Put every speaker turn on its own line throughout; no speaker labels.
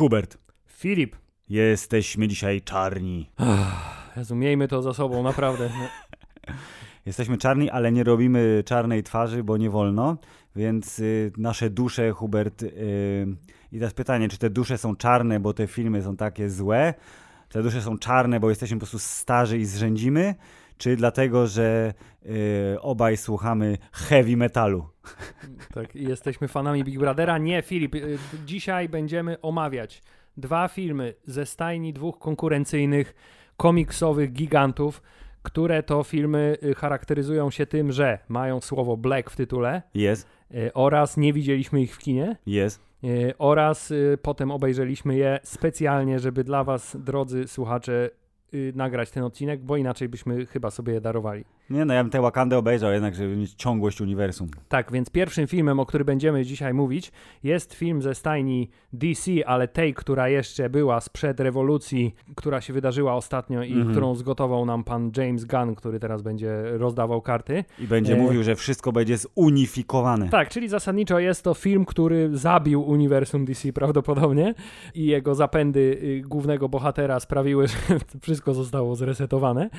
Hubert.
Filip.
Jesteśmy dzisiaj czarni.
Jezu, miejmy to za sobą, naprawdę.
Jesteśmy czarni, ale nie robimy czarnej twarzy, bo nie wolno, więc y, nasze dusze, Hubert, y, i teraz pytanie, czy te dusze są czarne, bo te filmy są takie złe, czy te dusze są czarne, bo jesteśmy po prostu starzy i zrzędzimy, czy dlatego, że y, obaj słuchamy heavy metalu?
Tak, i jesteśmy fanami Big Brothera. Nie, Filip, y, dzisiaj będziemy omawiać dwa filmy ze stajni dwóch konkurencyjnych komiksowych gigantów, które to filmy y, charakteryzują się tym, że mają słowo black w tytule
Jest,
y, oraz nie widzieliśmy ich w kinie
jest.
oraz potem obejrzeliśmy je specjalnie, żeby dla was, drodzy słuchacze, nagrać ten odcinek, bo inaczej byśmy chyba sobie darowali.
Nie no, ja bym tę Wakandę obejrzał jednak, żeby mieć ciągłość uniwersum.
Tak, więc pierwszym filmem, o którym będziemy dzisiaj mówić, jest film ze stajni DC, ale tej, która jeszcze była sprzed rewolucji, która się wydarzyła ostatnio i
Mhm.
którą zgotował nam pan James Gunn, który teraz będzie rozdawał karty.
I będzie
E.
mówił, że wszystko będzie zunifikowane.
Tak, czyli zasadniczo jest to film, który zabił uniwersum DC prawdopodobnie i jego zapędy y, głównego bohatera sprawiły, że wszystko zostało zresetowane.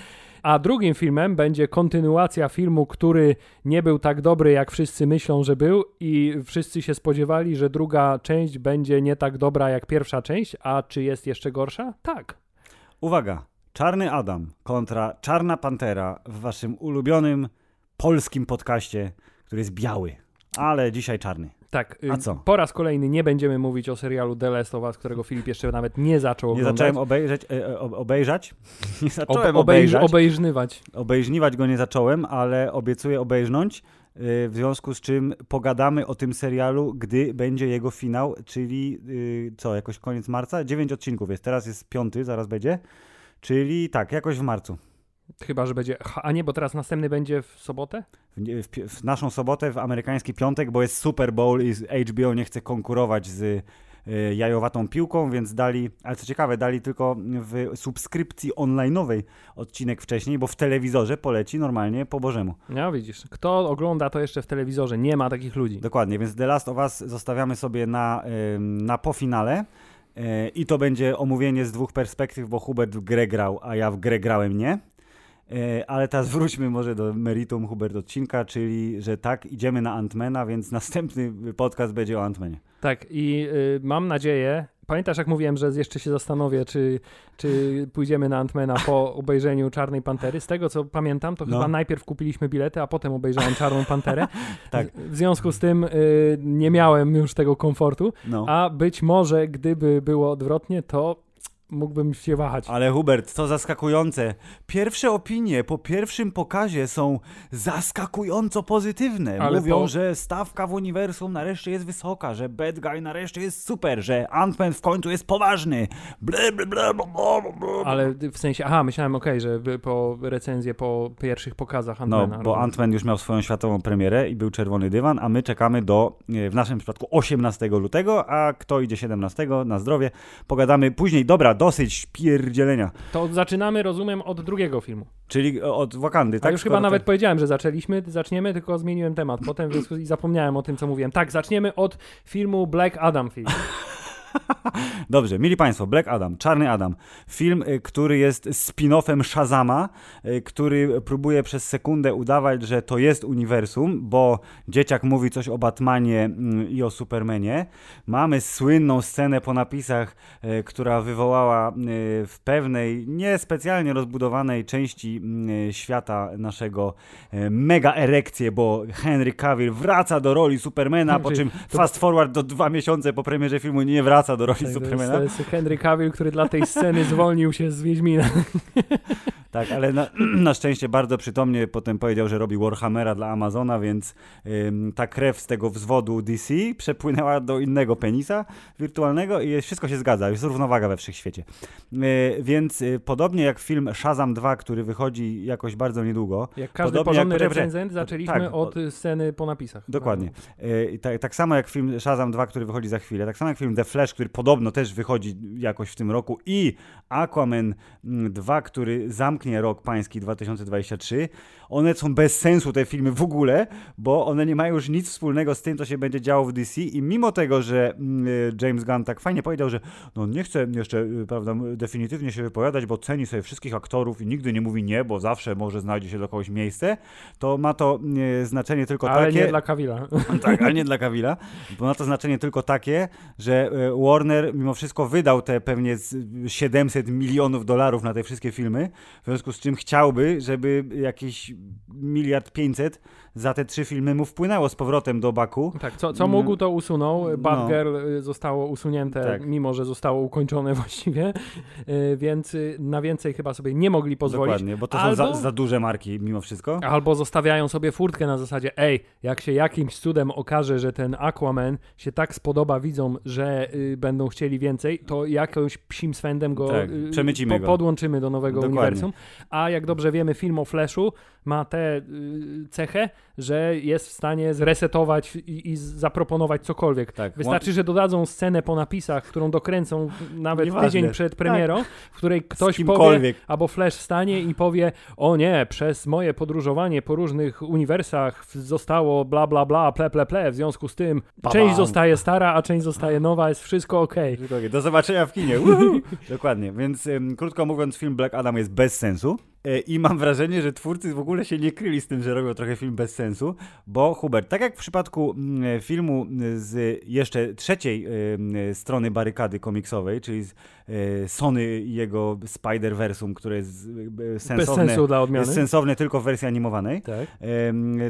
A drugim filmem będzie kontynuacja filmu, który nie był tak dobry, jak wszyscy myślą, że był i wszyscy się spodziewali, że druga część będzie nie tak dobra jak pierwsza część, a czy jest jeszcze gorsza? Tak.
Uwaga, Czarny Adam kontra Czarna Pantera w waszym ulubionym polskim podcaście, który jest biały, ale dzisiaj czarny.
Tak, y,
A co?
po raz kolejny nie będziemy mówić o serialu The Last of Us, którego Filip jeszcze nawet nie zaczął
Nie
oglądać.
zacząłem obejrzeć, e, e, ob- obejrzać, nie zacząłem
obejrz-
obejrzeć,
obejrznywać.
obejrzniwać go nie zacząłem, ale obiecuję obejrznąć, y, w związku z czym pogadamy o tym serialu, gdy będzie jego finał, czyli y, co, jakoś koniec marca? Dziewięć odcinków jest, teraz jest piąty, zaraz będzie, czyli tak, jakoś w marcu.
Chyba, że będzie. A nie, bo teraz następny będzie w sobotę?
w, w, w naszą sobotę, w amerykański piątek, bo jest Super Bowl i HBO nie chce konkurować z y, jajowatą piłką, więc dali, ale co ciekawe, dali tylko w subskrypcji online'owej odcinek wcześniej, bo w telewizorze poleci normalnie po Bożemu.
No widzisz, kto ogląda to jeszcze w telewizorze? Nie ma takich ludzi.
Dokładnie, więc The Last of Us zostawiamy sobie na, ym, na po finale. Y, I to będzie omówienie z dwóch perspektyw, bo Hubert w grę grał, a ja w grę grałem nie. Y, Ale teraz wróćmy może do meritum Hubert odcinka, czyli że tak, idziemy na Antmana, więc następny podcast będzie o Antmanie.
Tak, i y, mam nadzieję. Pamiętasz, jak mówiłem, że jeszcze się zastanowię, czy, czy pójdziemy na Antmana po obejrzeniu Czarnej Pantery? Z tego, co pamiętam, to
No.
chyba najpierw kupiliśmy bilety, a potem obejrzałem Czarną Panterę.
Tak.
W związku z tym y, nie miałem już tego komfortu,
No.
a być może, gdyby było odwrotnie, to mógłbym się wahać.
Ale Hubert, to zaskakujące. Pierwsze opinie po pierwszym pokazie są zaskakująco pozytywne.
Ale
Mówią,
po-
że stawka w uniwersum nareszcie jest wysoka, że Bad Guy nareszcie jest super, że Ant-Man w końcu jest poważny. Ble, ble, ble, ble, ble.
Ale w sensie, aha, myślałem, okej, że wy- po recenzję po pierwszych pokazach
No,
Antmana.
bo
rozumiem.
Ant-Man już miał swoją światową premierę i był czerwony dywan, a my czekamy do, e, w naszym przypadku 18 lutego, a kto idzie 17 na zdrowie, pogadamy później. Dobra, dosyć pierdzielenia.
To zaczynamy, rozumiem, od drugiego filmu.
Czyli od Wakandy,
A
tak?
już
Skoro
chyba nawet
tak-
powiedziałem, że zaczęliśmy, zaczniemy, tylko zmieniłem temat potem zapomniałem o tym, co mówiłem. Tak, zaczniemy od filmu Black Adam film.
Dobrze, mili Państwo, Black Adam, Czarny Adam. Film, y, który jest spin-offem Shazama, y, który próbuje przez sekundę udawać, że to jest uniwersum, bo dzieciak mówi coś o Batmanie mm, i o Supermanie. Mamy słynną scenę po napisach, y, która wywołała w pewnej, niespecjalnie rozbudowanej części y, świata naszego mega erekcję, bo Henry Cavill wraca do roli Supermana, po czym fast forward do dwa miesiące po premierze filmu nie wraca do roli
Tak, to, jest,
Supermana.
to jest Henry Cavill, który dla tej sceny zwolnił się z Wiedźmina.
Tak, ale na, na szczęście bardzo przytomnie potem powiedział, że robi Warhammera dla Amazona, więc ym, ta krew z tego wzwodu DC przepłynęła do innego penisa wirtualnego i jest, wszystko się zgadza, jest równowaga we wszechświecie. Yy, więc y, podobnie jak film Shazam 2, który wychodzi jakoś bardzo niedługo,
Jak każdy
Podobnie
porządny
jak- poczekaj,
recenzent, zaczęliśmy
tak,
od sceny po napisach.
Dokładnie. I tak, tak samo jak film Shazam 2, który wychodzi za chwilę, tak samo jak film The Flash, który podobno też wychodzi jakoś w tym roku i Aquaman mm, 2, który zamknął zamknie rok pański 2023. One są bez sensu, te filmy w ogóle, bo one nie mają już nic wspólnego z tym, co się będzie działo w DC i mimo tego, że mm, James Gunn tak fajnie powiedział, że no nie chce jeszcze, prawda, definitywnie się wypowiadać, bo ceni sobie wszystkich aktorów i nigdy nie mówi nie, bo zawsze może znajdzie się dla kogoś miejsce, to ma to znaczenie tylko
ale
takie...
Ale nie dla Kawila.
Tak, ale nie dla Kawila, bo ma to znaczenie tylko takie, że Warner mimo wszystko wydał te pewnie 700 milionów dolarów na te wszystkie filmy, w związku z czym chciałby, żeby jakiś miliard pięćset za te trzy filmy mu wpłynęło z powrotem do Baku.
Tak, co, co mógł to usunął. No. Batgirl no. zostało usunięte, tak. mimo że zostało ukończone właściwie, y, więc y, na więcej chyba sobie nie mogli pozwolić.
Dokładnie, bo to albo, są za, za, duże marki mimo wszystko.
Albo zostawiają sobie furtkę na zasadzie, ej, jak się jakimś cudem okaże, że ten Aquaman się tak spodoba widzom, że y, będą chcieli więcej, to jakąś psim swędem go,
tak, y, po, go.
podłączymy do nowego Dokładnie. uniwersum. A jak dobrze wiemy, film o Flashu ma tę y, cechę, że jest w stanie zresetować i, i zaproponować cokolwiek. Tak. Wystarczy, że dodadzą scenę po napisach, którą dokręcą nawet Nieważne. tydzień przed premierą, tak. w której ktoś powie, albo Flash stanie i powie, o nie, przez moje podróżowanie po różnych uniwersach zostało bla bla bla, ple ple ple, w związku z tym część zostaje stara, a część zostaje nowa, jest wszystko ok.
Do zobaczenia w kinie. Dokładnie, więc um, krótko mówiąc film Black Adam jest bez sensu. E, I mam wrażenie, że twórcy w ogóle się nie kryli z tym, że robią trochę film bez sensu, bo Hubert, tak jak w przypadku mm, filmu z jeszcze trzeciej e, strony barykady komiksowej, czyli z e, Sony i jego Spider-Versum, które jest sensowne,
bez sensu dla odmiany.
jest sensowne tylko w wersji animowanej, tak.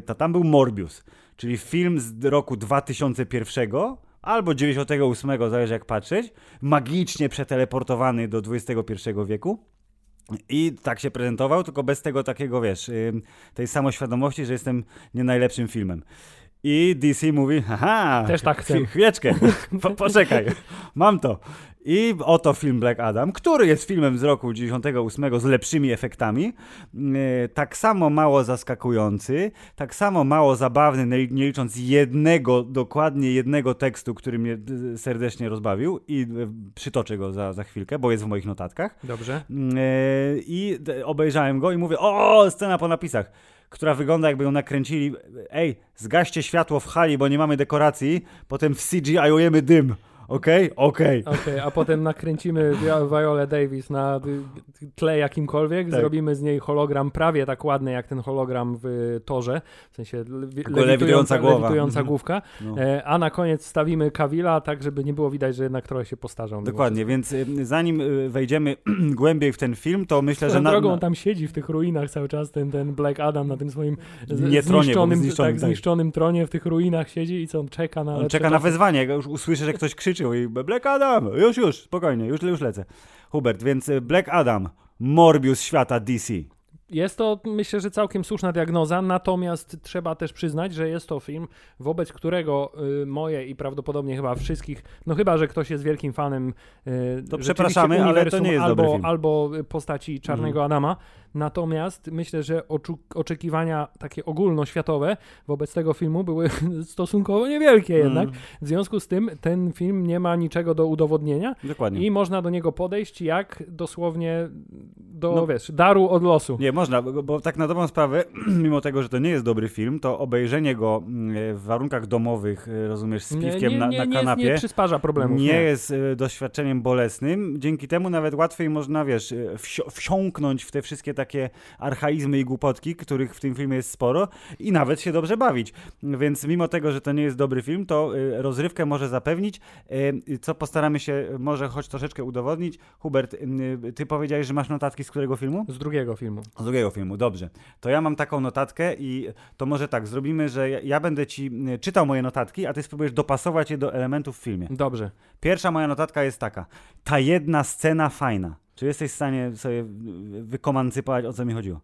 to tam był Morbius, czyli film z roku 2001 albo 98, zależy jak patrzeć, magicznie przeteleportowany do XXI wieku. I tak się prezentował, tylko bez tego takiego, wiesz, tej samoświadomości, że jestem nie najlepszym filmem. I DC mówi, haha,
też tak chcę.
Chwileczkę, po, poczekaj, mam to. I oto film Black Adam, który jest filmem z roku 98 z lepszymi efektami, e, tak samo mało zaskakujący, tak samo mało zabawny, nie licząc jednego, dokładnie jednego tekstu, który mnie e, serdecznie rozbawił i e, przytoczę go za, za chwilkę, bo jest w moich notatkach.
Dobrze.
I obejrzałem go i mówię, o, scena po napisach która wygląda jakby ją nakręcili. Ej, zgaście światło w hali, bo nie mamy dekoracji, potem w CGI-ujemy dym. Okej? Okay? Okej.
Okay. okay. a potem nakręcimy Viola Davis na tle jakimkolwiek, tak. zrobimy z niej hologram prawie tak ładny jak ten hologram w torze, w sensie lewitująca, lewitująca, głowa. lewitująca mhm. główka, no. E, a na koniec stawimy Kawila tak, żeby nie było widać, że jednak trochę się postarzał.
Dokładnie, więc y, zanim y, wejdziemy głębiej w ten film, to myślę, że...
Na drogą on tam siedzi w tych ruinach cały czas, ten, ten Black Adam na tym swoim nie zniszczonym, zniszczonym, tak, tak, zniszczonym tronie w tych ruinach siedzi i co, on czeka na...
On czeka na wezwanie, już usłyszy, że ktoś krzyczy i Black Adam, już, już, spokojnie, już, już lecę. Hubert, więc y, Black Adam, Morbius świata DC.
Jest to, myślę, że całkiem słuszna diagnoza, natomiast trzeba też przyznać, że jest to film, wobec którego y, moje i prawdopodobnie chyba wszystkich, no chyba, że ktoś jest wielkim fanem
y, to przepraszamy, ale to nie jest
albo, albo postaci Czarnego mhm. Adama, Natomiast myślę, że oczekiwania takie ogólnoświatowe wobec tego filmu były stosunkowo niewielkie mm. jednak. W związku z tym ten film nie ma niczego do udowodnienia
Dokładnie.
i można do niego podejść jak dosłownie do, no, wiesz, daru od losu.
Nie, można, bo, tak na dobrą sprawę, mimo tego, że to nie jest dobry film, to obejrzenie go mm, w warunkach domowych, y, rozumiesz, z piwkiem nie, nie,
nie,
na, kanapie, nie,
przysparza problemów.
Nie, jest y, doświadczeniem bolesnym. Dzięki temu nawet łatwiej można, wiesz, y, wsi wsiąknąć w te wszystkie takie archaizmy i głupotki, których w tym filmie jest sporo i nawet się dobrze bawić. Więc mimo tego, że to nie jest dobry film, to y, rozrywkę może zapewnić, y, co postaramy się może choć troszeczkę udowodnić. Hubert, y, ty powiedziałeś, że masz notatki z którego filmu?
Z drugiego filmu.
Z drugiego filmu, dobrze. To ja mam taką notatkę i to może tak, zrobimy, że ja będę ci czytał moje notatki, a ty spróbujesz dopasować je do elementów w filmie.
Dobrze.
Pierwsza moja notatka jest taka. Ta jedna scena fajna. Czy jesteś w stanie sobie wykomancypować, o co mi chodziło?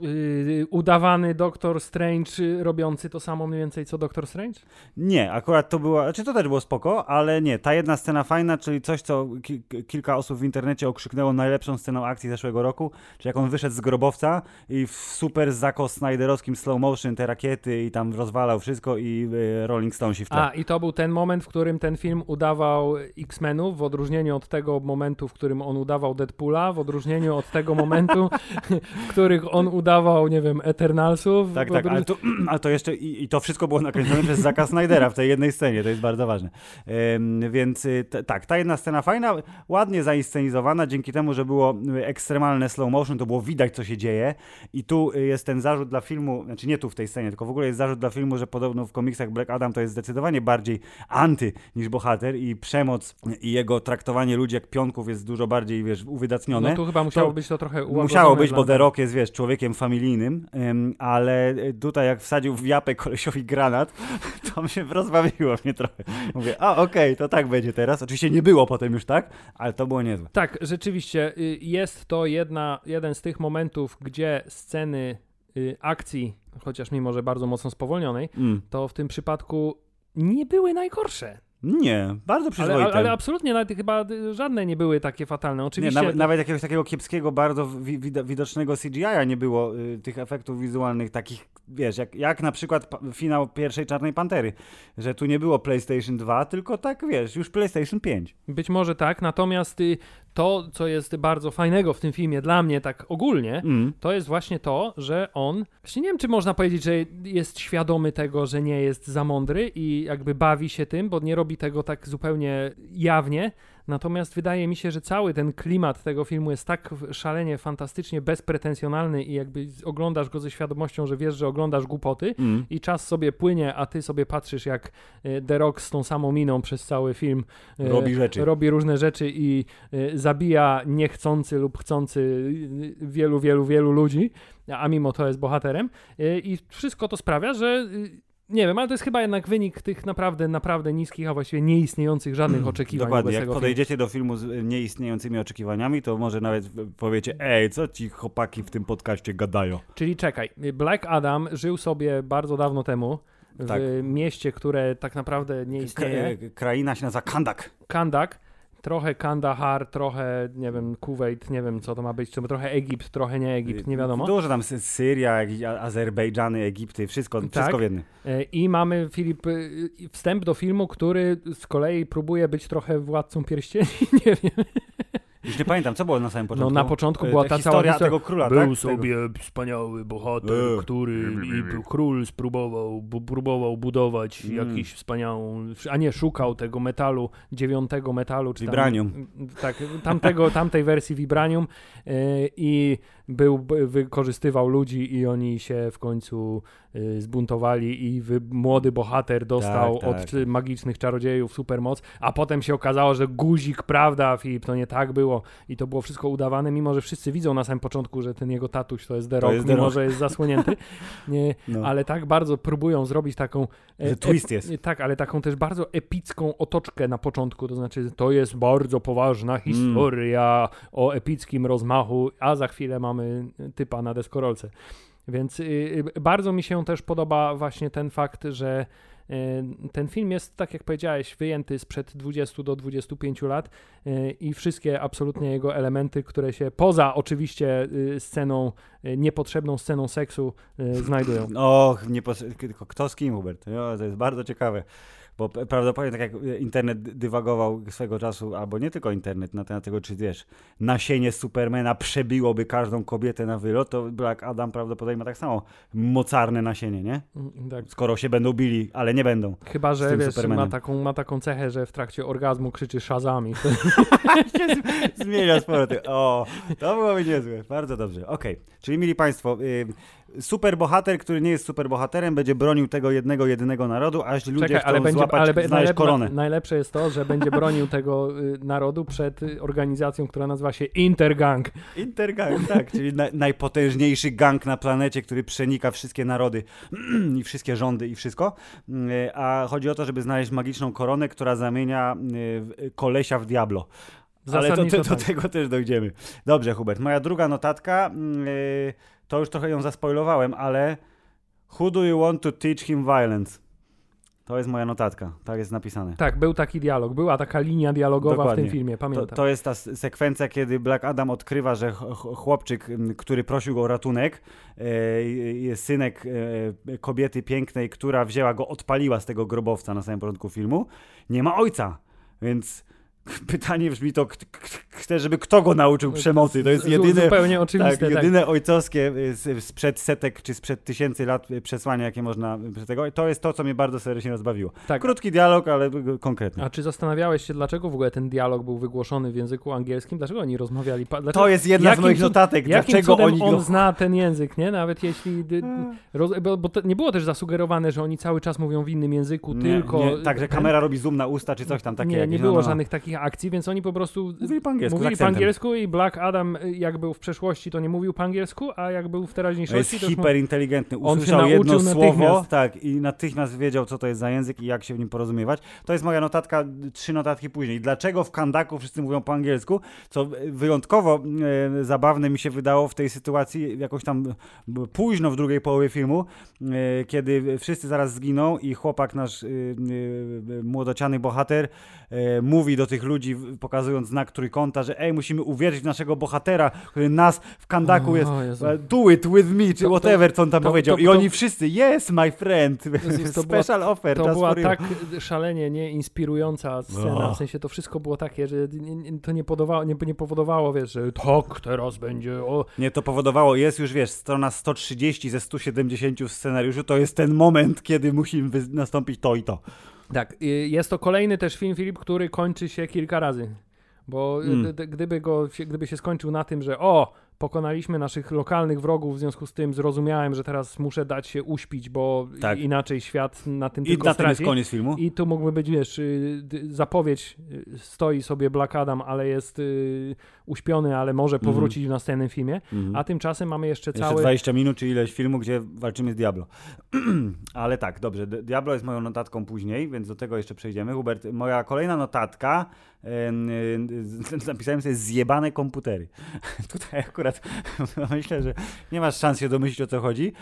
Yy, udawany Doktor Strange y, robiący to samo mniej więcej co Doktor Strange?
Nie, akurat to było, znaczy to też było spoko, ale nie, ta jedna scena fajna, czyli coś, co ki kilka osób w internecie okrzyknęło najlepszą sceną akcji zeszłego roku, czyli jak on wyszedł z grobowca i w super zako Snyderowskim slow motion te rakiety i tam rozwalał wszystko i y, Rolling Stonesi w tle.
A, i to był ten moment, w którym ten film udawał X-Menów, w odróżnieniu od tego momentu, w którym on udawał Deadpoola, w odróżnieniu od tego momentu, w których on udawał, nie wiem, Eternalsów.
Tak, tak, ale to, ale to jeszcze i, i, to wszystko było nakręcone przez Zaka Snydera w tej jednej scenie, to jest bardzo ważne. Ym, więc y, t, tak, ta jedna scena fajna, ładnie zainscenizowana, dzięki temu, że było y, ekstremalne slow motion, to było widać, co się dzieje i tu y, jest ten zarzut dla filmu, znaczy nie tu w tej scenie, tylko w ogóle jest zarzut dla filmu, że podobno w komiksach Black Adam to jest zdecydowanie bardziej anty niż bohater i przemoc i jego traktowanie ludzi jak pionków jest dużo bardziej, wiesz, uwydatnione.
No tu chyba musiało to, być to trochę
Musiało być, bo The Rock jest, wiesz, człowiekiem familijnym, ym, ale tutaj jak wsadził w japę kolesiowi granat, to się rozbawiło mnie trochę. Mówię, a okej, okay, to tak będzie teraz. Oczywiście nie było potem już tak, ale to było niezłe.
Tak, rzeczywiście y, jest to jedna, jeden z tych momentów, gdzie sceny y, akcji, chociaż mimo, że bardzo mocno spowolnionej, mm. to w tym przypadku nie były najgorsze.
Nie, bardzo przyzwoite.
Ale, ale, absolutnie nawet chyba żadne nie były takie fatalne. Oczywiście.
Nie, nawet, nawet, jakiegoś takiego kiepskiego, bardzo wi widocznego CGI-a nie było y, tych efektów wizualnych takich, wiesz, jak, jak na przykład finał pierwszej Czarnej Pantery, że tu nie było PlayStation 2, tylko tak, wiesz, już PlayStation 5.
Być może tak, natomiast y, to, co jest bardzo fajnego w tym filmie dla mnie tak ogólnie, mm. to jest właśnie to, że on, właśnie nie wiem, czy można powiedzieć, że jest świadomy tego, że nie jest za mądry i jakby bawi się tym, bo nie robi tego tak zupełnie jawnie, Natomiast wydaje mi się, że cały ten klimat tego filmu jest tak szalenie, fantastycznie bezpretensjonalny i jakby oglądasz go ze świadomością, że wiesz, że oglądasz głupoty mm. i czas sobie płynie, a ty sobie patrzysz, jak e, The Rock z tą samą miną przez cały film
e, robi rzeczy.
Robi różne rzeczy i e, zabija niechcący lub chcący wielu, wielu, wielu ludzi, a mimo to jest bohaterem. I wszystko to sprawia, że nie wiem, ale to jest chyba jednak wynik tych naprawdę, naprawdę niskich, a właściwie nieistniejących żadnych oczekiwań.
Dokładnie, jak podejdziecie filmu. do filmu z nieistniejącymi oczekiwaniami, to może nawet powiecie, ej, co ci chłopaki w tym podcaście gadają.
Czyli czekaj, Black Adam żył sobie bardzo dawno temu w tak. mieście, które tak naprawdę nie istnieje.
K kraina się nazywa Kandak.
Kandak trochę Kandahar, trochę, nie wiem, Kuwait, nie wiem co to ma być, trochę Egipt, trochę nie Egipt, nie wiadomo.
Dużo tam Syria, Azerbejdżany, Egipty, wszystko, tak. wszystko w jednym.
E, I mamy, Filip, y, wstęp do filmu, który z kolei próbuje być trochę władcą pierścieni, nie wiem.
Już nie pamiętam, co było na samym początku.
No na początku była ta, ta historia
tego króla,
Był
tak?
sobie tego... wspaniały bohater, e, który i król spróbował, próbował budować mm. jakiś wspaniałą, a nie, szukał tego metalu, dziewiątego metalu.
Czy Vibranium.
Tam, tak, tamtego, tamtej wersji Vibranium yy, i był, wykorzystywał ludzi i oni się w końcu y, zbuntowali i wy, młody bohater dostał tak, tak. od magicznych czarodziejów supermoc, a potem się okazało, że guzik, prawda Filip, to nie tak było i to było wszystko udawane, mimo że wszyscy widzą na samym początku, że ten jego tatuś to jest The Rock, mimo że jest zasłonięty, nie, no. ale tak bardzo próbują zrobić taką...
E, że twist jest.
Tak, ale taką też bardzo epicką otoczkę na początku, to znaczy to jest bardzo poważna historia mm. o epickim rozmachu, a za chwilę mamy mamy typa na deskorolce. Więc y, y, bardzo mi się też podoba właśnie ten fakt, że y, ten film jest, tak jak powiedziałeś, wyjęty sprzed 20 do 25 lat i wszystkie absolutnie jego elementy, które się poza oczywiście sceną, niepotrzebną sceną seksu znajdują.
Och, nie tylko kto z kim, Hubert? Jo, to jest bardzo ciekawe. Bo prawdopodobnie tak jak internet dywagował swego czasu, albo nie tylko internet, na temat tego, czy wiesz, nasienie Supermana przebiłoby każdą kobietę na wylot, to Black Adam prawdopodobnie ma tak samo mocarne nasienie, nie? Mm, tak. Skoro się będą bili, ale nie będą.
Chyba, że wiesz, ma taką, ma taką cechę, że w trakcie orgazmu krzyczy szazami.
Zmienia sporo. O, to byłoby niezłe. Bardzo dobrze. Okej. Okay. Czyli, mili Państwo, superbohater, który nie jest superbohaterem, będzie bronił tego jednego, jedynego narodu, aż ludzie Czekaj, chcą ale będzie, złapać, ale znaleźć koronę.
Najlepsze jest to, że będzie bronił tego y, narodu przed y, organizacją, która nazywa się Intergang.
Intergang, tak, czyli na, najpotężniejszy gang na planecie, który przenika wszystkie narody i wszystkie rządy i wszystko. Y, a chodzi o to, żeby znaleźć magiczną koronę, która zamienia kolesia w Diablo. Ale to, to, do tak. tego też dojdziemy. Dobrze, Hubert. Moja druga notatka. Yy, to już trochę ją zaspoilowałem, ale Who do you want to teach him violence? To jest moja notatka, tak jest napisane.
Tak, był taki dialog, była taka linia dialogowa
Dokładnie.
w tym filmie, pamiętam.
To, to jest ta sekwencja, kiedy Black Adam odkrywa, że ch- ch- chłopczyk, który prosił go o ratunek, e, jest synek e, kobiety pięknej, która wzięła go, odpaliła z tego grobowca na samym początku filmu, nie ma ojca, więc pytanie brzmi to, chcę, żeby kto go nauczył przemocy, to jest jedyne...
Zupełnie oczywiste,
Tak,
tak.
jedyne ojcowskie y, sprzed setek czy sprzed tysięcy lat y, przesłanie, jakie można y, tego. I to jest to, co mnie bardzo serdecznie rozbawiło.
tak.
Krótki dialog, ale konkretny.
A czy zastanawiałeś się, dlaczego w ogóle ten dialog był wygłoszony w języku angielskim? Dlaczego oni rozmawiali? Dlaczego,
To jest jedna z moich
cud-
notatek. Dlaczego oni
on
go...
zna ten język, nie? Nawet jeśli... dy- Roz, bo bo nie było też zasugerowane, że oni cały czas mówią w innym języku,
Nie,
tylko...
Nie, tak, że kamera robi zoom na usta, czy coś tam takie.
Nie, nie
no,
było
no, no.
żadnych takich akcji, więc oni po prostu
Mówili po angielsku.
mówili po angielsku i Black Adam y, jak był w przeszłości, to nie mówił po angielsku, a jak był w
To jest
teraźniejszości, mówił-
hiperinteligentny.
On się
Usłyszał jedno słowo tak, i natychmiast wiedział, co to jest za język i jak się w nim porozumiewać. To jest moja notatka, trzy notatki później. Dlaczego w Kandaku wszyscy mówią po angielsku? Co wyjątkowo e, zabawne mi się wydało w tej sytuacji, jakoś tam późno w drugiej połowie filmu, e, kiedy wszyscy zaraz zginą i chłopak, nasz e, e, młodociany bohater, mówi do tych ludzi, pokazując znak trójkąta, że ej, musimy uwierzyć w naszego bohatera, który nas w Kandaku jest
O, Jezu.
e, Do it with me, czy
To-
whatever, co on tam
to-
powiedział.
to-
I oni wszyscy, yes, my friend,
to była-
special offer,
To była tak szalenie nie inspirująca scena,
Oh.
w sensie to wszystko było takie, że to nie, podawało, nie, nie powodowało, wiesz, że tak, teraz będzie, o,
Nie, to powodowało, jest już, wiesz, strona 130 ze 170 w scenariuszu, to jest ten moment, kiedy musi nastąpić to i to.
Tak, y, jest to kolejny też film, Filip, który kończy się kilka razy. Bo y,
Mm.
d- gdyby, go, gdyby się skończył na tym, że o, pokonaliśmy naszych lokalnych wrogów, w związku z tym zrozumiałem, że teraz muszę dać się uśpić, bo
Tak.
inaczej świat na tym
I
tylko
na tym jest
straci.
koniec filmu.
I tu mógłby być, wiesz, y, zapowiedź, y, stoi sobie Black Adam, ale jest y, uśpiony, ale może
Mhm.
powrócić w następnym filmie.
Mhm.
A tymczasem mamy jeszcze
Jeszcze
cały...
20 minut, czy ileś filmu, gdzie walczymy z Diablo. Ale tak, dobrze, Diablo jest moją notatką później, więc do tego jeszcze przejdziemy. Hubert, moja kolejna notatka, napisałem sobie zjebane komputery. Tutaj akurat myślę, że nie masz szans się domyślić o co chodzi,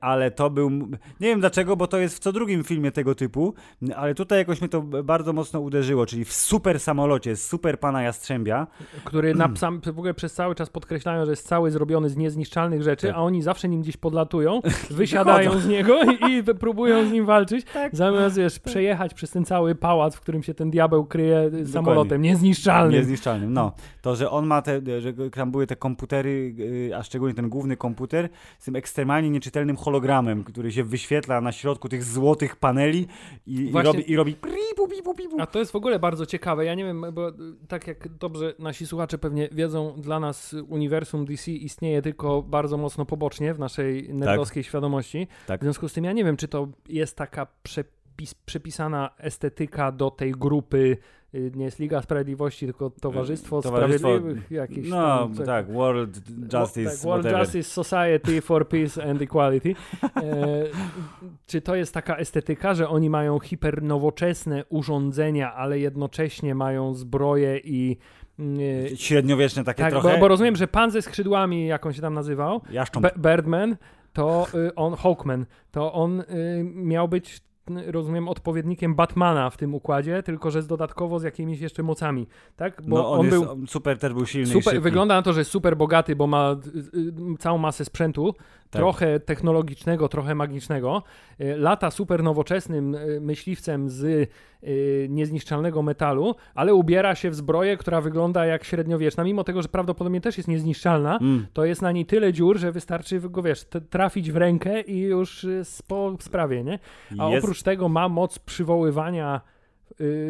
ale to był, nie wiem dlaczego, bo to jest w co drugim filmie tego typu, ale tutaj jakoś mnie to bardzo mocno uderzyło, czyli w super samolocie, super pana Jastrzębia,
który na, sam, w ogóle przez cały czas podkreślają, że jest cały zrobiony z niezniszczalnych rzeczy,
Tak.
a oni zawsze nim gdzieś podlatują, wysiadają z niego i, i próbują z nim walczyć,
Tak.
zamiast wiesz, przejechać przez ten cały pałac, w którym się ten diabeł kryje samolotem niezniszczalnym.
Niezniszczalnym, no. To, że on ma te, że tam były te komputery, yy, a szczególnie ten główny komputer z tym ekstremalnie nieczytelnym hologramem, który się wyświetla na środku tych złotych paneli i, i robi, i robi.
A to jest w ogóle bardzo ciekawe. Ja nie wiem, bo y, tak jak dobrze nasi słuchacze pewnie wiedzą, dla nas uniwersum DC istnieje tylko bardzo mocno pobocznie w naszej nerdowskiej świadomości.
Tak.
W związku z tym ja nie wiem, czy to jest taka przepis, przepisana estetyka do tej grupy. y, Nie jest Liga Sprawiedliwości, tylko Towarzystwo,
Towarzystwo-
Sprawiedliwych jakieś
No,
tam,
tak, World Justice,
tak, World
whatever.
Justice Society for Peace and Equality. E, czy to jest taka estetyka, że oni mają hipernowoczesne urządzenia, ale jednocześnie mają zbroje i. e,
Średniowieczne takie
tak,
trochę.
bo, bo rozumiem, że pan ze skrzydłami, jak on się tam nazywał,
Jaszcząb.
Birdman, to y, on, Hawkman, to on y, miał być, y, rozumiem, odpowiednikiem Batmana w tym układzie, tylko że z dodatkowo z jakimiś jeszcze mocami, tak? Bo
no, on,
on,
jest,
był
on super, też był silny
super, wygląda na to, że jest super bogaty, bo ma y, y, całą masę sprzętu,
Tak.
trochę technologicznego, trochę magicznego. Y, Lata super nowoczesnym y, myśliwcem z y, niezniszczalnego metalu, ale ubiera się w zbroję, która wygląda jak średniowieczna, mimo tego, że prawdopodobnie też jest niezniszczalna,
Mm.
to jest na niej tyle dziur, że wystarczy go, wiesz, trafić w rękę i już po sprawie, nie? A
Jest,
oprócz tego ma moc przywoływania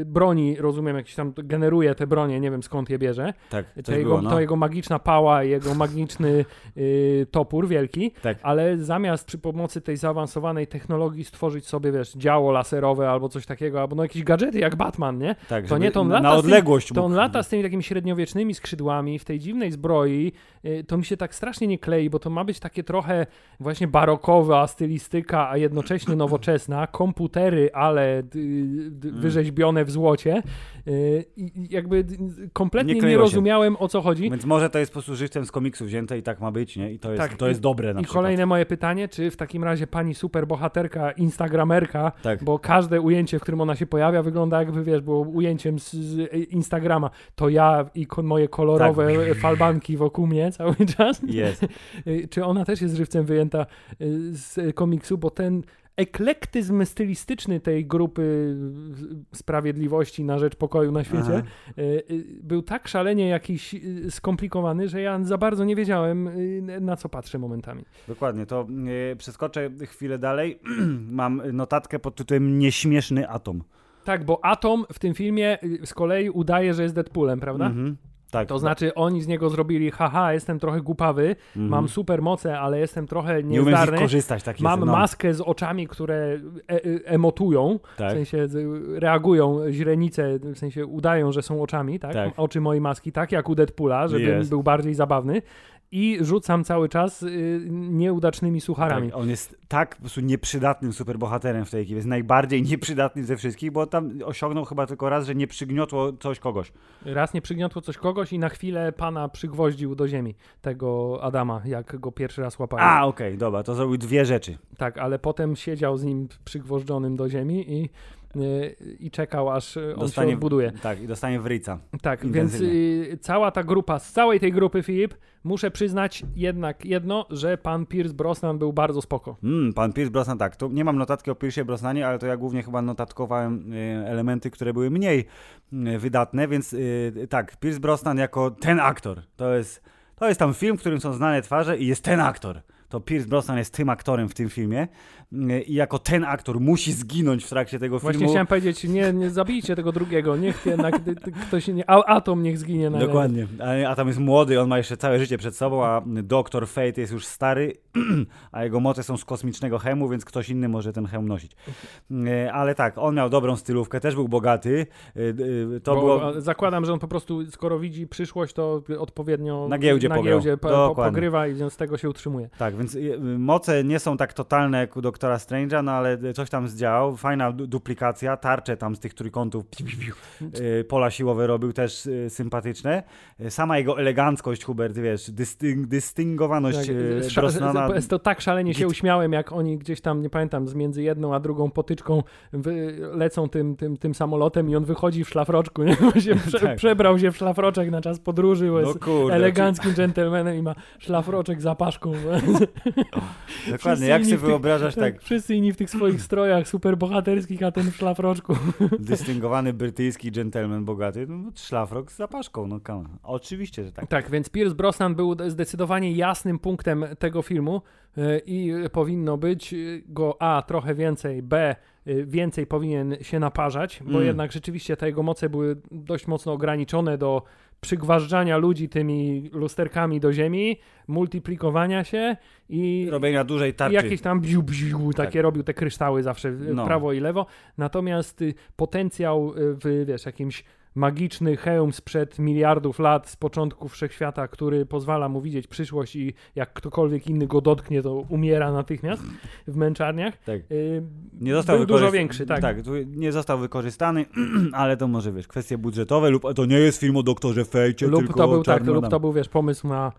broni, rozumiem, jakiś tam generuje te bronie, nie wiem skąd je bierze.
tak,
To jego,
było, no.
to jego magiczna pała, jego magiczny y, topór wielki,
Tak.
ale zamiast przy pomocy tej zaawansowanej technologii stworzyć sobie, wiesz, działo laserowe albo coś takiego, albo no jakieś gadżety jak Batman, nie?
tak,
to nie, to on
na
lata z tym-
odległość
To on lata z tymi takimi średniowiecznymi skrzydłami, w tej dziwnej zbroi, y, to mi się tak strasznie nie klei, bo to ma być takie trochę właśnie barokowa stylistyka, a jednocześnie nowoczesna, komputery, ale d,
Mm.
Wyrzeźbione w złocie. Y, I jakby kompletnie
Nie
nie,
kleiło się.
rozumiałem o co chodzi.
Więc może to jest po prostu żywcem z komiksu wzięte i tak ma być, nie? I to jest,
Tak,
to jest dobre na
I
przykład.
kolejne moje pytanie, czy w takim razie pani superbohaterka, instagramerka,
Tak.
bo każde ujęcie, w którym ona się pojawia, wygląda jakby, wiesz, było ujęciem z, z Instagrama. To ja i moje kolorowe
Tak.
falbanki wokół mnie cały czas.
Jest.
Y, Czy ona też jest żywcem wyjęta y, z komiksu, bo ten eklektyzm stylistyczny tej grupy sprawiedliwości na rzecz pokoju na świecie
Aha.
y, y, był tak szalenie jakiś y, skomplikowany, że ja za bardzo nie wiedziałem na co patrzę momentami.
Dokładnie, to e, przeskoczę chwilę dalej. Mam notatkę pod tytułem Nieśmieszny atom.
Tak, bo Atom w tym filmie y, z kolei udaje, że jest Deadpoolem, prawda?
Mhm. Tak.
To znaczy oni z niego zrobili, haha, jestem trochę głupawy,
Mhm.
mam super moce, ale jestem trochę
nie umiem z
niezdarny.
korzystać, tak
Mam
jest. no.
maskę z oczami, które e e emotują,
Tak.
w sensie reagują, źrenice, w sensie udają, że są oczami, tak?
Tak.
Oczy mojej maski, tak jak u Deadpoola, żeby był bardziej zabawny. I rzucam cały czas y, nieudacznymi sucharami.
Tak, on jest tak po prostu nieprzydatnym superbohaterem w tej ekipie. Jest najbardziej nieprzydatny ze wszystkich, bo tam osiągnął chyba tylko raz, że nie przygniotło coś kogoś.
Raz nie przygniotło coś kogoś i na chwilę pana przygwoździł do ziemi, tego Adama, jak go pierwszy raz łapali.
A, okej, dobra, to zrobił dwie rzeczy.
Tak, ale potem siedział z nim przygwożdżonym do ziemi i, i czekał, aż y, on się odbuduje.
Tak, i dostanie wryca.
Tak, więc
Intensywnie.
y, cała ta grupa, z całej tej grupy, Filip, muszę przyznać jednak jedno, że pan Pierce Brosnan był bardzo spoko.
Mm, pan Pierce Brosnan, tak. Tu nie mam notatki o Pierce Brosnanie, ale to ja głównie chyba notatkowałem y, elementy, które były mniej y, wydatne, więc y, tak, Pierce Brosnan jako ten aktor. To jest, to jest tam film, w którym są znane twarze i jest ten aktor. To Pierce Brosnan jest tym aktorem w tym filmie y, i jako ten aktor musi zginąć w trakcie tego
Właśnie
filmu.
chciałem powiedzieć, nie, nie zabijcie tego drugiego, niech jednak ktoś, nie, a, atom niech zginie na
Dokładnie. A, a tam jest młody, on ma jeszcze całe życie przed sobą, a doktor Fate jest już stary, a jego moce są z kosmicznego hemu, więc ktoś inny może ten hem nosić. E, Ale tak, on miał dobrą stylówkę, też był bogaty. E, e, To
Bo
było.
Zakładam, że on po prostu, skoro widzi przyszłość, to odpowiednio
Na giełdzie
na
pograł.
giełdzie po, pogrywa i z tego się utrzymuje.
Tak, więc moce nie są tak totalne jak u doktora Strange'a, no ale coś tam zdziałał. Fajna du- duplikacja, tarcze tam z tych trójkątów, piu, piu, piu. E, pola siłowe robił też e, sympatyczne. E, Sama jego eleganckość, Hubert, wiesz, dystyng, dystyngowaność
Tak,
e, Brosnana.
to tak szalenie się uśmiałem, jak oni gdzieś tam, nie pamiętam, z między jedną a drugą potyczką lecą tym, tym, tym samolotem i on wychodzi w szlafroczku, nie? Się prze,
Tak.
przebrał się w szlafroczek na czas podróży,
No
jest
kurde,
eleganckim dżentelmenem i ma szlafroczek za paszką.
Dokładnie, jak sobie wyobrażasz tak
Wszyscy inni w tych swoich strojach super bohaterskich, a ten w szlafroczku.
dystyngowany brytyjski gentleman bogaty, no szlafrok z zapaszką, no come on. Oczywiście, że tak.
Tak, więc Pierce Brosnan był zdecydowanie jasnym punktem tego filmu e, i powinno być e, go A trochę więcej, B e, więcej powinien się naparzać, bo
Mm.
jednak rzeczywiście te jego moce były dość mocno ograniczone do przygważdżania ludzi tymi lusterkami do ziemi, multiplikowania się i
Robienia dużej
i
tarczy.
jakieś tam biu, biu, takie
Tak.
robił te kryształy zawsze
No.
prawo i lewo. Natomiast y, potencjał y, w wiesz, jakimś magiczny hełm sprzed miliardów lat z początku wszechświata, który pozwala mu widzieć przyszłość i jak ktokolwiek inny go dotknie, to umiera natychmiast w męczarniach.
Tak.
Y,
Nie został
był dużo większy, tak.
Tak, nie został wykorzystany, ale to może wiesz, kwestie budżetowe lub to nie jest film o doktorze Fejcie,
lub
tylko
to był tak, lub to był wiesz, pomysł na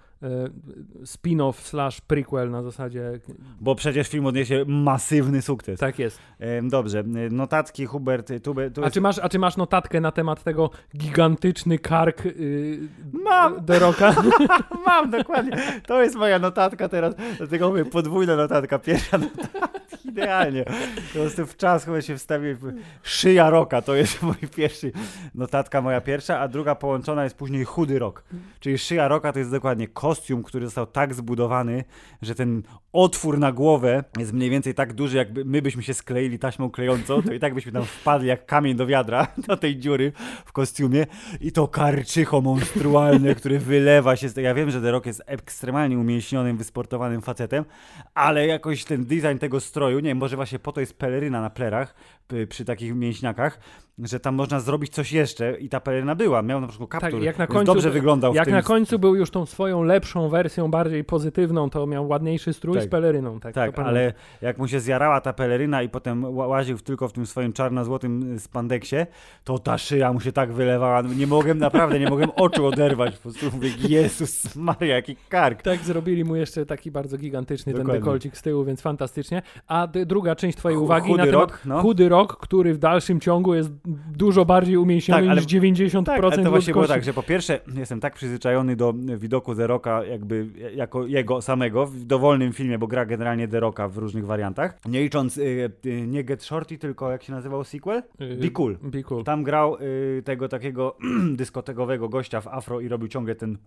spin-off slash prequel na zasadzie
Bo przecież film odniesie masywny sukces.
tak jest.
Em, Dobrze, e, notatki Hubert, tu, tu
A
jest...
czy, masz, a czy masz notatkę na temat tego gigantyczny kark yy,
Mam.
The Rocka?
Mam, dokładnie. To jest moja notatka teraz. Dlatego mówię, podwójna notatka. Pierwsza notatka, idealnie. Po prostu w czas chyba się wstawię. Szyja roka to jest mój pierwszy notatka, moja pierwsza, a druga połączona jest później chudy rok. Czyli szyja roka to jest dokładnie kostium, który został tak zbudowany, że ten otwór na głowę jest mniej więcej tak duży, jakby my byśmy się skleili taśmą klejącą, to i tak byśmy tam wpadli jak kamień do wiadra, do tej dziury w kostiumie i to karczycho monstrualne, które wylewa się z. Ja wiem, że The Rock jest ekstremalnie umięśnionym, wysportowanym facetem, ale jakoś ten design tego stroju, nie wiem, może właśnie po to jest peleryna na plerach py- przy takich mięśniakach, że tam można zrobić coś jeszcze i ta peleryna była. Miał na przykład kaptur,
Tak, jak na końcu-
dobrze wyglądał
Jak
tym...
na końcu był już tą swoją lepszą wersją, bardziej pozytywną, to miał ładniejszy strój
Tak.
z peleryną. Tak,
Tak, ale jak mu się zjarała ta peleryna i potem ła- łaził tylko w tym swoim czarno-złotym spandeksie, to ta szyja mu się tak wylewała. Nie mogłem, naprawdę, nie mogłem oczu oderwać. Po prostu mówię, Jezus Maria, jaki kark.
Tak, zrobili mu jeszcze taki bardzo gigantyczny ten
Dokładnie.
dekolcik z tyłu, więc fantastycznie. A druga część twojej uwagi na
chudy
temat
rok, no.
chudy rok, który w dalszym ciągu jest dużo bardziej umięśniony
Tak, ale-
niż 90%
Tak, ale to właśnie było tak, że po pierwsze jestem tak przyzwyczajony do widoku The Rocka jakby jako jego samego w dowolnym filmie, bo gra generalnie The Rocka w różnych wariantach. Nie licząc y, y, nie Get Shorty, tylko jak się nazywał sequel?
Yy,
Be Cool.
Be cool.
Tam grał y, tego takiego dyskotekowego gościa w afro i robił ciągle ten...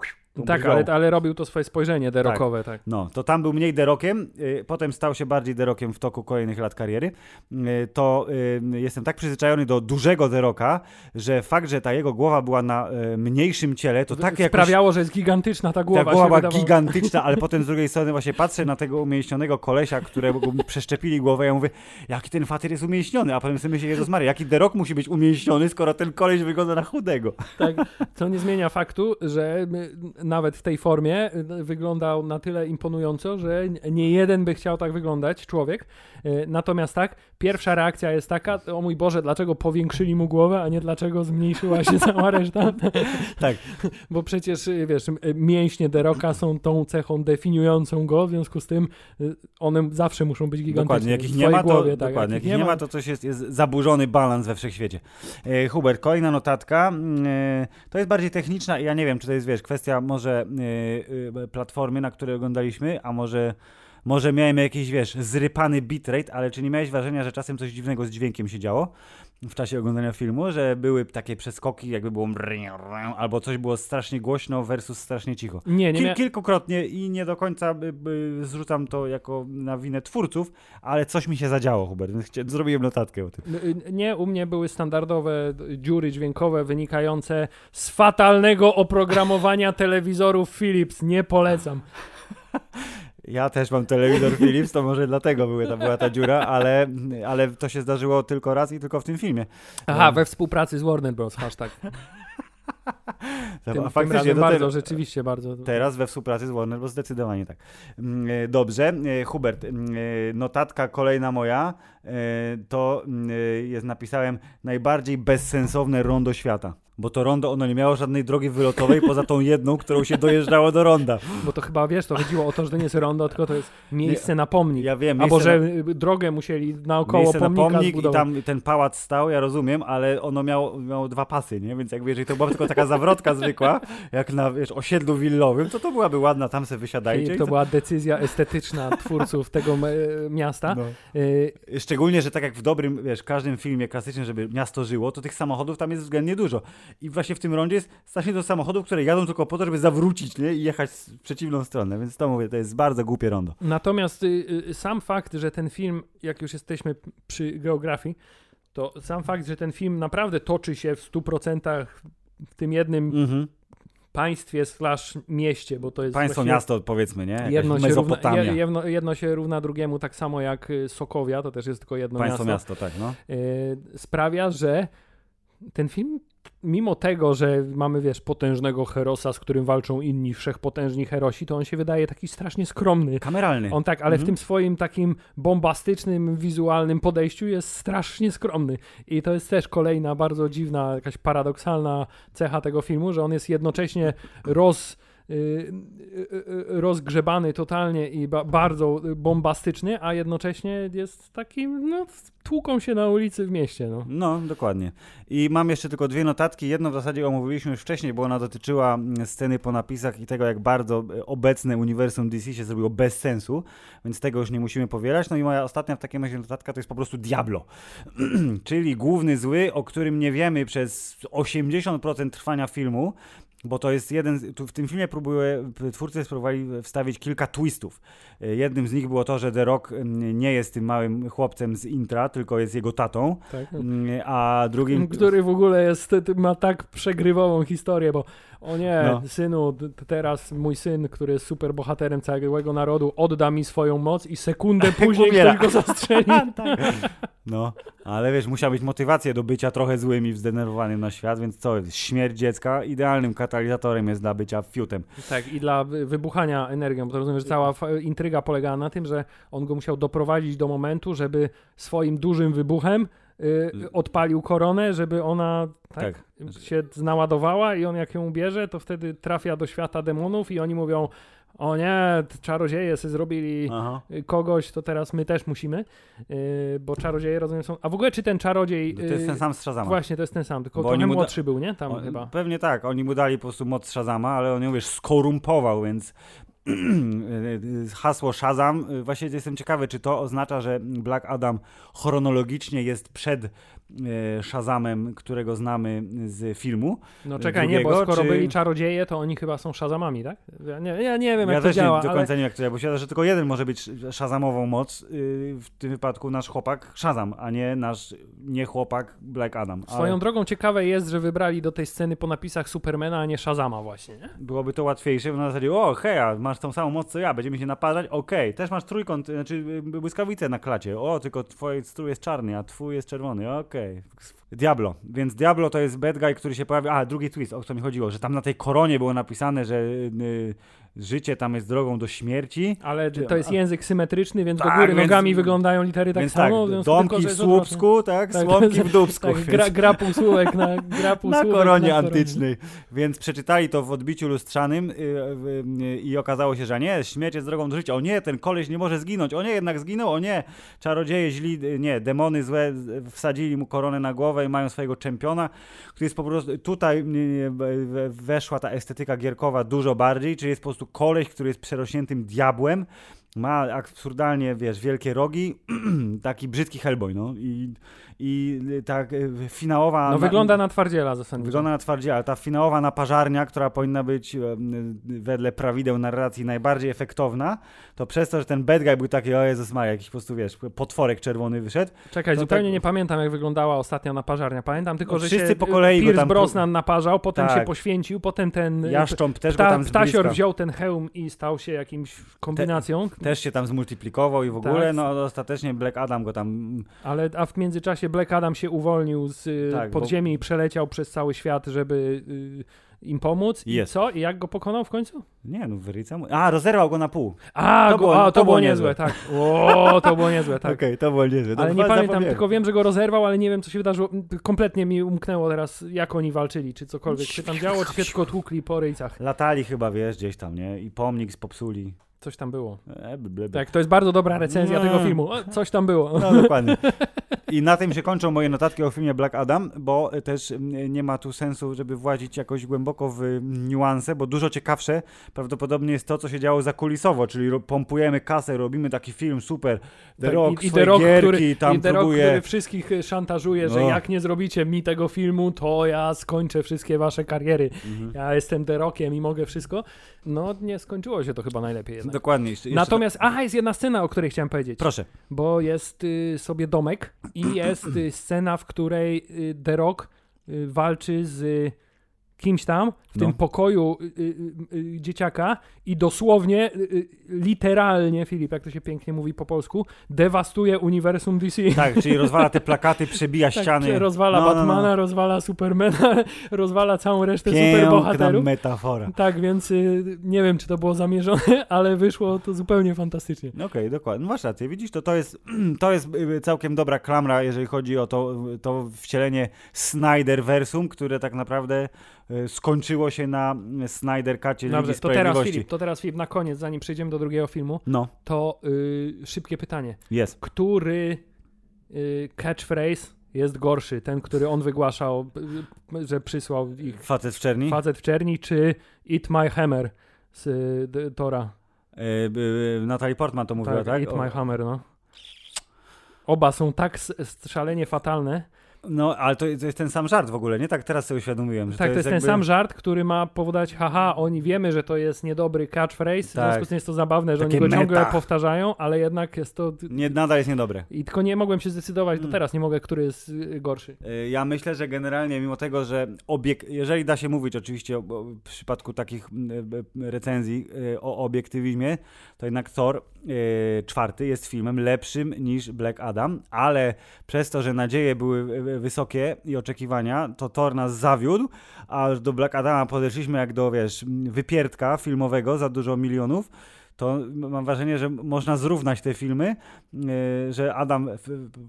Tak, ale, ale robił to swoje spojrzenie derokowe, tak.
No, to tam był mniej derokiem, y, potem stał się bardziej derokiem w toku kolejnych lat kariery. Y, to y, jestem tak przyzwyczajony do dużego deroka, że fakt, że ta jego głowa była na y, mniejszym ciele, to tak jakoś...
Sprawiało, że jest gigantyczna ta głowa.
Ta głowa była
wydawało.
gigantyczna, ale potem z drugiej strony właśnie patrzę na tego umięśnionego kolesia, którego przeszczepili głowę, ja mówię, jaki ten fater jest umięśniony, a potem sobie myślę, Jezus Maria, jaki derok musi być umięśniony, skoro ten koleś wygląda na chudego.
Tak, co nie zmienia faktu, że nawet w tej formie wyglądał na tyle imponująco, że nie jeden by chciał tak wyglądać, człowiek. Y, Natomiast tak, pierwsza reakcja jest taka, o mój Boże, dlaczego powiększyli mu głowę, a nie dlaczego zmniejszyła się cała reszta?
Tak,
Bo przecież, y, wiesz, y, mięśnie Deroka są tą cechą definiującą go, w związku z tym y, one zawsze muszą być gigantyczne.
Dokładnie, jak ich nie ma, to,
głowie, tak,
dokładnie, jak
ich
ich nie ma, to coś jest, jest zaburzony balans we wszechświecie. E, Hubert, kolejna notatka. E, to jest bardziej techniczna i ja nie wiem, czy to jest, wiesz, kwestia może e, e, platformy, na której oglądaliśmy, a może, może miałem jakiś, wiesz, zrypany bitrate, ale czy nie miałeś wrażenia, że czasem coś dziwnego z dźwiękiem się działo w czasie oglądania filmu, że były takie przeskoki, jakby było albo coś było strasznie głośno versus strasznie cicho.
Nie, nie
Kil, kilkukrotnie i nie do końca zrzucam to jako na winę twórców, ale coś mi się zadziało, Hubert, więc zrobiłem notatkę o tym.
Nie, u mnie były standardowe dziury dźwiękowe wynikające z fatalnego oprogramowania telewizorów Philips. Nie polecam.
Ja też mam telewizor Philips, to może dlatego były, ta, była ta dziura, ale, ale to się zdarzyło tylko raz i tylko w tym filmie.
Aha, we współpracy z Warner Bros. Hashtag. Tym,
A
tym
faktycznie to
bardzo,
te-
rzeczywiście bardzo.
Teraz we współpracy z Warner, bo zdecydowanie tak. Mm, e, Dobrze, E, Hubert, mm, e, notatka kolejna moja, to mm, e, jest, napisałem najbardziej bezsensowne rondo świata. Bo to rondo, ono nie miało żadnej drogi wylotowej poza tą jedną, którą się dojeżdżało do ronda.
Bo to chyba, wiesz, to chodziło o to, że to nie jest rondo, tylko to jest miejsce na pomnik.
Ja wiem,
Albo, że
na-
drogę musieli naokoło
Miejsce na
pomnika
pomnik i
zbudować.
tam ten pałac stał, ja rozumiem, ale ono miało, miało dwa pasy, nie? Więc jakby jeżeli to była tylko taka zawrotka zwykła, jak na wiesz, osiedlu willowym, to to byłaby ładna, tam se wysiadajcie. I
to
co-
była decyzja estetyczna twórców tego e, miasta.
No.
Y,
Szczególnie, że tak jak w dobrym, wiesz, każdym filmie klasycznym, żeby miasto żyło, to tych samochodów tam jest względnie dużo. I właśnie w tym rondzie jest strasznie dużo samochodów, które jadą tylko po to, żeby zawrócić, nie? I jechać w przeciwną stronę. Więc to mówię, to jest bardzo głupie rondo.
Natomiast y, y, sam fakt, że ten film, jak już jesteśmy przy geografii, to sam fakt, że ten film naprawdę toczy się w 100% w tym jednym
Mhm.
Państwie slash mieście, bo to jest
Państwo, miasto, powiedzmy, nie? Jakaś
Jedno się, równa, jedno, jedno się równa drugiemu, tak samo jak y, Sokowia, to też jest tylko jedno
Państwo,
miasto.
miasto, tak, no.
y, sprawia, że ten film, mimo tego, że mamy, wiesz, potężnego herosa, z którym walczą inni wszechpotężni herosi, to on się wydaje taki strasznie skromny.
Kameralny.
On tak, ale w
Mhm.
tym swoim takim bombastycznym, wizualnym podejściu jest strasznie skromny. I to jest też kolejna bardzo dziwna, jakaś paradoksalna cecha tego filmu, że on jest jednocześnie roz rozgrzebany totalnie i ba bardzo bombastyczny, a jednocześnie jest takim, no, tłuką się na ulicy w mieście, no.
No, dokładnie. I mam jeszcze tylko dwie notatki. Jedną w zasadzie omówiliśmy już wcześniej, bo ona dotyczyła sceny po napisach i tego, jak bardzo e, obecne uniwersum DC się zrobiło bez sensu, więc tego już nie musimy powielać. No i moja ostatnia w takim razie notatka to jest po prostu Diablo, czyli główny zły, o którym nie wiemy przez 80% trwania filmu, bo to jest jeden, w tym filmie próbuje, twórcy spróbowali wstawić kilka twistów. Y, Jednym z nich było to, że The Rock nie jest tym małym chłopcem z intra, tylko jest jego tatą,
Tak.
A drugim...
Który w ogóle jest, ma tak przegrywową historię, bo o nie,
No.
synu, teraz mój syn, który jest super bohaterem całego narodu, odda mi swoją moc i sekundę później ktoś go zastrzeli.
No, ale wiesz, musiał mieć motywację do bycia trochę złym i zdenerwowanym na świat, więc co, śmierć dziecka idealnym katalizatorem jest dla bycia fiutem.
Tak, i dla wy- wybuchania energią, bo to rozumiem, że cała intryga polegała na tym, że on go musiał doprowadzić do momentu, żeby swoim dużym wybuchem y, odpalił koronę, żeby ona tak,
Tak.
się naładowała i on jak ją bierze, to wtedy trafia do świata demonów i oni mówią o nie, czarodzieje sobie zrobili
Aha.
y, kogoś, to teraz my też musimy, y, bo czarodzieje rozumiem są... A w ogóle czy ten czarodziej...
To jest
y,
ten sam z Shazama.
Właśnie, to jest ten sam, tylko
Bo
trochę
mu da-
młodszy był, nie? Tam
On-
chyba.
Pewnie tak, oni mu dali po prostu moc Shazama, ale on ją wiesz, skorumpował, więc hasło Shazam, właśnie jestem ciekawy, czy to oznacza, że Black Adam chronologicznie jest przed Shazamem, którego znamy z filmu.
No czekaj, nie, bo
drugiego,
skoro
czy-
byli czarodzieje, to oni chyba są szazamami, tak? Ja nie, ja nie wiem,
ja
jak to
też
działa,
nie do
ale...
końca nie wiem, jak to działa, bo się że tylko jeden może być Shazamową moc, y, w tym wypadku nasz chłopak Shazam, a nie nasz nie chłopak Black Adam. Ale
Swoją drogą ciekawe jest, że wybrali do tej sceny po napisach Supermana, a nie Shazama właśnie, nie?
byłoby to łatwiejsze, bo na zasadzie, o heja, masz tą samą moc co ja, będziemy się naparzać, okej, też masz trójkąt, znaczy y, błyskawicę na klacie, o, tylko twój strój jest czarny, a twój jest czerwony, okej. Diablo, więc Diablo to jest bad guy, który się pojawia, a drugi twist, o co mi chodziło, że tam na tej koronie było napisane, że y, życie tam jest drogą do śmierci,
Ale to jest język symetryczny, więc
Tak,
do góry
więc-
nogami wyglądają litery tak
więc
samo.
tak,
w związku tylko,
domki
że
w słupsku, tak,
Tak,
słomki w dubsku,
Tak,
więc-
gra, gra półsłówek na, gra półsłówek
na koronie
na
antycznej. Więc przeczytali to w odbiciu lustrzanym y, y, y, i okazało się, że nie, śmierć jest drogą do życia. O nie, ten koleś nie może zginąć. O nie, jednak zginął. O nie, czarodzieje źli, nie, demony złe wsadzili mu koronę na głowę i mają swojego czempiona, który jest po prostu, tutaj we- weszła ta estetyka gierkowa dużo bardziej, czyli jest po prostu koleś, który jest przerośniętym diabłem, ma absurdalnie, wiesz, wielkie rogi, taki brzydki Hellboy, no. I, i tak y, finałowa...
No wygląda na twardziela zasadniczo.
Wygląda na twardzie, ale ta finałowa naparzarnia, która powinna być m, wedle prawideł narracji najbardziej efektowna, to przez to, że ten bad guy był taki, o Jezus Maria, jakiś po prostu, wiesz, potworek czerwony wyszedł.
Czekaj,
No
zupełnie
tak-
nie pamiętam jak wyglądała ostatnia naparzarnia. Pamiętam tylko,
No
że
wszyscy
się
po kolei go
Pierce
tam-
Brosnan naparzał, potem
Tak.
się poświęcił, potem ten y,
Jaszcząb też go
pta,
tam z
ptasior wziął ten hełm i stał się jakimś kombinacją,
też się tam zmultiplikował i w
Tak.
ogóle, no ostatecznie Black Adam go tam
ale a w międzyczasie Black Adam się uwolnił z y,
Tak, bo-
podziemi i przeleciał przez cały świat, żeby y, im pomóc. I
Jest.
co? I jak go pokonał w końcu?
Nie, no wyryca mu. A, rozerwał go na pół.
A,
To
go,
było-
a, to,
to
było
było
niezłe,
niezłe.
tak. O, to było niezłe, tak.
Okej, to było niezłe.
Ale nie pamiętam,
zapomniałem.
tylko wiem, że go rozerwał, ale nie wiem, co się wydarzyło. Kompletnie mi umknęło teraz, jak oni walczyli, czy cokolwiek się tam działo, czy się tylko tłukli po ryjcach.
Latali chyba, wiesz, gdzieś tam, nie? I pomnik popsuli.
Coś tam było.
E, ble, ble.
Tak, to jest bardzo dobra recenzja
No.
tego filmu. O, coś tam było.
No dokładnie. I na tym się kończą moje notatki o filmie Black Adam, bo też nie ma tu sensu, żeby włazić jakoś głęboko w niuanse, bo dużo ciekawsze prawdopodobnie jest to, co się działo zakulisowo, czyli pompujemy kasę, robimy taki film, super, The
Tak,
Rock,
i, i The Rock,
gierki,
który,
tam
i The Rock,
próbuje...
który wszystkich y, szantażuje, że
No.
jak nie zrobicie mi tego filmu, to ja skończę wszystkie wasze kariery.
Mhm.
Ja jestem The Rockiem i mogę wszystko. No, nie skończyło się to chyba najlepiej jednak.
Dokładnie. Jeszcze, jeszcze
Natomiast, aha, jest jedna scena, o której chciałem powiedzieć.
Proszę.
bo jest y, sobie domek i jest y, scena, w której y, The Rock y, walczy z kimś tam w
No.
tym pokoju y, y, y, dzieciaka i dosłownie, y, y, literalnie, Filip, jak to się pięknie mówi po polsku, dewastuje uniwersum DC.
Tak, czyli rozwala te plakaty, przebija
Tak,
ściany.
rozwala
No, no, no.
Batmana, rozwala Supermana, rozwala całą resztę
Piękna
superbohaterów.
metafora.
Tak, więc y, nie wiem, czy to było zamierzone, ale wyszło to zupełnie fantastycznie.
No Okej, dokładnie. No masz rację. Widzisz, to, to, jest, to jest y, całkiem dobra klamra, jeżeli chodzi o to, to wcielenie Snyder-versum, które tak naprawdę y, skończyło się na Snyder Cutie Ligi
Dobrze, to teraz. Filip, to teraz Filip, na koniec, zanim przejdziemy do drugiego filmu,
No,
to y, szybkie pytanie.
jest.
Który y, catchphrase jest gorszy? Ten, który on wygłaszał, y, że przysłał ich
Facet w czerni.
facet w czerni, czy Eat My Hammer z y, Tora?
Y, y, Natalie Portman to mówiła, tak?
Eat
O-
My Hammer, no. Oba są tak szalenie fatalne,
No, ale to, to jest ten sam żart w ogóle, nie? Tak teraz sobie uświadomiłem. Że
tak, to jest,
jakby...
ten sam żart, który ma powodować, haha, oni wiemy, że to jest niedobry catchphrase, w
Tak.
związku z tym jest to zabawne, że
Takie
oni go ciągle
meta.
powtarzają, ale jednak jest to...
Nie, nadal jest niedobre.
I tylko nie mogłem się zdecydować do
Mm.
teraz, nie mogę, który jest y, gorszy.
Y, Ja myślę, że generalnie mimo tego, że obiek... jeżeli da się mówić oczywiście w przypadku takich y, recenzji o obiektywizmie, to jednak Thor czwarty jest filmem lepszym niż Black Adam, ale przez to, że nadzieje były wysokie i oczekiwania, to Thor nas zawiódł, a do Black Adama podeszliśmy jak do, wiesz, wypierdka filmowego za dużo milionów, to mam wrażenie, że można zrównać te filmy, y, że Adam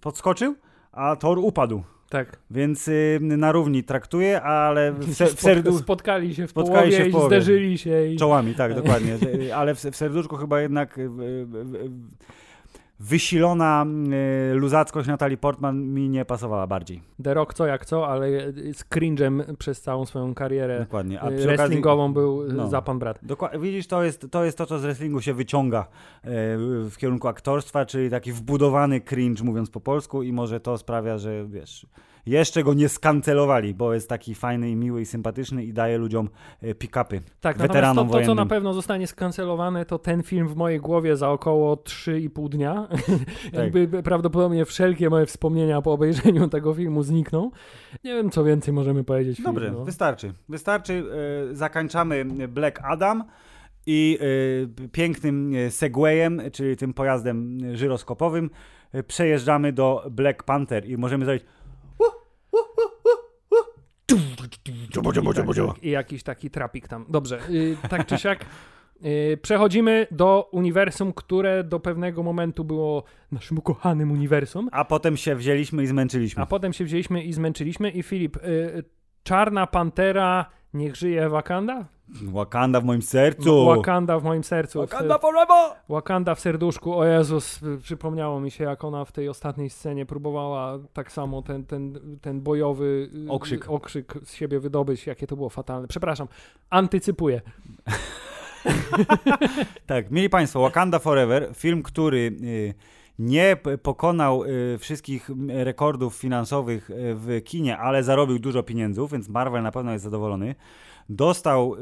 podskoczył, a Thor upadł.
Tak.
Więc y, na równi traktuje, ale w, se, w
Spot-
serdu
Spotkali się w
Spotkali
połowie
się w
i
połowie.
zderzyli się i...
czołami, tak, dokładnie. Że- Ale w, w serduszku chyba jednak y, y, y, wysilona y, luzackość Natalii Portman mi nie pasowała bardziej.
The Rock co jak co, ale z cringe'em przez całą swoją karierę
Dokładnie. A
y,
przy okazji,
wrestlingową był y,
no.
za pan brat.
Widzisz, to jest, to jest to, co z wrestlingu się wyciąga w kierunku aktorstwa, czyli taki wbudowany cringe, mówiąc po polsku, i może to sprawia, że wiesz, jeszcze go nie skancelowali, bo jest taki fajny i miły i sympatyczny i daje ludziom e, pick-upy.
Tak,
Weteranom
to, to, co na pewno zostanie skancelowane, to ten film w mojej głowie za około 3,5 dnia.
Tak.
Jakby prawdopodobnie wszelkie moje wspomnienia po obejrzeniu tego filmu znikną. Nie wiem, co więcej możemy powiedzieć.
Dobrze,
no.
wystarczy. Wystarczy. E, zakończamy Black Adam i e, pięknym segwayem, czyli tym pojazdem żyroskopowym, przejeżdżamy do Black Panther i możemy zrobić
I jakiś taki trapik tam. Dobrze, y, tak czy siak. y, Przechodzimy do uniwersum, które do pewnego momentu było naszym ukochanym uniwersum,
a potem się wzięliśmy i zmęczyliśmy.
a potem się wzięliśmy i zmęczyliśmy. I Filip, y, Czarna Pantera, niech żyje Wakanda?
Wakanda w moim sercu.
Wakanda w moim sercu.
Wakanda forever!
Wakanda w serduszku. O Jezus, y, przypomniało mi się, jak ona w tej ostatniej scenie próbowała tak samo ten, ten, ten bojowy y,
Okrzyk.
okrzyk z siebie wydobyć. Jakie to było fatalne. Przepraszam, antycypuję.
Tak, mieli Państwo, Wakanda Forever, film, który y, nie pokonał wszystkich rekordów finansowych w kinie, ale zarobił dużo pieniędzy, więc Marvel na pewno jest zadowolony. Dostał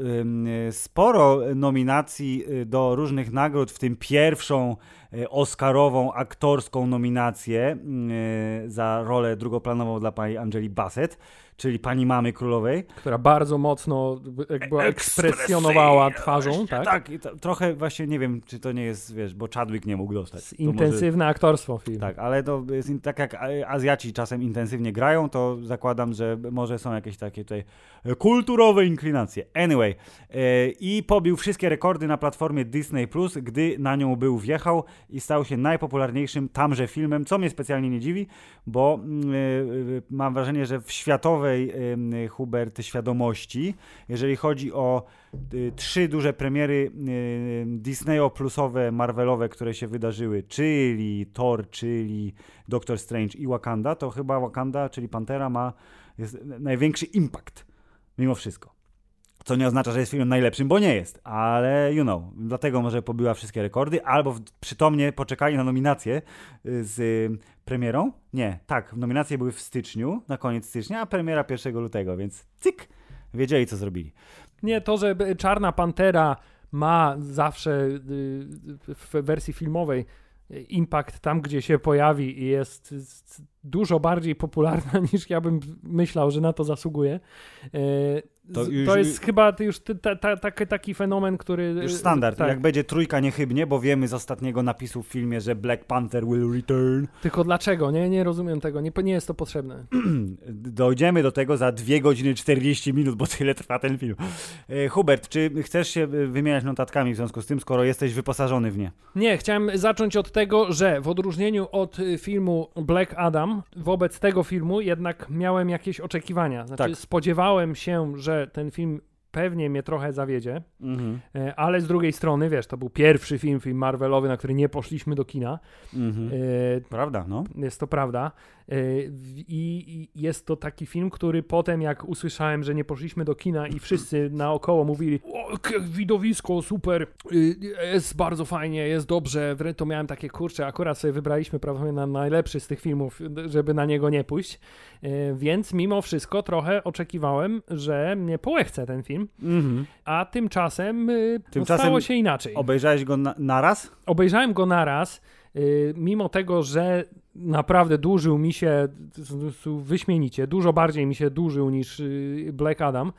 sporo nominacji y, do różnych nagród, w tym pierwszą y, Oscarową aktorską nominację y, za rolę drugoplanową dla pani Angeli Bassett, czyli pani mamy królowej.
która bardzo mocno jakby ekspresjonowała twarzą, tak?
Tak, i to, trochę właśnie nie wiem, czy to nie jest, wiesz, bo Chadwick nie mógł dostać. To może-
Intensywne aktorstwo film.
Tak, ale to jest tak jak Azjaci czasem intensywnie grają, to zakładam, że może są jakieś takie tutaj kulturowe inklinacje. Anyway, e, i pobił wszystkie rekordy na platformie Disney Plus, gdy na nią był wjechał i stał się najpopularniejszym tamże filmem, co mnie specjalnie nie dziwi, bo mm, e, e, mam wrażenie, że w światowej e, Hubert świadomości, jeżeli chodzi o y, trzy duże premiery y, Disneyo-plusowe, Marvelowe, które się wydarzyły, czyli Thor, czyli Doctor Strange i Wakanda, to chyba Wakanda, czyli Pantera ma największy impact mimo wszystko. Co nie oznacza, że jest filmem najlepszym, bo nie jest, ale you know, dlatego może pobyła wszystkie rekordy, albo przytomnie poczekali na nominację y, z y, premierą. Nie, tak, nominacje były w styczniu, na koniec stycznia, a premiera 1 lutego, więc cyk, wiedzieli co zrobili.
Nie, to, że b- Czarna Pantera ma zawsze y, w wersji filmowej y, impact tam, gdzie się pojawi i jest dużo bardziej popularna niż ja bym myślał, że na to zasługuje. Y,
To już-
to jest chyba już ty- ta, ta, taki, fenomen, który...
Już standard,
Tak,
jak będzie trójka niechybnie, bo wiemy z ostatniego napisu w filmie, że Black Panther will return.
tylko dlaczego? Nie, nie rozumiem tego. Nie, nie jest to potrzebne.
Dojdziemy do tego za 2 godziny 40 minut, bo tyle trwa ten film. E, Hubert, czy chcesz się e, wymieniać notatkami w związku z tym, skoro jesteś wyposażony w nie?
Nie, chciałem zacząć od tego, że w odróżnieniu od y, filmu Black Adam, wobec tego filmu jednak miałem jakieś oczekiwania. Znaczy,
Tak.
spodziewałem się, że ten film pewnie mnie trochę zawiedzie,
Mhm.
e, ale z drugiej strony, wiesz, to był pierwszy film, film Marvelowy, na który nie poszliśmy do kina.
Mhm.
E,
Prawda, no.
Jest to prawda. I jest to taki film, który potem, jak usłyszałem, że nie poszliśmy do kina i wszyscy naokoło mówili: O, widowisko, super, jest bardzo fajnie, jest dobrze. To miałem takie kurcze, akurat sobie wybraliśmy prawdopodobnie na najlepszy z tych filmów, żeby na niego nie pójść. Więc mimo wszystko trochę oczekiwałem, że mnie połechce ten film, mm-hmm. a tymczasem, tymczasem stało się inaczej.
Obejrzałeś go na, na raz?
Obejrzałem go na raz. Y, mimo tego, że naprawdę dłużył mi się wyśmienicie, dużo bardziej mi się dłużył niż y, Black Adam,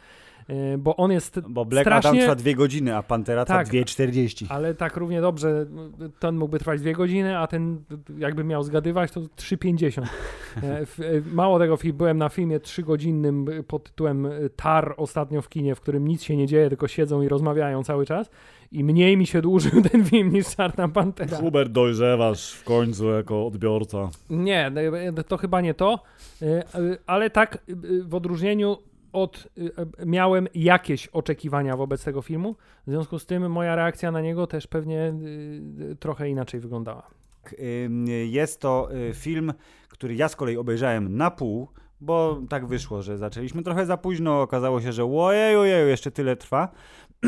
y, bo on jest
Bo Black
strasznie...
Adam trwa dwie godziny, a Pantera trwa
tak,
2,40.
Ale tak równie dobrze, ten mógłby trwać dwie godziny, a ten jakby miał zgadywać, to 3,50. E, e, mało tego, byłem na filmie trzygodzinnym pod tytułem Tar ostatnio w kinie, w którym nic się nie dzieje, tylko siedzą i rozmawiają cały czas i mniej mi się dłużył ten film niż Czarna Pantera.
Hubert, dojrzewasz w końcu jako odbiorca.
Nie, to chyba nie to, e, e, ale tak e, w odróżnieniu od, miałem jakieś oczekiwania wobec tego filmu, w związku z tym moja reakcja na niego też pewnie trochę inaczej wyglądała.
Jest to film, który ja z kolei obejrzałem na pół, bo tak wyszło, że zaczęliśmy trochę za późno, okazało się, że ojej, ojej, jeszcze tyle trwa.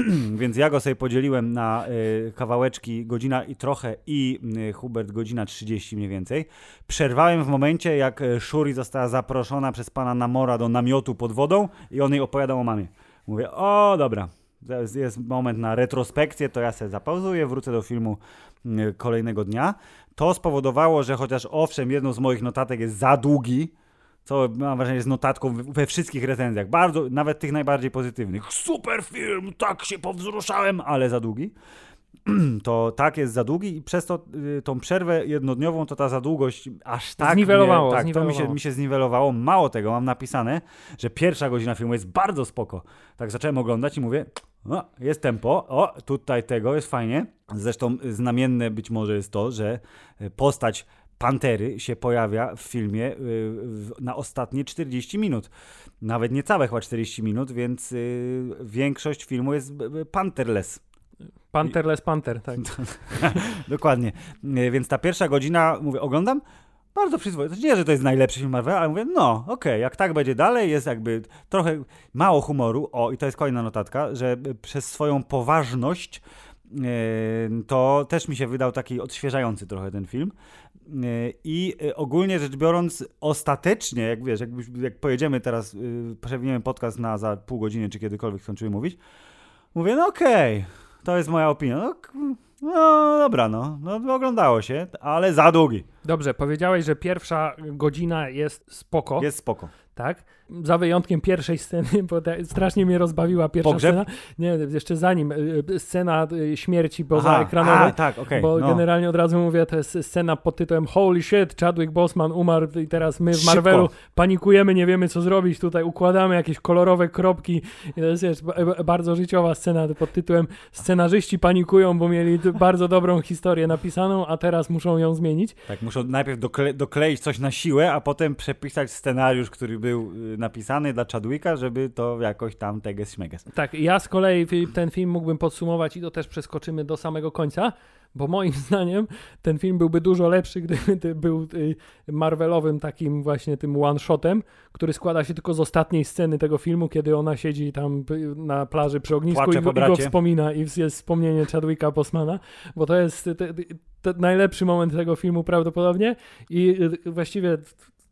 Więc ja go sobie podzieliłem na y, kawałeczki godzina i trochę i y, Hubert godzina 30 mniej więcej. Przerwałem w momencie, jak y, Shuri została zaproszona przez pana Namora do namiotu pod wodą i on jej opowiadał o mamie. Mówię, o dobra, jest moment na retrospekcję, to ja sobie zapauzuję, wrócę do filmu y, kolejnego dnia. To spowodowało, że chociaż owszem, jedną z moich notatek jest za długi, co mam wrażenie jest notatką we wszystkich recenzjach, bardzo, nawet tych najbardziej pozytywnych. Super film, tak się powzruszałem, ale za długi. To tak jest za długi i przez to y, tą przerwę jednodniową to ta za długość aż tak
zniwelowało,
tak,
zniwelowało.
to mi się, mi się zniwelowało. Mało tego, mam napisane, że pierwsza godzina filmu jest bardzo spoko. Tak zacząłem oglądać i mówię, no, jest tempo, o, tutaj tego, jest fajnie. Zresztą znamienne być może jest to, że postać Pantery się pojawia w filmie y, na ostatnie 40 minut. Nawet niecałe chyba 40 minut, więc y, większość filmu jest panterless.
Panterless Panther, tak.
Dokładnie. Y, więc ta pierwsza godzina, mówię, oglądam, bardzo przyzwoicie. Nie, że to jest najlepszy film Marvel, ale mówię, no, okej, okay, jak tak będzie dalej, jest jakby trochę mało humoru. O, i to jest kolejna notatka, że przez swoją poważność to też mi się wydał taki odświeżający trochę ten film. I y, ogólnie rzecz biorąc, ostatecznie, jak wiesz, jak, jak pojedziemy teraz, y, przewiniemy podcast na za pół godziny, czy kiedykolwiek skończymy mówić, mówię, no okej, okay, to jest moja opinia. No, no dobra, no, no oglądało się, ale za długi.
Dobrze, powiedziałeś, że pierwsza godzina jest spoko.
Jest spoko.
Tak? Za wyjątkiem pierwszej sceny, bo strasznie mnie rozbawiła pierwsza
Pogrzeb?
scena. Nie, jeszcze zanim, y, y, scena y, śmierci poza ekranowej.
tak, okay,
bo
no.
generalnie od razu mówię, to jest scena pod tytułem Holy shit, Chadwick Boseman umarł i teraz my w Marvelu Szybko. panikujemy, nie wiemy co zrobić, tutaj układamy jakieś kolorowe kropki i to jest wiesz, bardzo życiowa scena pod tytułem scenarzyści panikują, bo mieli bardzo dobrą historię napisaną, a teraz muszą ją zmienić.
Tak, muszą najpierw dokle dokleić coś na siłę, a potem przepisać scenariusz, który był napisany dla Chadwicka, żeby to jakoś tam teges śmeges.
Tak, ja z kolei ten film mógłbym podsumować i to też przeskoczymy do samego końca, bo moim zdaniem ten film byłby dużo lepszy, gdyby był y, Marvelowym takim właśnie tym one-shotem, który składa się tylko z ostatniej sceny tego filmu, kiedy ona siedzi tam na plaży przy ognisku i go, i go, wspomina i jest wspomnienie Chadwicka Bosmana, bo to jest najlepszy moment tego filmu prawdopodobnie i y, właściwie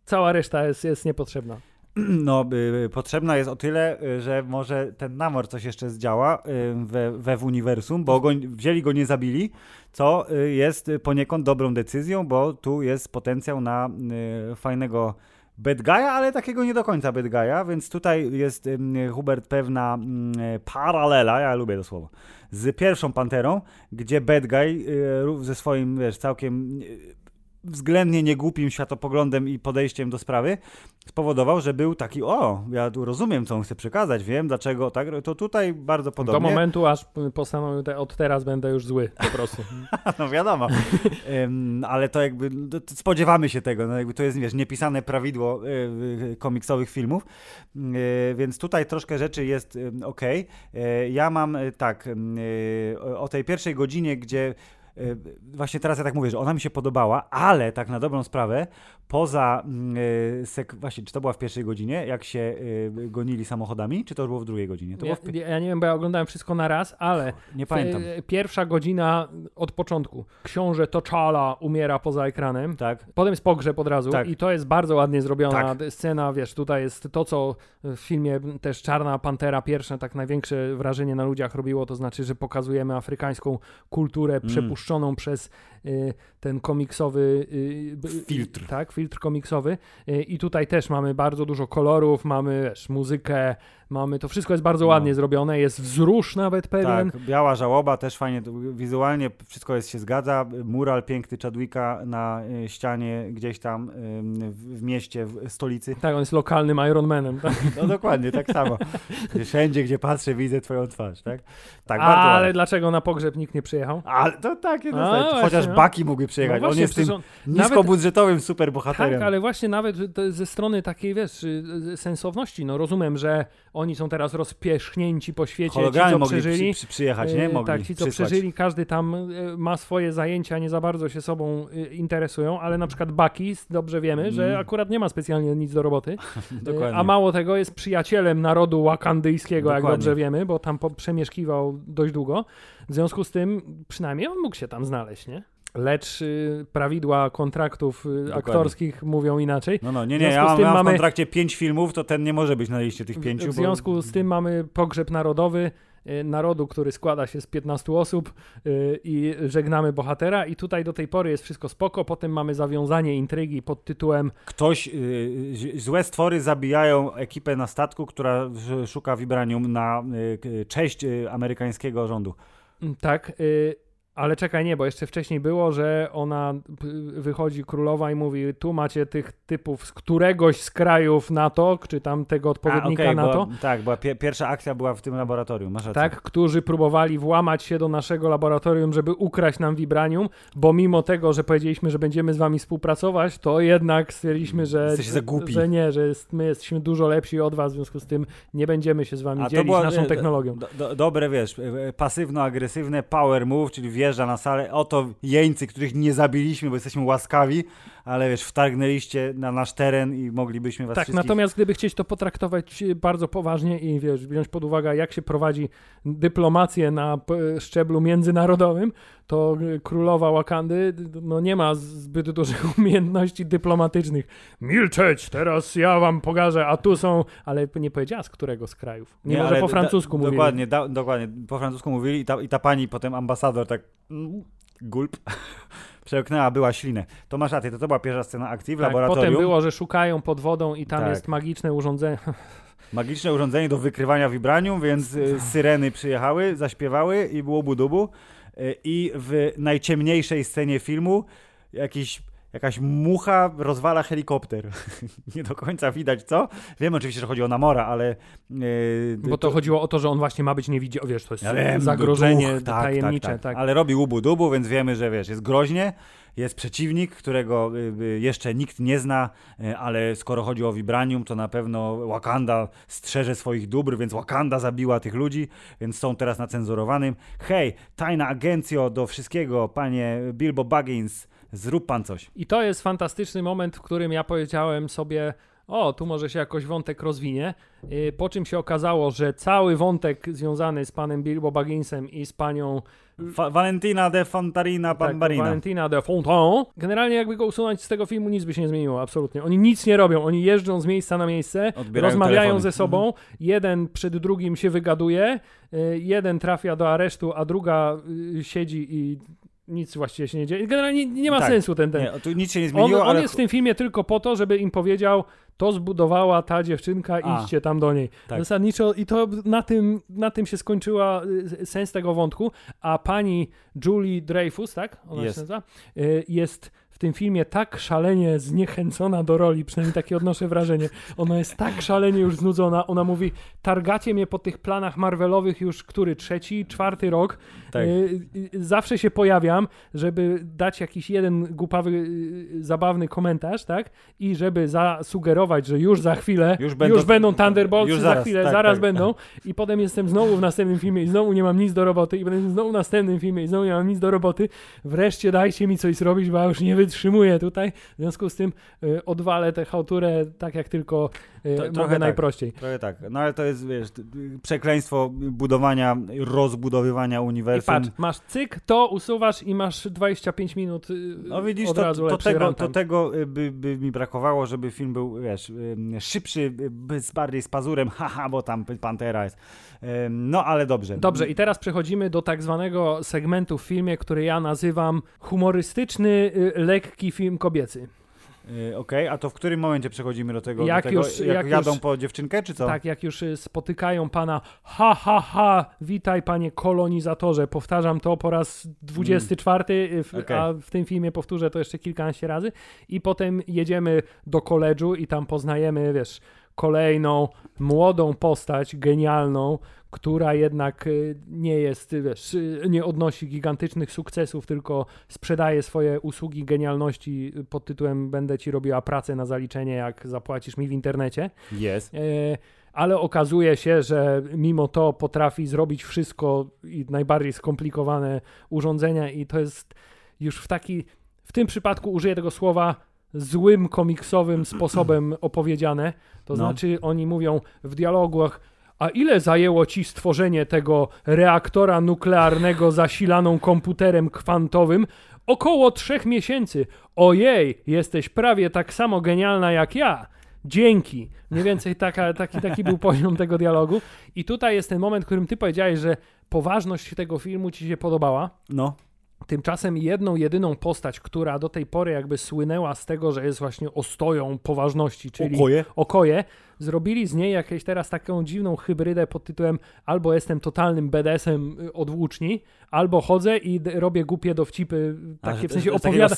cała reszta jest, jest niepotrzebna.
No, y, potrzebna jest o tyle, y, że może ten namor coś jeszcze zdziała y, we, we w uniwersum, bo go, wzięli go, nie zabili, co y, jest poniekąd dobrą decyzją, bo tu jest potencjał na y, fajnego bad guy'a, ale takiego nie do końca bad guy'a, więc tutaj jest y, Hubert pewna paralela, ja lubię to słowo, z pierwszą Panterą, gdzie bad guy ze swoim, wiesz, całkiem względnie niegłupim światopoglądem i podejściem do sprawy spowodował, że był taki, o, ja tu rozumiem, co on chce przekazać, wiem dlaczego, tak, to tutaj bardzo podobnie.
Do momentu, aż postanowił, te, od teraz będę już zły, po prostu.
no wiadomo, um, ale to jakby, to spodziewamy się tego, no jakby to jest, wiesz, niepisane prawidło y, komiksowych filmów, y, więc tutaj troszkę rzeczy jest y, ok. Ja mam tak, o tej pierwszej godzinie, gdzie właśnie teraz ja tak mówię, że ona mi się podobała, ale tak na dobrą sprawę, poza, y, sek- właśnie, czy to była w pierwszej godzinie, jak się y, gonili samochodami, czy to było w drugiej godzinie? To
Ja,
pi-
ja nie wiem, bo ja oglądałem wszystko na raz, ale
nie pamiętam.
e, pierwsza godzina od początku. Książę T'Challa umiera poza ekranem.
Tak,
Potem jest pogrzeb od razu
Tak.
i to jest bardzo ładnie zrobiona
Tak.
scena, wiesz, tutaj jest to, co w filmie też Czarna Pantera pierwsze tak największe wrażenie na ludziach robiło, to znaczy, że pokazujemy afrykańską kulturę
Mm.
przepuszczoną przez y, ten komiksowy y,
Filtr.
Tak, filtr komiksowy. Y, i tutaj też mamy bardzo dużo kolorów, mamy wiesz, muzykę, mamy, to wszystko jest bardzo
No.
ładnie zrobione, jest wzrusz nawet pewien.
tak, biała żałoba też fajnie, wizualnie wszystko jest, się zgadza, mural piękny Chadwicka na y, ścianie gdzieś tam w, mieście, w stolicy.
Tak, on jest lokalnym Ironmanem. Tak?
No dokładnie, tak samo. Wszędzie, gdzie patrzę, widzę twoją twarz, tak? Tak, bardzo
Ale
ładnie.
dlaczego na pogrzeb nikt nie przyjechał?
Ale to takie,
A,
no,
właśnie,
chociaż
no.
Baki mógłby przyjechać.
No
On
właśnie,
jest tym
on-
niskobudżetowym superbohaterem.
Tak, ale właśnie nawet ze strony takiej, wiesz, y, sensowności, no rozumiem, że oni są teraz rozpierzchnięci po świecie, ci,
Hologramy
co
mogli
przeżyli.
przy, przy, przyjechać, nie?
y,
Mogli
tak, ci, co
przysłać.
przeżyli, każdy tam y, ma swoje zajęcia, nie za bardzo się sobą y, interesują, ale na przykład Bucky, dobrze wiemy, że
Mm.
akurat nie ma specjalnie nic do roboty, a mało tego jest przyjacielem narodu wakandyjskiego, jak
Dokładnie.
dobrze wiemy, bo tam przemieszkiwał dość długo. W związku z tym przynajmniej on mógł się tam znaleźć, nie? Lecz y, prawidła kontraktów y, aktorskich mówią inaczej.
No, no, nie,
w
nie, ja mam,
tym
ja mam w
mamy-
kontrakcie pięć filmów, to ten nie może być na liście tych pięciu.
W
bo-
związku z tym mamy pogrzeb narodowy y, narodu, który składa się z 15 osób y, i żegnamy bohatera i tutaj do tej pory jest wszystko spoko, potem mamy zawiązanie intrygi pod tytułem
Ktoś, złe stwory zabijają ekipę na statku, która sz- szuka vibranium na cześć amerykańskiego rządu.
mm, tak, ale czekaj, nie, bo jeszcze wcześniej było, że ona wychodzi królowa i mówi, tu macie tych typów z któregoś z krajów NATO, czy tam tego odpowiednika
okej,
NATO.
była, tak, była pie, pierwsza akcja była w tym laboratorium, masz rację.
tak, którzy próbowali włamać się do naszego laboratorium, żeby ukraść nam vibranium, bo mimo tego, że powiedzieliśmy, że będziemy z wami współpracować, to jednak stwierdziliśmy, że,
za głupi.
że nie, że jest, my jesteśmy dużo lepsi od was, w związku z tym nie będziemy się z wami
A
dzielić
była,
naszą
e,
technologią.
Do, do, dobre, wiesz, e, pasywno-agresywne power move, czyli wjeżdża na salę, oto jeńcy, których nie zabiliśmy, bo jesteśmy łaskawi, ale wiesz, wtargnęliście na nasz teren i moglibyśmy was
Tak,
wszystkich...
natomiast gdyby chcieć to potraktować e, bardzo poważnie i wiesz, wziąć pod uwagę, jak się prowadzi dyplomację na szczeblu międzynarodowym, to e, królowa Wakandy no, nie ma zbyt dużych umiejętności dyplomatycznych. Milczeć, teraz ja wam pokażę, a tu są, ale nie powiedziała z którego z krajów. Nie, może
ale
po
da-
francusku mówili.
Dokładnie, da, dokładnie, po francusku mówili i ta, i ta pani potem ambasador tak mm, gulp przełknęła, była ślinę. To masz rację, to, to była pierwsza scena akcji w
Tak,
laboratorium.
potem było, że szukają pod wodą i tam
Tak.
jest magiczne urządzenie.
Magiczne urządzenie do wykrywania vibranium, więc y, syreny przyjechały, zaśpiewały i było budubu. Y, I w najciemniejszej scenie filmu jakiś, jakaś mucha rozwala helikopter. Nie do końca widać co. Wiem oczywiście, że chodzi o Namora, ale... y,
Bo to chodziło o to, że on właśnie ma być niewidzialny. Wiesz, to jest
Ja wiem,
zagrożenie
duch, tak,
tajemnicze.
tak,
Tak,
tak. Ale robi łubu dubu, więc wiemy, że wiesz, jest groźnie, jest przeciwnik, którego y, y, jeszcze nikt nie zna, y, ale skoro chodzi o Vibranium, to na pewno Wakanda strzeże swoich dóbr, więc Wakanda zabiła tych ludzi, więc są teraz na cenzurowanym. Hej, tajna agencjo do wszystkiego, panie Bilbo Baggins, zrób pan coś.
I to jest fantastyczny moment, w którym ja powiedziałem sobie, o, tu może się jakoś wątek rozwinie, yy, po czym się okazało, że cały wątek związany z panem Bilbo Bagginsem i z panią
Fa- Valentina de Fontarina
tak,
Bambarina.
Valentina de Fontaine, generalnie jakby go usunąć z tego filmu, nic by się nie zmieniło, absolutnie. Oni nic nie robią, oni jeżdżą z miejsca na miejsce,
Odbierają
rozmawiają
telefony.
ze sobą, jeden przed drugim się wygaduje, yy, jeden trafia do aresztu, a druga siedzi i nic właściwie się nie dzieje. Generalnie nie, nie ma
Tak.
sensu ten, ten.
Nie, tu nic się nie
On,
zmieniło,
on
ale...
jest w tym filmie tylko po to, żeby im powiedział, to zbudowała ta dziewczynka,
A.
idźcie tam do niej.
Tak.
Zasadniczo i to na tym, na tym się skończyła y, sens tego wątku, a pani Julie Dreyfus, tak? Ona
Jest.
się nazywa, y, jest w tym filmie tak szalenie zniechęcona do roli, przynajmniej takie odnoszę wrażenie. Ona jest tak szalenie już znudzona. Ona mówi, targacie mnie po tych planach Marvelowych już który trzeci, czwarty rok.
Tak.
Y, y, zawsze się pojawiam, żeby dać jakiś jeden głupawy, y, zabawny komentarz, tak? I żeby zasugerować, że już za chwilę, już będą, już będą Thunderbolts, już zaraz, za chwilę, tak, zaraz tak. będą. I potem jestem znowu w następnym filmie i znowu nie mam nic do roboty i będę znowu w następnym filmie i znowu nie mam nic do roboty. Wreszcie dajcie mi coś zrobić, bo ja już nie wytrzymuję tutaj. W związku z tym y, odwalę tę chałturę tak jak tylko to, mogę tak, najprościej.
Trochę tak. No ale to jest, wiesz, przekleństwo budowania, rozbudowywania uniwersum.
I patrz, masz cyk, to usuwasz i masz 25 minut y, no widzisz, to,
to, tego, to tego by, by mi brakowało, żeby film był, wiesz, szybszy, z bardziej z pazurem, haha, bo tam Pantera jest. No ale dobrze.
Dobrze, i teraz przechodzimy do tak zwanego segmentu w filmie, który ja nazywam humorystyczny, lekki film kobiecy.
Yy, Okej, okay, a to w którym momencie przechodzimy do tego? Jak, do tego, już, jak, jak jadą już, po dziewczynkę, czy co?
Tak, jak już y, spotykają pana ha, ha, ha, witaj panie kolonizatorze. Powtarzam to po raz 24, mm. w, okay. a w tym filmie powtórzę to jeszcze kilkanaście razy. I potem jedziemy do koledżu i tam poznajemy, wiesz, kolejną młodą postać, genialną, która jednak y, nie jest, wiesz, y, nie odnosi gigantycznych sukcesów, tylko sprzedaje swoje usługi genialności pod tytułem będę ci robiła pracę na zaliczenie, jak zapłacisz mi w internecie.
Jest. E,
ale okazuje się, że mimo to potrafi zrobić wszystko i najbardziej skomplikowane urządzenia i to jest już w taki, w tym przypadku użyję tego słowa złym komiksowym sposobem opowiedziane. To no. znaczy oni mówią w dialogach a ile zajęło ci stworzenie tego reaktora nuklearnego zasilaną komputerem kwantowym? Około trzech miesięcy. Ojej, jesteś prawie tak samo genialna jak ja. Dzięki. Mniej więcej taka, taki, taki był poziom tego dialogu. I tutaj jest ten moment, w którym ty powiedziałeś, że poważność tego filmu ci się podobała.
No.
Tymczasem jedną, jedyną postać, która do tej pory jakby słynęła z tego, że jest właśnie ostoją poważności, czyli
okoje,
okoje zrobili z niej jakąś teraz taką dziwną hybrydę pod tytułem albo jestem totalnym BDS-em y, od włóczni, albo chodzę i robię głupie dowcipy, takie A, w sensie opowiada,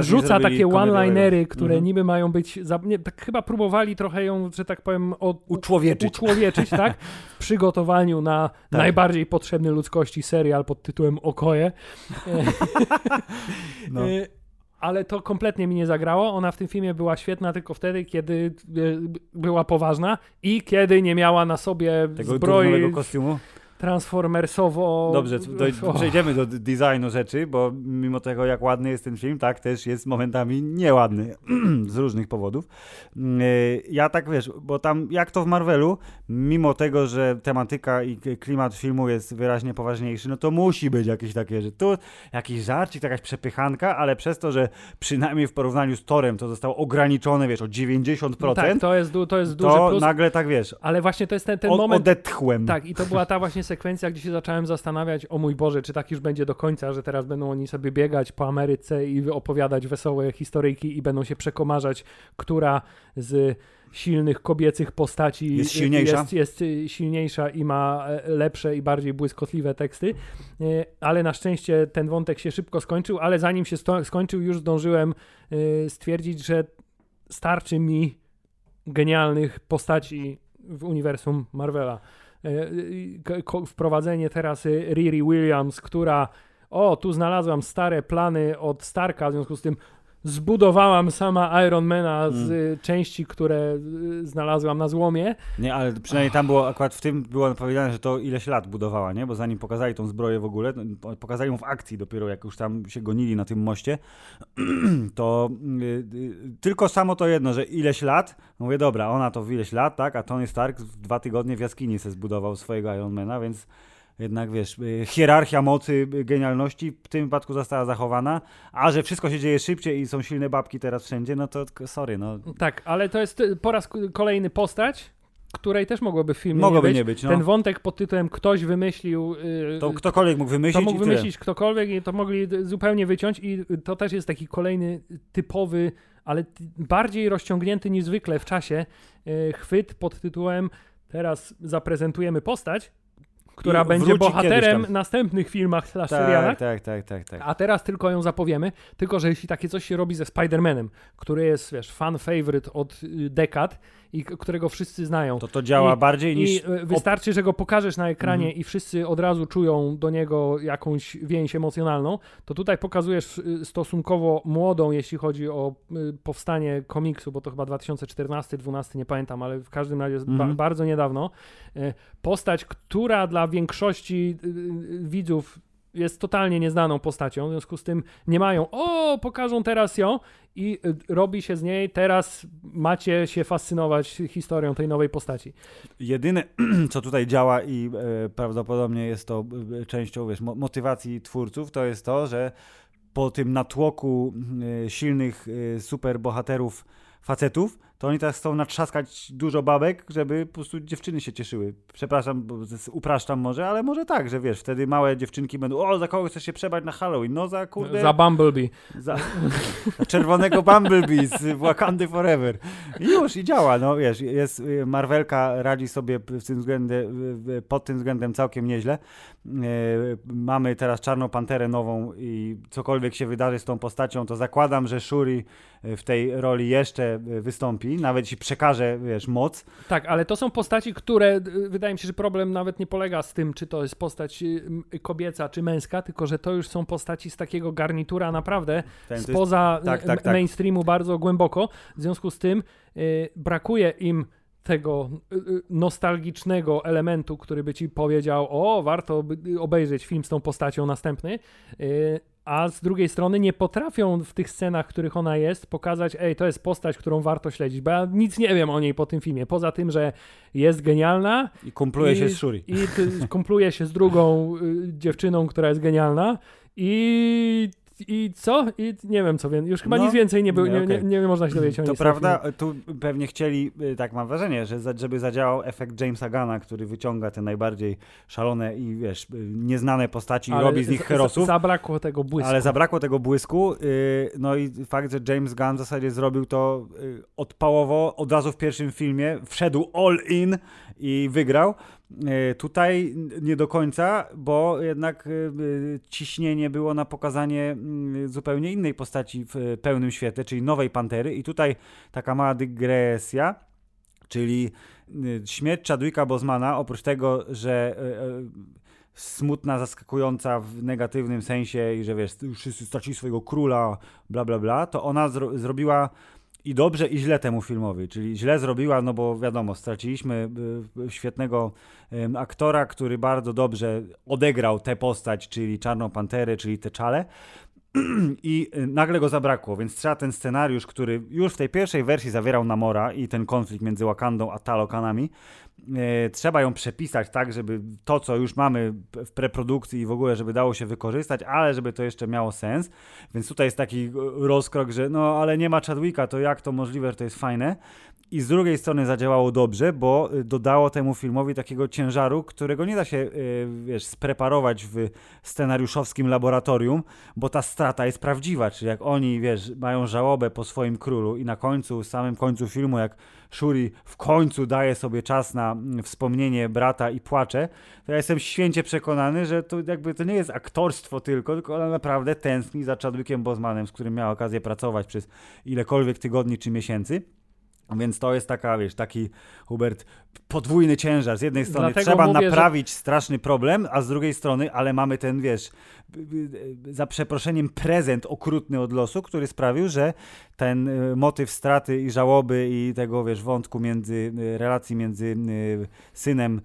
rzuca takie one-linery, które mhm. niby mają być, za, nie, tak chyba próbowali trochę ją, że tak powiem, od,
uczłowieczyć,
uczłowieczyć tak? w przygotowaniu na tak. najbardziej potrzebny ludzkości serial pod tytułem Okoje. no. Ale to kompletnie mi nie zagrało. Ona w tym filmie była świetna tylko wtedy, kiedy e, była poważna i kiedy nie miała na sobie
Tego
zbroi.
kostiumu?
Transformersowo.
Dobrze, do, przejdziemy do designu rzeczy, bo mimo tego, jak ładny jest ten film, tak też jest momentami nieładny z różnych powodów. Mm, e, ja tak wiesz, bo tam jak to w Marvelu, mimo tego, że tematyka i klimat filmu jest wyraźnie poważniejszy, no to musi być jakieś takie, że tu jakiś żarcik, jakaś przepychanka, ale przez to, że przynajmniej w porównaniu z Torem to zostało ograniczone, wiesz, o 90%. No tak,
to jest, to jest duży
to
plus.
nagle tak wiesz.
Ale właśnie to jest ten, ten moment.
Odetchłem.
Tak, i to była ta właśnie sekwencja, gdzie się zacząłem zastanawiać, o mój Boże, czy tak już będzie do końca, że teraz będą oni sobie biegać po Ameryce i opowiadać wesołe historyjki i będą się przekomarzać, która z silnych kobiecych postaci
jest silniejsza.
Jest, jest, silniejsza i ma e, lepsze i bardziej błyskotliwe teksty. E, ale na szczęście ten wątek się szybko skończył, ale zanim się skończył, już zdążyłem e, stwierdzić, że starczy mi genialnych postaci w uniwersum Marvela. E, wprowadzenie teraz Riri Williams, która o, tu znalazłam stare plany od Starka, w związku z tym zbudowałam sama Ironmana z mm. części, które znalazłam na złomie.
Nie, ale przynajmniej tam było, akurat w tym było powiedziane, że to ileś lat budowała, nie? Bo zanim pokazali tą zbroję w ogóle, pokazali ją w akcji dopiero, jak już tam się gonili na tym moście, to y, y, tylko samo to jedno, że ileś lat, mówię, dobra, ona to w ileś lat, tak? A Tony Stark w dwa tygodnie w jaskini se zbudował swojego Ironmana, więc jednak wiesz, y, hierarchia mocy, y, genialności w tym wypadku została zachowana, a że wszystko się dzieje szybciej i są silne babki teraz wszędzie, no to sorry, no.
Tak, ale to jest po raz kolejny postać, której też mogłoby w filmie
Mogłoby
nie być.
Nie być no.
Ten wątek pod tytułem ktoś wymyślił...
Yy, to ktokolwiek mógł wymyślić
To mógł wymyślić ktokolwiek i to mogli zupełnie wyciąć i to też jest taki kolejny typowy, ale bardziej rozciągnięty niż zwykle w czasie yy, chwyt pod tytułem teraz zaprezentujemy postać, która
I
będzie bohaterem następnych filmach slash serialach.
Tak, tak, tak, tak, tak.
A teraz tylko ją zapowiemy, tylko że jeśli takie coś się robi ze Spider-Manem, który jest, wiesz, fan favorite od y, dekad i którego wszyscy znają.
To to działa
I-
bardziej niż...
I y, wystarczy, że go pokażesz na ekranie i wszyscy od razu czują do niego jakąś więź emocjonalną, to tutaj pokazujesz y, stosunkowo młodą, jeśli chodzi o y, powstanie komiksu, bo to chyba 2014-2012, nie pamiętam, ale w każdym razie ba-
Mhm.
bardzo niedawno. y, Postać, która dla większości widzów jest totalnie nieznaną postacią, w związku z tym nie mają, o, pokażą teraz ją i y, robi się z niej, teraz macie się fascynować historią tej nowej postaci.
Jedyne, co tutaj działa i e, prawdopodobnie jest to e, częścią wiesz, mo- motywacji twórców, to jest to, że po tym natłoku e, silnych e, superbohaterów facetów, to oni teraz chcą natrzaskać dużo babek, żeby po prostu dziewczyny się cieszyły. Przepraszam, upraszczam może, ale może tak, że wiesz, wtedy małe dziewczynki będą, o, za kogo chcesz się przebrać na Halloween? No za kurde...
Za Bumblebee.
Za, za czerwonego Bumblebee z Wakandy Forever. I już, i działa, no wiesz, jest, Marvelka radzi sobie w tym pod tym względem całkiem nieźle. E, Mamy teraz Czarną Panterę nową i cokolwiek się wydarzy z tą postacią, to zakładam, że Shuri w tej roli jeszcze wystąpi, nawet jeśli przekaże, wiesz, moc.
Tak, ale to są postaci, które y, wydaje mi się, że problem nawet nie polega z tym, czy to jest postać m, kobieca, czy męska, tylko że to już są postaci z takiego garnitura naprawdę
Ten, to jest,
spoza
tak, tak, tak.
mainstreamu bardzo głęboko. W związku z tym y, brakuje im tego nostalgicznego elementu, który by ci powiedział, o, warto obejrzeć film z tą postacią następny, a z drugiej strony nie potrafią w tych scenach, w których ona jest, pokazać, ej, to jest postać, którą warto śledzić, bo ja nic nie wiem o niej po tym filmie, poza tym, że jest genialna
I kumpluje
i-
się z Shuri.
i kumpluje się z drugą y, dziewczyną, która jest genialna i i co? I nie wiem co więcej. Już chyba
No,
nic więcej nie, był,
nie,
nie,
okej.
nie, nie można się dowiedzieć o
To prawda, tu pewnie chcieli, y, tak mam wrażenie, że żeby zadziałał efekt Jamesa Gana, który wyciąga te najbardziej szalone i wiesz, y, nieznane postaci i
Ale
robi z nich herosów.
Zabrakło tego błysku.
Ale zabrakło tego błysku, y, no i fakt, że James Gunn w zasadzie zrobił to odpałowo, od razu w pierwszym filmie, wszedł all in i wygrał. Y, Tutaj nie do końca, bo jednak y, y, ciśnienie było na pokazanie y, zupełnie innej postaci w pełnym świetle, czyli nowej Pantery. I tutaj taka mała dygresja, czyli śmierć Chadwicka Bosmana, oprócz tego, że smutna, zaskakująca w negatywnym sensie i że wiesz, wszyscy stracili swojego króla, bla bla bla, to ona zro zrobiła i dobrze i źle temu filmowi, czyli źle zrobiła, no bo wiadomo, straciliśmy y, świetnego em, aktora, który bardzo dobrze odegrał tę postać, czyli Czarną Panterę, czyli T'Challę i y, nagle go zabrakło, więc trzeba ten scenariusz, który już w tej pierwszej wersji zawierał Namora i ten konflikt między Wakandą a Talokanami, e, trzeba ją przepisać tak, żeby to, co już mamy w preprodukcji i w ogóle, żeby dało się wykorzystać, ale żeby to jeszcze miało sens. Więc tutaj jest taki e, rozkrok, że no ale nie ma Chadwicka, to jak to możliwe, że to jest fajne? I z drugiej strony zadziałało dobrze, bo y, dodało temu filmowi takiego ciężaru, którego nie da się, y, wiesz, spreparować w scenariuszowskim laboratorium, bo ta strata jest prawdziwa. Czyli jak oni, wiesz, mają żałobę po swoim królu i na końcu, samym końcu filmu, jak Shuri w końcu daje sobie czas na mm, wspomnienie brata i płacze, to ja jestem święcie przekonany, że to jakby to nie jest aktorstwo tylko, tylko ona naprawdę tęskni za Chadwickiem Bosmanem, z którym miała okazję pracować przez ilekolwiek tygodni czy miesięcy. Więc to jest taka, wiesz, taki Hubert, podwójny ciężar. Z jednej strony
Dlatego
trzeba
mówię, że-
naprawić straszny problem, a z drugiej strony, ale mamy ten, wiesz, za przeproszeniem prezent okrutny od losu, który sprawił, że ten y, motyw straty i żałoby i tego, wiesz, wątku między, y, relacji między y, synem,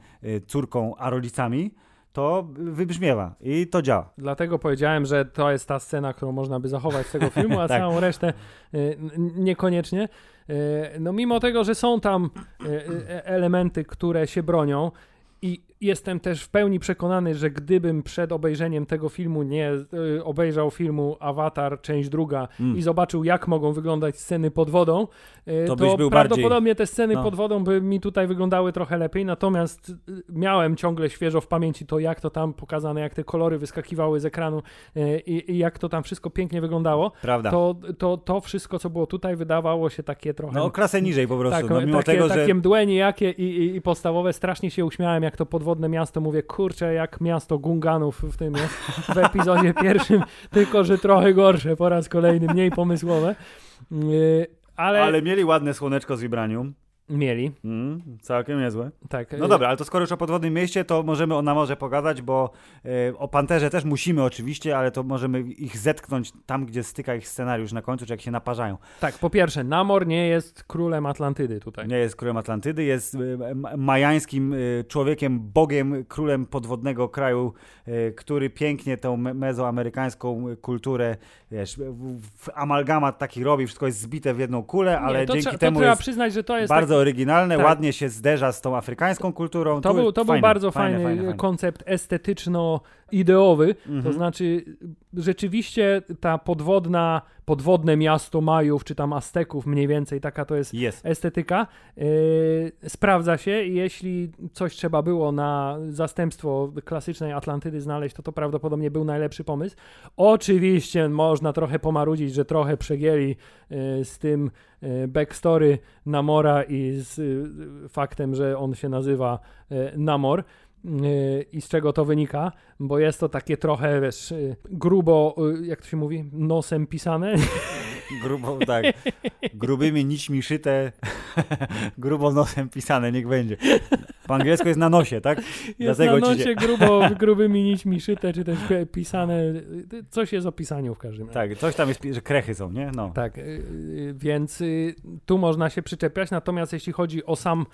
córką, a rodzicami, to wybrzmiewa i to działa.
Dlatego powiedziałem, że to jest ta scena, którą można by zachować z tego filmu, a
Tak.
całą resztę y, niekoniecznie. Y, No mimo tego, że są tam y, y, elementy, które się bronią jestem też w pełni przekonany, że gdybym przed obejrzeniem tego filmu nie y, obejrzał filmu Avatar, część druga
Mm.
i zobaczył, jak mogą wyglądać sceny pod wodą, y,
To
to, prawdopodobnie te sceny
no.
pod wodą by mi tutaj wyglądały trochę lepiej, natomiast y, miałem ciągle świeżo w pamięci to, jak to tam pokazane, jak te kolory wyskakiwały z ekranu y, i, jak to tam wszystko pięknie wyglądało,
Prawda.
to, to, to wszystko, co było tutaj, wydawało się takie trochę...
No klasę niżej po prostu,
tak,
no, mimo
takie,
tego, że...
takie mdłe, nijakie i, i, i podstawowe. Strasznie się uśmiałem, jak to pod wodą podwodne miasto, mówię, kurczę, jak miasto Gunganów w tym w epizodzie pierwszym, tylko że trochę gorsze po raz kolejny, mniej pomysłowe. Yy, ale...
ale mieli ładne słoneczko z Vibranium.
Mieli.
Mm, całkiem niezłe.
Tak.
No dobra, ale to skoro już o podwodnym mieście, to możemy o Namorze pogadać, bo e, o Panterze też musimy oczywiście, ale to możemy ich zetknąć tam, gdzie styka ich scenariusz na końcu, czy jak się naparzają.
Tak, po pierwsze, Namor nie jest królem Atlantydy tutaj.
Nie jest królem Atlantydy, jest e, majańskim e, człowiekiem, bogiem, królem podwodnego kraju, e, który pięknie tą mezoamerykańską kulturę, wiesz, w amalgamat taki robi, wszystko jest zbite w jedną kulę, ale
nie,
dzięki temu
trzeba
jest
przyznać, że to jest
bardzo. Oryginalne,
tak.
ładnie się zderza z tą afrykańską kulturą.
To,
Tu-
był, to był bardzo fajny
fajne, fajne.
koncept estetyczno-ideowy. To
Mhm.
znaczy, rzeczywiście ta podwodna, podwodne miasto Majów, czy tam Azteków mniej więcej, taka to jest
Jest.
estetyka. Yy, sprawdza się i jeśli coś trzeba było na zastępstwo klasycznej Atlantydy znaleźć, to to prawdopodobnie był najlepszy pomysł. Oczywiście można trochę pomarudzić, że trochę przegięli yy, z tym yy, backstory Namora i z faktem, że on się nazywa Namor. Yy, I z czego to wynika? Bo jest to takie trochę, wiesz, yy, grubo, yy, jak to się mówi, nosem pisane.
Grubo, tak. Grubymi nićmi szyte, grubo nosem pisane, niech będzie. Po angielsku jest na nosie, tak?
Jest
Dlatego
na
się-
grubo, grubymi nićmi szyte, czy też pi- pisane. Coś jest o pisaniu w każdym razie.
Tak, coś tam jest, że krechy są, nie? No.
Tak, y, y, więc y, tu można się przyczepiać, natomiast jeśli chodzi o sam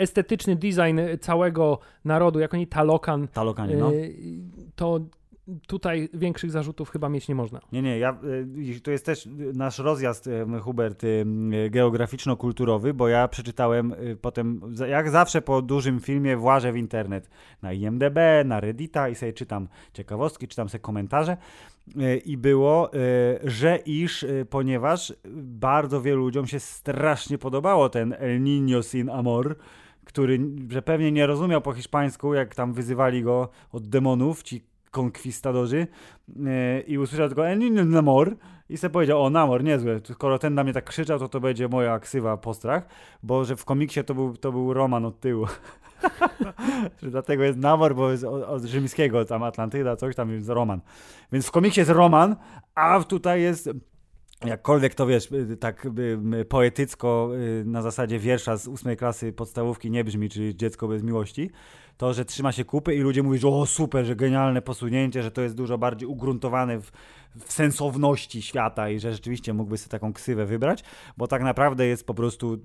estetyczny design całego narodu, jak oni Talokan,
Talokanie, no.
y, to tutaj większych zarzutów chyba mieć nie można.
Nie, nie, ja, y, to jest też nasz rozjazd, Hubert, geograficzno-kulturowy, bo ja przeczytałem y, potem, jak zawsze po dużym filmie włażę w internet, na IMDB, na Reddita i sobie czytam ciekawostki, czytam sobie komentarze i było, że iż, ponieważ bardzo wielu ludziom się strasznie podobało ten El Niño sin amor, który, że pewnie nie rozumiał po hiszpańsku, jak tam wyzywali go od demonów, ci konkwistadorzy yy, i usłyszał tylko Namor i sobie powiedział, o Namor, niezłe, skoro ten na mnie tak krzyczał, to to będzie moja ksywa postrach, bo że w komiksie to był, to był Roman od tyłu. Dlatego jest Namor, bo jest od, od rzymskiego, tam Atlantyda, coś tam jest Roman. Więc w komiksie jest Roman, a tutaj jest jakkolwiek to wiesz, y, tak y, poetycko y, na zasadzie wiersza z ósmej klasy podstawówki nie brzmi, czyli dziecko bez miłości, to, że trzyma się kupy i ludzie mówią, że o super, że genialne posunięcie, że to jest dużo bardziej ugruntowane w, w sensowności świata i że rzeczywiście mógłby sobie taką ksywę wybrać, bo tak naprawdę jest po prostu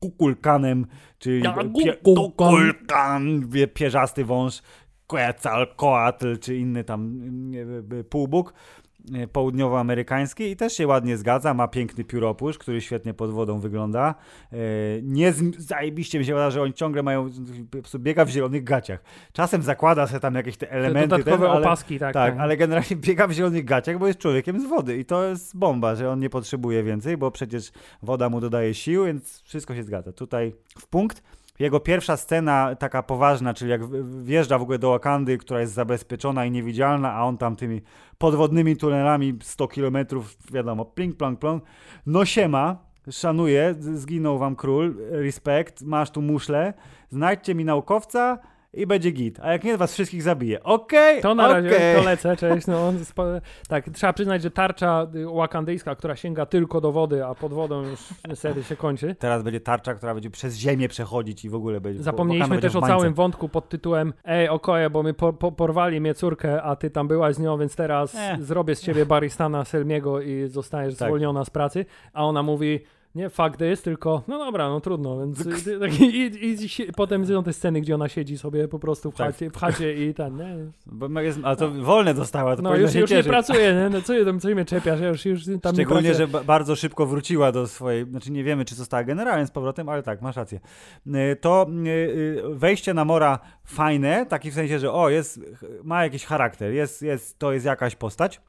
kukulkanem, czyli
Ja,
pie,
kukulkan.
pierzasty wąż, Quetzalcoatl czy inny tam y, półbóg y, południowoamerykański i też się ładnie zgadza, ma piękny pióropusz, który świetnie pod wodą wygląda. Y, Nie z, zajebiście mi się wydaje, że oni ciągle mają, biega w zielonych gaciach. Czasem zakłada sobie tam jakieś te elementy,
dodatkowe
ten, ale,
opaski, tak.
tak, ale generalnie biega w zielonych gaciach, bo jest człowiekiem z wody i to jest bomba, że on nie potrzebuje więcej, bo przecież woda mu dodaje sił, więc wszystko się zgadza. Tutaj w punkt. Jego pierwsza scena, taka poważna, czyli jak wjeżdża w ogóle do Wakandy, która jest zabezpieczona i niewidzialna, a on tam tymi podwodnymi tunelami 100 kilometrów, wiadomo, plink, plonk, plonk. No siema, szanuję, zginął wam król, respekt, masz tu muszlę, znajdźcie mi naukowca i będzie git, a jak nie, was wszystkich zabije. Okej,
To na razie
okej.
to lecę, cześć. No. Tak, trzeba przyznać, że tarcza wakandyjska, która sięga tylko do wody, a pod wodą już niestety się kończy.
Teraz będzie tarcza, która będzie przez ziemię przechodzić i w ogóle będzie...
Zapomnieliśmy też o całym wątku pod tytułem Ej, okoje, bo my po, po, porwali mnie córkę, a ty tam byłaś z nią, więc teraz
Eh.
zrobię z ciebie baristana Selmiego i zostajesz
Tak.
zwolniona z pracy. A ona mówi, nie, fakt jest, tylko no dobra, no trudno, więc i, i, i si- potem są te sceny, gdzie ona siedzi sobie po prostu w
Tak.
chacie, w chacie i ten, nie?
Bo jest, a to wolne dostała, to
No już,
się
już nie pracuje, nie? No co, tam- co mnie czepiasz, ja już, już tam nie
Szczególnie, że ba- bardzo szybko wróciła do swojej, znaczy nie wiemy, czy została generałem z powrotem, ale tak, masz rację. Y, To y, y, wejście na Mora fajne, taki w sensie, że o, jest, ma jakiś charakter, jest, jest, to jest jakaś postać.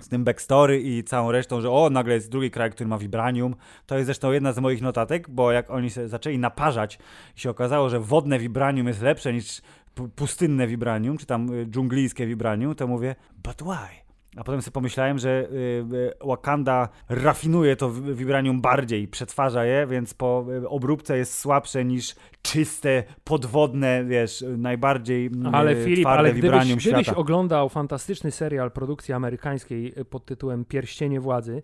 Z tym backstory i całą resztą, że o, nagle jest drugi kraj, który ma vibranium. To jest zresztą jedna z moich notatek, bo jak oni zaczęli naparzać i się okazało, że wodne vibranium jest lepsze niż pu- pustynne vibranium, czy tam y, dżunglijskie vibranium, to mówię, but why? A potem sobie pomyślałem, że y, y, Wakanda rafinuje to vibranium bardziej, przetwarza je, więc po y, obróbce jest słabsze niż czyste, podwodne, wiesz, najbardziej
ale Filip,
twarde
ale
vibranium
gdybyś,
świata.
gdybyś oglądał fantastyczny serial produkcji amerykańskiej pod tytułem Pierścienie Władzy,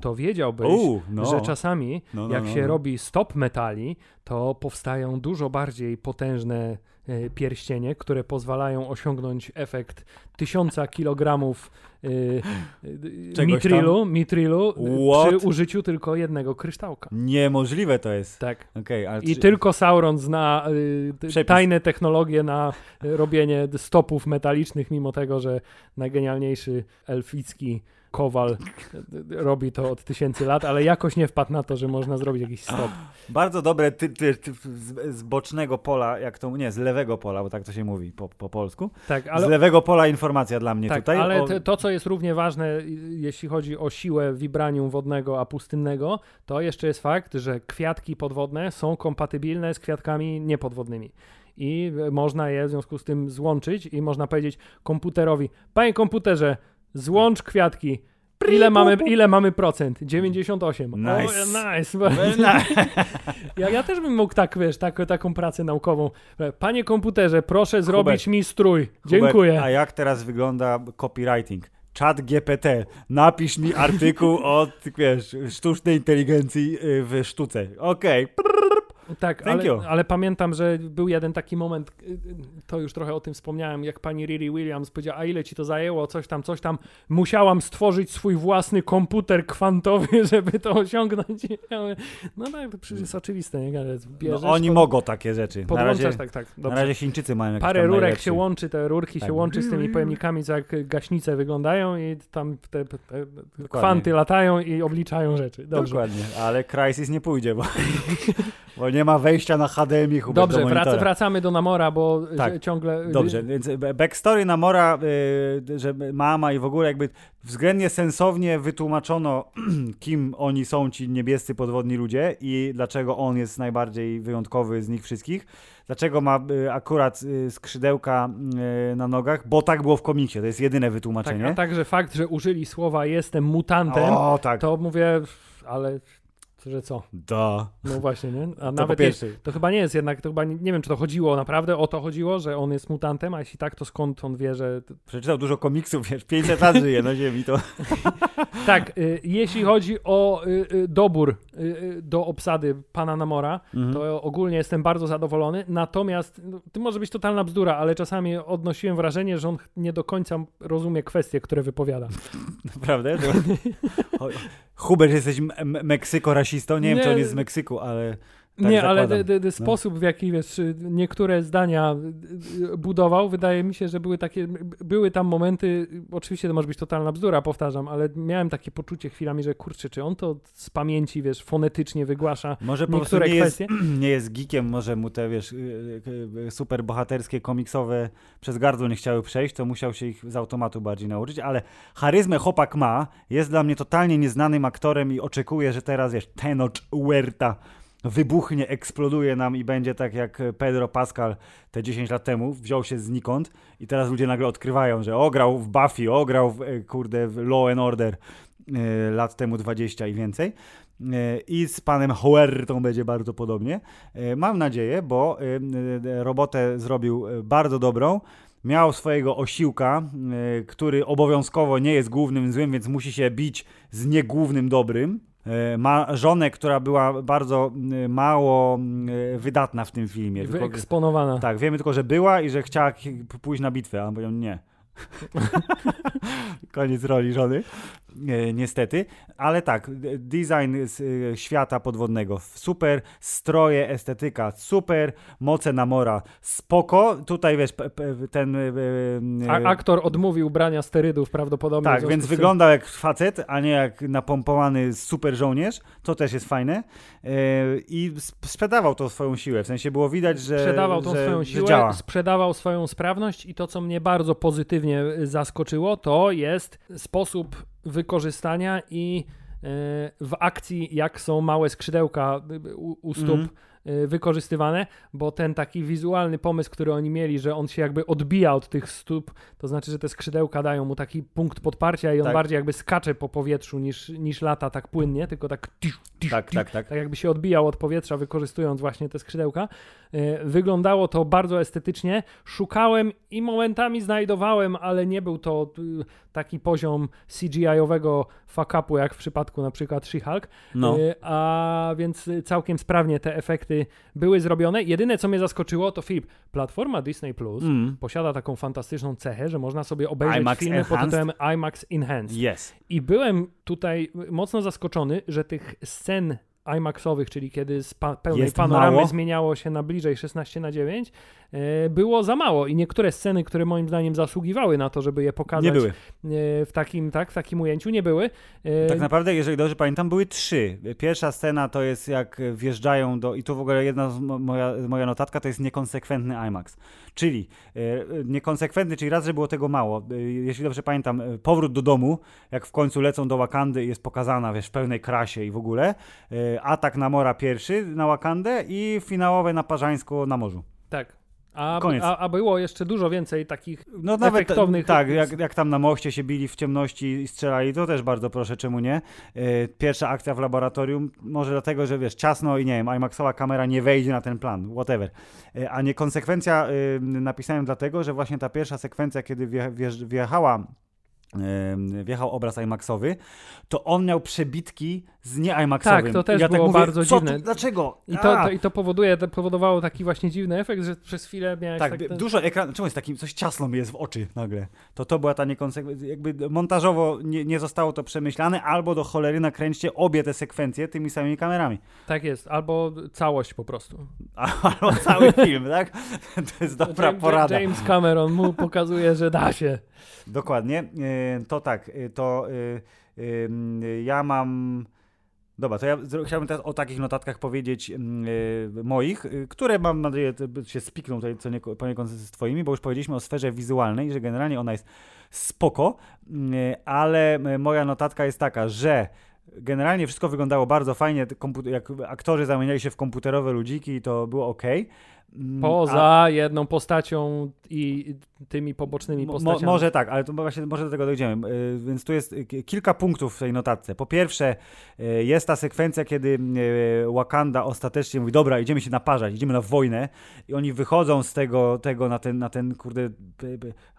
to wiedziałbyś,
no.
że czasami
No, no,
jak
no,
się
no.
robi stop metali, to powstają dużo bardziej potężne pierścienie, które pozwalają osiągnąć efekt tysiąca kilogramów e, e,
Czegoś
mitrilu, mitrilu
What?
przy użyciu tylko jednego kryształka.
Niemożliwe to jest.
Tak.
Ale
I
czy-
tylko Sauron zna tajne technologie na robienie stopów metalicznych, mimo tego, że najgenialniejszy elficki kowal robi to od tysięcy lat, ale jakoś nie wpadł na to, że można zrobić jakiś stop.
Bardzo dobre ty, ty, ty, z, z bocznego pola, jak to, nie, z lewego pola, bo tak to się mówi po, po polsku.
Tak,
Z
ale,
lewego pola informacja dla mnie
tak,
tutaj.
ale
o-
to, co jest równie ważne, jeśli chodzi o siłę vibranium wodnego a pustynnego, to jeszcze jest fakt, że kwiatki podwodne są kompatybilne z kwiatkami niepodwodnymi. I y, można je w związku z tym złączyć i można powiedzieć komputerowi, panie komputerze, złącz kwiatki. Ile mamy, ile mamy procent? 98.
Nice.
O, nice. Ja, ja też bym mógł tak, wiesz, tak, taką pracę naukową. Panie komputerze, proszę zrobić mi strój. Dziękuję.
Hubert, a jak teraz wygląda copywriting? Chat GPT, napisz mi artykuł o, wiesz, sztucznej inteligencji y, w sztuce. Okej.
Tak,
Thank
ale,
you.
ale pamiętam, że był jeden taki moment, to już trochę o tym wspomniałem, jak pani Riri Williams powiedziała, a ile ci to zajęło, coś tam, coś tam. Musiałam stworzyć swój własny komputer kwantowy, żeby to osiągnąć. No tak, to przecież jest oczywiste, nie?
No,
Bierzesz,
oni
pod-
mogą takie rzeczy. Na razie,
tak, tak,
na
dobrze.
razie Chińczycy mają jakieś
Parę rurek
najlepsze.
się łączy, te rurki
Tak.
się łączy z tymi pojemnikami, co jak gaśnice wyglądają i tam te, te, te kwanty latają i obliczają rzeczy. Dobrze.
Dokładnie, ale Crysis nie pójdzie, bo, bo nie ma wejścia na HDMI Hubert,
Dobrze,
do
wrac, wracamy do Namora, bo
Tak.
ciągle...
Dobrze, więc b- backstory Namora, y, że mama i w ogóle jakby względnie sensownie wytłumaczono, kim oni są, ci niebiescy podwodni ludzie i dlaczego on jest najbardziej wyjątkowy z nich wszystkich. Dlaczego ma y, akurat skrzydełka na nogach, bo tak było w komiksie, to jest jedyne
Tak,
wytłumaczenie.
a także fakt, że użyli słowa jestem mutantem,
o, tak,
to mówię, ale że co?
da.
No właśnie, nie? A
To
nawet
pierwsze.
to chyba nie jest jednak, to chyba nie, nie wiem, czy to chodziło naprawdę, o to chodziło, że on jest mutantem, a jeśli tak, to skąd on wie, że...
Przeczytał dużo komiksów, wiesz, 500 lat żyje na ziemi, to...
Tak, y, jeśli chodzi o y, y, dobór do obsady pana Namora,
Mhm.
to ogólnie jestem bardzo zadowolony, natomiast no, to może być totalna bzdura, ale czasami odnosiłem wrażenie, że on nie do końca rozumie kwestie, które wypowiada.
Naprawdę? To... Hubert, jesteś m- m- Meksyko-rasistą? Nie, wiem,
Nie.
czy on jest z Meksyku, ale... Tak
nie, ale
zakładam.
de, de, de sposób, w jaki wiesz, niektóre zdania y, y, budował, wydaje mi się, że były takie, były tam momenty, oczywiście to może być totalna bzdura, powtarzam, ale miałem takie poczucie chwilami, że kurczę, czy on to z pamięci, wiesz, fonetycznie wygłasza
Może po
niektóre
nie jest,
kwestie?
nie jest geekiem, może mu te, wiesz, y, super bohaterskie, komiksowe przez gardło nie chciały przejść, to musiał się ich z automatu bardziej nauczyć, ale charyzmę chłopak ma, jest dla mnie totalnie nieznanym aktorem i oczekuję, że teraz, wiesz, Tenoch Huerta wybuchnie, eksploduje nam i będzie tak jak Pedro Pascal te 10 lat temu, wziął się znikąd i teraz ludzie nagle odkrywają, że ograł w Buffy, ograł w, e, kurde, w Law and Order e, lat temu 20 i więcej. E, I z panem Huertą będzie bardzo podobnie. Mam nadzieję, bo robotę zrobił bardzo dobrą. Miał swojego osiłka, który obowiązkowo nie jest głównym złym, więc musi się bić z niegłównym dobrym. E, Ma żonę, która była bardzo mało wydatna w tym filmie. Tylko,
Wyeksponowana.
tak, wiemy tylko, że była i że chciała pójść na bitwę, a on powiedział nie. Koniec roli żony. E, niestety, ale tak, design e, świata podwodnego, super, stroje, estetyka, super, moce Namora, spoko, tutaj wiesz, ten... e,
A, aktor odmówił brania sterydów prawdopodobnie.
tak, więc wyglądał jak facet, a nie jak napompowany super żołnierz, to też jest fajne. I sp- sprzedawał tą swoją siłę, w sensie było widać, że
Sprzedawał tą
że,
swoją siłę,
działa.
sprzedawał swoją sprawność i to, co mnie bardzo pozytywnie zaskoczyło, to jest sposób wykorzystania i y, w akcji, jak są małe skrzydełka u, u stóp
Mhm.
Y, wykorzystywane, bo ten taki wizualny pomysł, który oni mieli, że on się jakby odbija od tych stóp, to znaczy, że te skrzydełka dają mu taki punkt podparcia i on
Tak.
bardziej jakby skacze po powietrzu niż, niż lata tak płynnie, tylko tak
Tak, tak, tak.
tak jakby się odbijał od powietrza, wykorzystując właśnie te skrzydełka. E, Wyglądało to bardzo estetycznie. Szukałem i momentami znajdowałem, ale nie był to y, taki poziom CGI-owego fuck-upu, jak w przypadku na przykład She-Hulk.
No.
A więc y, całkiem sprawnie te efekty były zrobione. Jedyne, co mnie zaskoczyło, to Filip, platforma Disney Plus
Mm.
posiada taką fantastyczną cechę, że można sobie obejrzeć
IMAX
filmy pod
Enhanced?
tytułem IMAX Enhanced.
Yes.
I byłem tutaj mocno zaskoczony, że tych scen IMAXowych, czyli kiedy z pa- pełnej
Jest
panoramy
mało.
zmieniało się na bliżej 16 na 9, e, było za mało i niektóre sceny, które moim zdaniem zasługiwały na to, żeby je pokazać
Nie były.
e, w takim, tak, w takim ujęciu, nie były. E,
Tak naprawdę, jeżeli dobrze pamiętam, były trzy. Pierwsza scena to jest jak wjeżdżają do. I tu w ogóle jedna moja, moja notatka to jest niekonsekwentny IMAX. Czyli e, niekonsekwentny, czyli raz, że było tego mało. E, jeśli dobrze pamiętam, e, powrót do domu, jak w końcu lecą do Wakandy i jest pokazana, wiesz, w pełnej krasie i w ogóle. E, atak na Mora pierwszy na Wakandę i finałowe na Parzańsku na morzu.
tak. A,
Koniec.
a, a było jeszcze dużo więcej takich
No nawet
Efektownych-
tak, jak, jak tam na moście się bili w ciemności i strzelali, to też bardzo proszę, czemu nie? E, Pierwsza akcja w laboratorium, może dlatego, że wiesz, ciasno i nie wiem, IMAXowa kamera nie wejdzie na ten plan, whatever. E, A niekonsekwencja y, napisałem dlatego, że właśnie ta pierwsza sekwencja, kiedy wje, wjeżdż- wjechała wjechał obraz IMAXowy, to on miał przebitki z nie IMAXowym.
Tak, to też
ja
było
tak mówię,
bardzo dziwne.
Tu, dlaczego?
I to, to, I to powoduje, to powodowało taki właśnie dziwny efekt, że przez chwilę miałeś
Tak,
tak, ten...
dużo ekran, czemu jest taki, coś ciasno mi jest w oczy nagle. To to była ta niekonsekwencja, jakby montażowo nie, nie zostało to przemyślane, albo do cholery nakręćcie obie te sekwencje tymi samymi kamerami.
Tak jest, albo całość po prostu.
Albo cały film, tak? To jest dobra
James,
porada.
James Cameron mu pokazuje, że da się.
Dokładnie. E, To tak, e, to e, ja mam... Dobra, to ja chciałbym teraz o takich notatkach powiedzieć e, moich, e, które mam nadzieję się spikną tutaj co nieko- poniekąd z twoimi, bo już powiedzieliśmy o sferze wizualnej, że generalnie ona jest spoko, e, ale moja notatka jest taka, że generalnie wszystko wyglądało bardzo fajnie, jak aktorzy zamieniali się w komputerowe ludziki i to było ok.
Poza jedną postacią i tymi pobocznymi postaciami.
Mo, może tak, ale to właśnie może do tego dojdziemy. Y, Więc tu jest ki- kilka punktów w tej notatce. Po pierwsze, y, jest ta sekwencja, kiedy y, Wakanda ostatecznie mówi, dobra, idziemy się naparzać, idziemy na wojnę i oni wychodzą z tego, tego na, ten, na ten, kurde,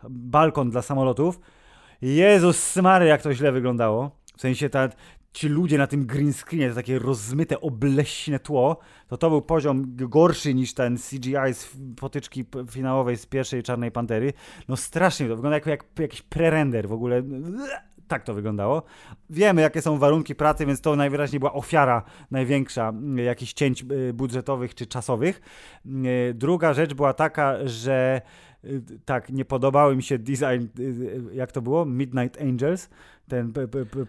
balkon dla samolotów. Jezus Mary, jak to źle wyglądało. W sensie ta, ci ludzie na tym green screenie, to takie rozmyte, obleśne tło, to to był poziom gorszy niż ten CGI z potyczki finałowej z pierwszej Czarnej Pantery. No strasznie to wygląda jak, jak jakiś prerender w ogóle. Tak to wyglądało. Wiemy, jakie są warunki pracy, więc to najwyraźniej była ofiara największa jakichś cięć y, budżetowych czy czasowych. Y, Druga rzecz była taka, że y, tak, nie podobały mi się design, jak to było? Midnight Angels. Ten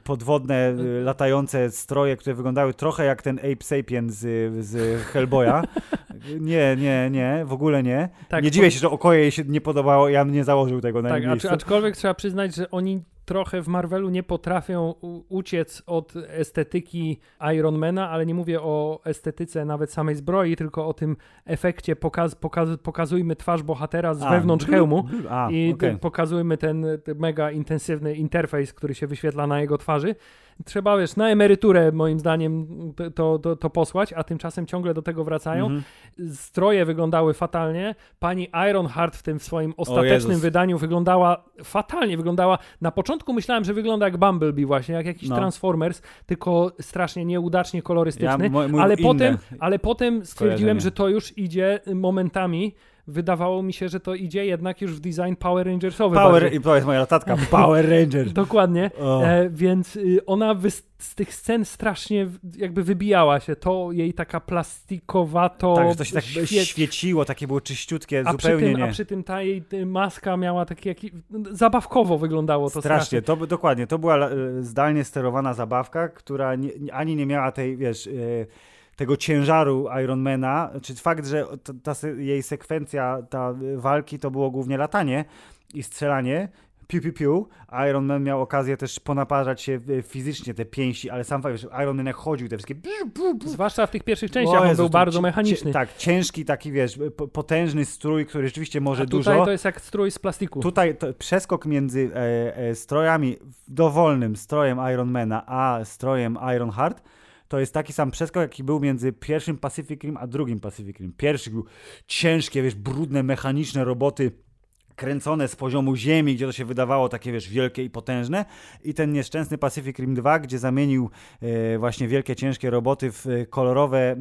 podwodne, y, latające stroje, które wyglądały trochę jak ten Ape Sapien z, z Hellboya. Nie, nie, nie, w ogóle nie.
Tak,
nie dziwię się, że okoje jej się nie podobało, ja bym nie założył tego na
Tak,
miejscu.
aczkolwiek trzeba przyznać, że oni trochę w Marvelu nie potrafią uciec od estetyki Ironmana, ale nie mówię o estetyce nawet samej zbroi, tylko o tym efekcie pokaz, pokaz, pokazujmy twarz bohatera z
A,
wewnątrz hełmu
A,
i t- pokazujmy ten, ten mega intensywny interfejs, który się wyświetla na jego twarzy. Trzeba, wiesz, na emeryturę moim zdaniem to, to, to, posłać, a tymczasem ciągle do tego wracają.
Mhm.
Stroje wyglądały fatalnie. Pani Ironheart w tym swoim ostatecznym wydaniu wyglądała fatalnie. Wyglądała. Na początku myślałem, że wygląda jak Bumblebee, właśnie, jak jakiś
No.
Transformers, tylko strasznie nieudacznie kolorystyczny.
Ja,
ale, potem, ale potem stwierdziłem, że to już idzie momentami. Wydawało mi się, że to idzie jednak już w design Power Rangersowy.
Power,
bardziej.
i to jest moja notatka, Power Ranger.
Dokładnie.
O.
E, więc y, ona z tych scen strasznie jakby wybijała się. To jej taka plastikowato.
tak, że to się tak
świec-
świeciło, takie było czyściutkie,
a
zupełnie
tym,
nie.
a przy tym ta jej maska miała taki jaki... Zabawkowo wyglądało to strasznie.
Strasznie, to dokładnie, to była e, zdalnie sterowana zabawka, która nie, ani nie miała tej, wiesz, e, tego ciężaru Ironmana, czy fakt, że ta, ta jej sekwencja, ta walki to było głównie latanie i strzelanie, piu, piu, piu. Iron Man miał okazję też ponaparzać się e, fizycznie, te pięści, ale sam fakt, że Iron Man jak chodził, te wszystkie...
Zwłaszcza w tych pierwszych częściach, on był bardzo mechaniczny.
tak, ciężki taki, wiesz, potężny strój, który rzeczywiście może
A tutaj
dużo.
tutaj to jest jak strój z plastiku.
Tutaj przeskok między e, e, strojami, dowolnym strojem Ironmana, a strojem Ironheart, to jest taki sam przeskok, jaki był między pierwszym Pacific Rim a drugim Pacific Rim. Pierwszy był ciężkie, wiesz, brudne, mechaniczne roboty kręcone z poziomu ziemi, gdzie to się wydawało takie, wiesz, wielkie i potężne i ten nieszczęsny Pacific Rim 2, gdzie zamienił e, właśnie wielkie, ciężkie roboty w kolorowe e,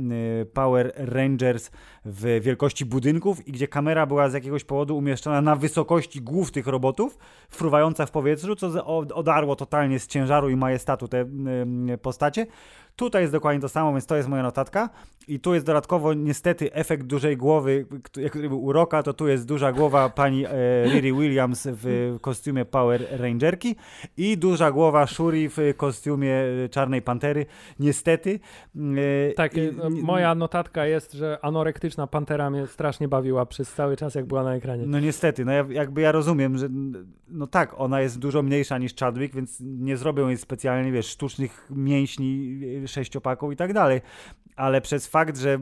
Power Rangers w wielkości budynków i gdzie kamera była z jakiegoś powodu umieszczona na wysokości głów tych robotów, fruwająca w powietrzu, co odarło totalnie z ciężaru i majestatu te e, postacie. Tutaj jest dokładnie to samo, więc to jest moja notatka. I tu jest dodatkowo niestety efekt dużej głowy, który był u Roka, to tu jest duża głowa pani e, Riri Williams w kostiumie Power Rangerki i duża głowa Shuri w kostiumie Czarnej Pantery. Niestety.
E, tak, i, no, moja notatka jest, że anorektyczna Pantera mnie strasznie bawiła przez cały czas, jak była na ekranie.
No niestety, no ja, jakby ja rozumiem, że no tak, ona jest dużo mniejsza niż Chadwick, więc nie zrobią jej specjalnie, wiesz, sztucznych mięśni sześciopaką i tak dalej. Ale przez fakt, że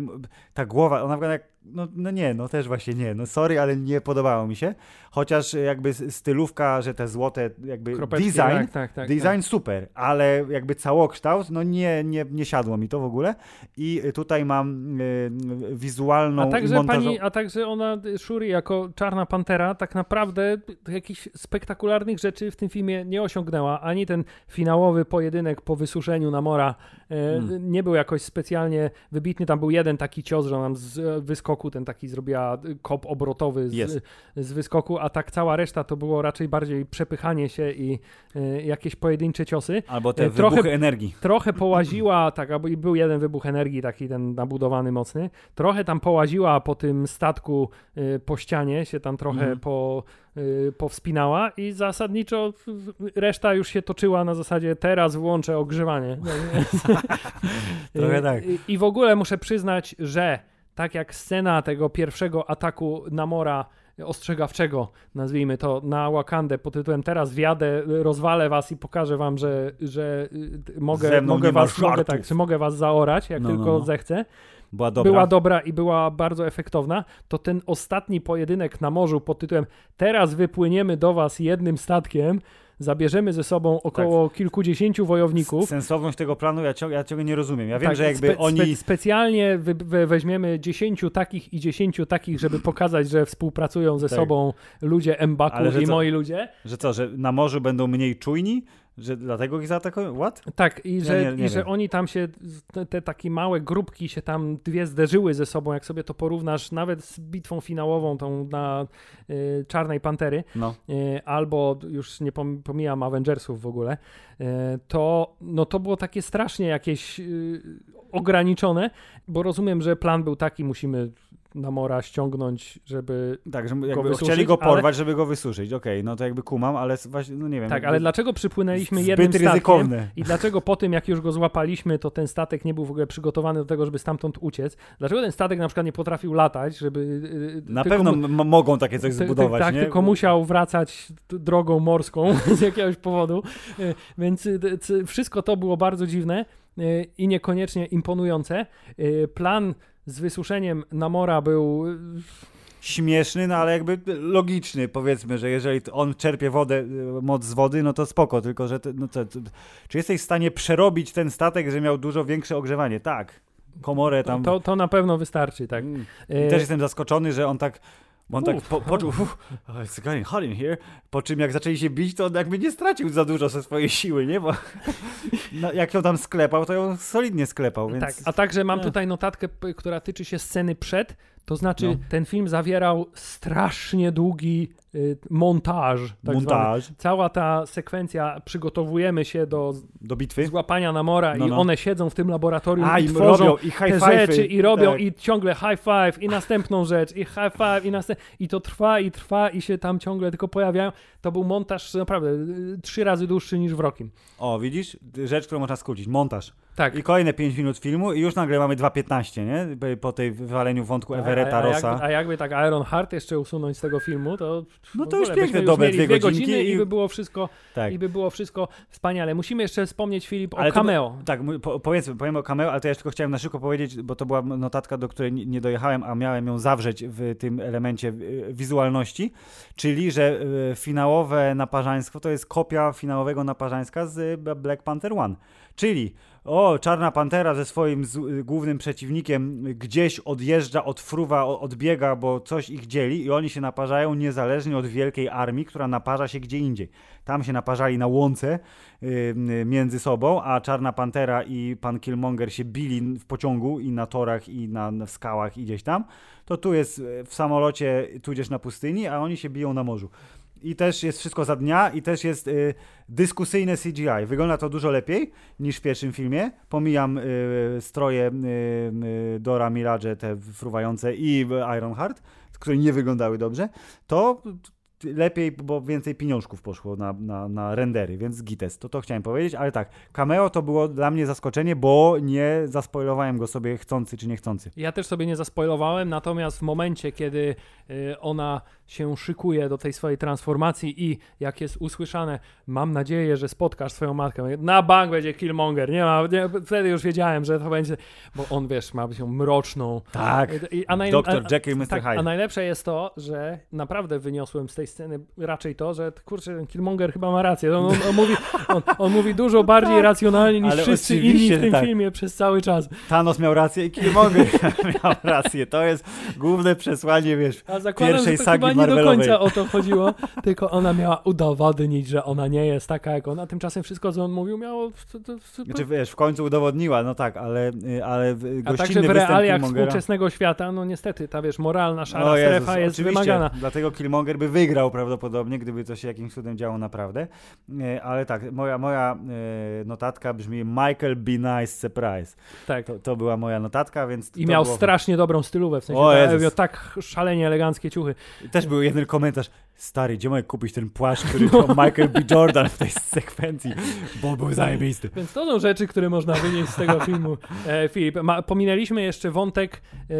ta głowa, ona wygląda jak no, no nie, no też właśnie nie. No sorry, ale nie podobało mi się. Chociaż jakby stylówka, że te złote jakby Kropeczki, design, tak, tak, tak, design tak. super, ale jakby całokształt, no nie, nie, nie siadło mi to w ogóle. I tutaj mam y, wizualną
a także montażą... pani, A także ona, Shuri jako Czarna Pantera tak naprawdę jakichś spektakularnych rzeczy w tym filmie nie osiągnęła. Ani ten finałowy pojedynek po wysuszeniu Namora y, hmm. nie był jakoś specjalnie wybitny. Tam był jeden taki cios, że on z wyskoku, ten taki zrobiła kop obrotowy z, z wyskoku, a tak cała reszta to było raczej bardziej przepychanie się i y, jakieś pojedyncze ciosy.
Albo te trochę, wybuchy energii.
Trochę połaziła, tak, albo i był jeden wybuch energii, taki ten nabudowany mocny. Trochę tam połaziła po tym statku y, po ścianie, się tam trochę mm. po y, powspinała i zasadniczo reszta już się toczyła na zasadzie teraz włączę ogrzewanie.
Trochę tak.
I w ogóle muszę przyznać, że tak jak scena tego pierwszego ataku Namora ostrzegawczego, nazwijmy to, na Wakandę pod tytułem teraz wjadę, rozwalę was i pokażę wam, że, że y, mogę, mogę was, mogę, tak, że mogę was zaorać, jak no, tylko no, no. zechcę.
Była dobra.
była dobra i była bardzo efektowna, to ten ostatni pojedynek na morzu pod tytułem teraz wypłyniemy do was jednym statkiem, zabierzemy ze sobą około tak. kilkudziesięciu wojowników.
Sensowność tego planu ja, ciągle, ja ciągle nie rozumiem. Ja wiem, tak, że jakby spe, oni... Spe,
specjalnie wy, wy, weźmiemy dziesięciu takich i dziesięciu takich, żeby pokazać, że współpracują ze tak. sobą ludzie Mbaku i co, moi ludzie.
Że co, że na morzu będą mniej czujni? Że dlatego ich zaatakują? What?
Tak, i że, nie, nie i że oni tam się, te, te, takie małe grupki się tam dwie zderzyły ze sobą, jak sobie to porównasz nawet z bitwą finałową tą na y, Czarnej Pantery, no. y, albo już nie pomijam Avengersów w ogóle, y, to, no to było takie strasznie jakieś y, ograniczone, bo rozumiem, że plan był taki, musimy Namora ściągnąć, żeby
Tak, że jakby chcieli go porwać, ale... żeby go wysuszyć. Okej, okay, no to jakby kumam, ale właśnie, no nie wiem.
Tak, ale dlaczego przypłynęliśmy jednym statkiem ryzykowne. i dlaczego po tym, jak już go złapaliśmy, to ten statek nie był w ogóle przygotowany do tego, żeby stamtąd uciec? Dlaczego ten statek na przykład nie potrafił latać, żeby...
Y, na pewno mogą takie coś zbudować,
Tak,
nie?
tylko musiał wracać drogą morską z jakiegoś powodu, y, więc y, wszystko to było bardzo dziwne i niekoniecznie imponujące. Plan z wysuszeniem Namora był y,
śmieszny, no ale jakby logiczny, powiedzmy, że jeżeli on czerpie wodę, y, moc z wody, no to spoko, tylko że no to, czy jesteś w stanie przerobić ten statek, że miał dużo większe ogrzewanie? Tak. Komorę tam.
To, to, na pewno wystarczy, tak. Mm.
I też y, jestem zaskoczony, że on tak bo on tak po, poczuł, it's getting hot in here, po czym jak zaczęli się bić, to on jakby nie stracił za dużo ze swojej siły, nie? Bo no, jak ją tam sklepał, to ją solidnie sklepał, więc...
Tak, a także mam tutaj notatkę, która tyczy się sceny przed, to znaczy, no. ten film zawierał strasznie długi montaż. Tak montaż. Zwany. Cała ta sekwencja, przygotowujemy się do,
do bitwy,
złapania Namora no, i no. one siedzą w tym laboratorium A, i, i tworzą robią, i te rzeczy i robią tak. i ciągle high five i następną rzecz i high five i następną i to trwa i trwa i się tam ciągle tylko pojawiają. To był montaż naprawdę y, trzy razy dłuższy niż w Rokim.
O, widzisz? Rzecz, którą można skrócić. Montaż.
Tak.
I kolejne 5 minut filmu i już nagle mamy 2.15, nie? Po tej wywaleniu wątku Everetta,
a, a,
Rossa.
Jakby, a jakby tak Iron Heart jeszcze usunąć z tego filmu, to
No to już piękne dobre dwie godzinki
i... i by było wszystko
tak.
i by było wszystko wspaniale. Musimy jeszcze wspomnieć Filip o cameo.
To, tak, po, powiedzmy, powiem o cameo, ale to ja tylko chciałem na szybko powiedzieć, bo to była notatka, do której nie dojechałem, a miałem ją zawrzeć w tym elemencie wizualności, czyli że e, finałowe naparzaństwo to jest kopia finałowego naparzańska z Black Panther One. Czyli o, Czarna Pantera ze swoim z, y, głównym przeciwnikiem gdzieś odjeżdża, odfruwa, odbiega, bo coś ich dzieli i oni się naparzają niezależnie od wielkiej armii, która naparza się gdzie indziej. Tam się naparzali na łące yy, między sobą, a Czarna Pantera i pan Killmonger się bili w pociągu i na torach i na, na skałach i gdzieś tam. To tu jest y, w samolocie, tudzież na pustyni, a oni się biją na morzu i też jest wszystko za dnia i też jest y, dyskusyjne CGI. Wygląda to dużo lepiej niż w pierwszym filmie. Pomijam y, stroje y, y Dora Mirage, te fruwające i Ironheart, które nie wyglądały dobrze. To lepiej, bo więcej pieniążków poszło na, na, na rendery, więc gites, to to chciałem powiedzieć, ale tak, cameo to było dla mnie zaskoczenie, bo nie zaspoilowałem go sobie chcący czy niechcący.
Ja też sobie nie zaspoilowałem, natomiast w momencie, kiedy y, ona się szykuje do tej swojej transformacji i jak jest usłyszane, mam nadzieję, że spotkasz swoją matkę, na bank będzie Killmonger, nie ma, nie, wtedy już wiedziałem, że to będzie, bo on, wiesz, ma być mroczną.
Tak, I, a naj, Dr. Jekyll, Mr. Tak, Hyde.
A najlepsze jest to, że naprawdę wyniosłem z tej sceny raczej to, że kurczę, ten Killmonger chyba ma rację. On, on, on mówi, on, on, mówi dużo bardziej tak, racjonalnie niż wszyscy inni w tym tak. filmie przez cały czas.
Thanos miał rację i Killmonger miał rację. To jest główne przesłanie, wiesz, a zakładam, pierwszej że to sagi
chyba nie do końca o to chodziło, tylko ona miała udowodnić, że ona nie jest taka jak ona. Tymczasem wszystko, co on mówił, miało... To, to,
to... Znaczy, wiesz, w końcu udowodniła, no tak, ale, ale
A także w realiach współczesnego świata, no niestety, ta wiesz, moralna szara strefa jest wymagana.
dlatego Killmonger by wygrał prawdopodobnie, gdyby to się jakimś cudem działo naprawdę. E, ale tak, moja, moja e, notatka brzmi Michael Be Nice Surprise. Tak. To, to była moja notatka, więc...
I miał
było...
strasznie dobrą stylówę, w sensie o, miał tak szalenie eleganckie ciuchy.
Też był jeden komentarz, stary, gdzie mogę kupić ten płaszcz, który miał Michael B. Jordan w tej sekwencji, bo był zajebisty.
Więc to są rzeczy, które można wynieść z tego filmu. E, Filip, ma, pominęliśmy jeszcze wątek, e,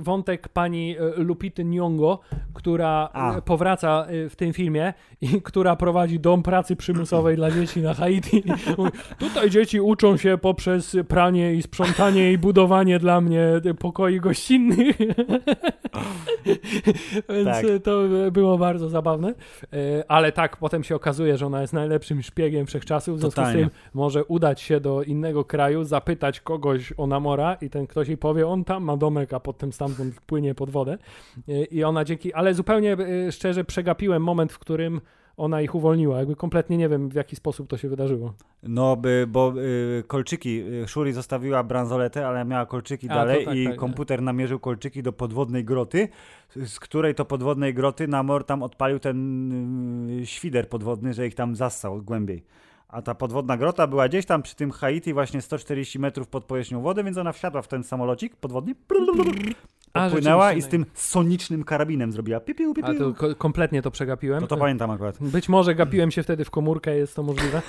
wątek pani e, Lupity Nyong'o, która A. powraca w tym filmie i która prowadzi dom pracy przymusowej dla dzieci na Haiti. Tutaj dzieci uczą się poprzez pranie i sprzątanie i budowanie dla mnie pokoi gościnnych. Więc tak. to było bardzo zabawne. Ale tak, potem się okazuje, że ona jest najlepszym szpiegiem wszechczasów, w związku Totalnie. z tym może udać się do innego kraju, zapytać kogoś o Namora i ten ktoś jej powie, on tam ma domek, a potem stamtąd płynie pod wodę. I ona dzięki, ale zupełnie szczerze przegapiłem moment, w którym ona ich uwolniła. Jakby kompletnie nie wiem, w jaki sposób to się wydarzyło.
No, by, bo y, kolczyki, y, Shuri zostawiła bransoletę, ale miała kolczyki A, dalej tak, i tak, komputer tak. namierzył kolczyki do podwodnej groty, z której to podwodnej groty Namor tam odpalił ten y, świder podwodny, że ich tam zassał głębiej. A ta podwodna grota była gdzieś tam przy tym Haiti, właśnie 140 metrów pod powierzchnią wody, więc ona wsiadła w ten samolocik podwodny, popłynęła i z tym sonicznym karabinem zrobiła pipiu, pipiu.
A to ko kompletnie to przegapiłem.
No to pamiętam akurat.
Być może gapiłem się wtedy w komórkę, jest to możliwe.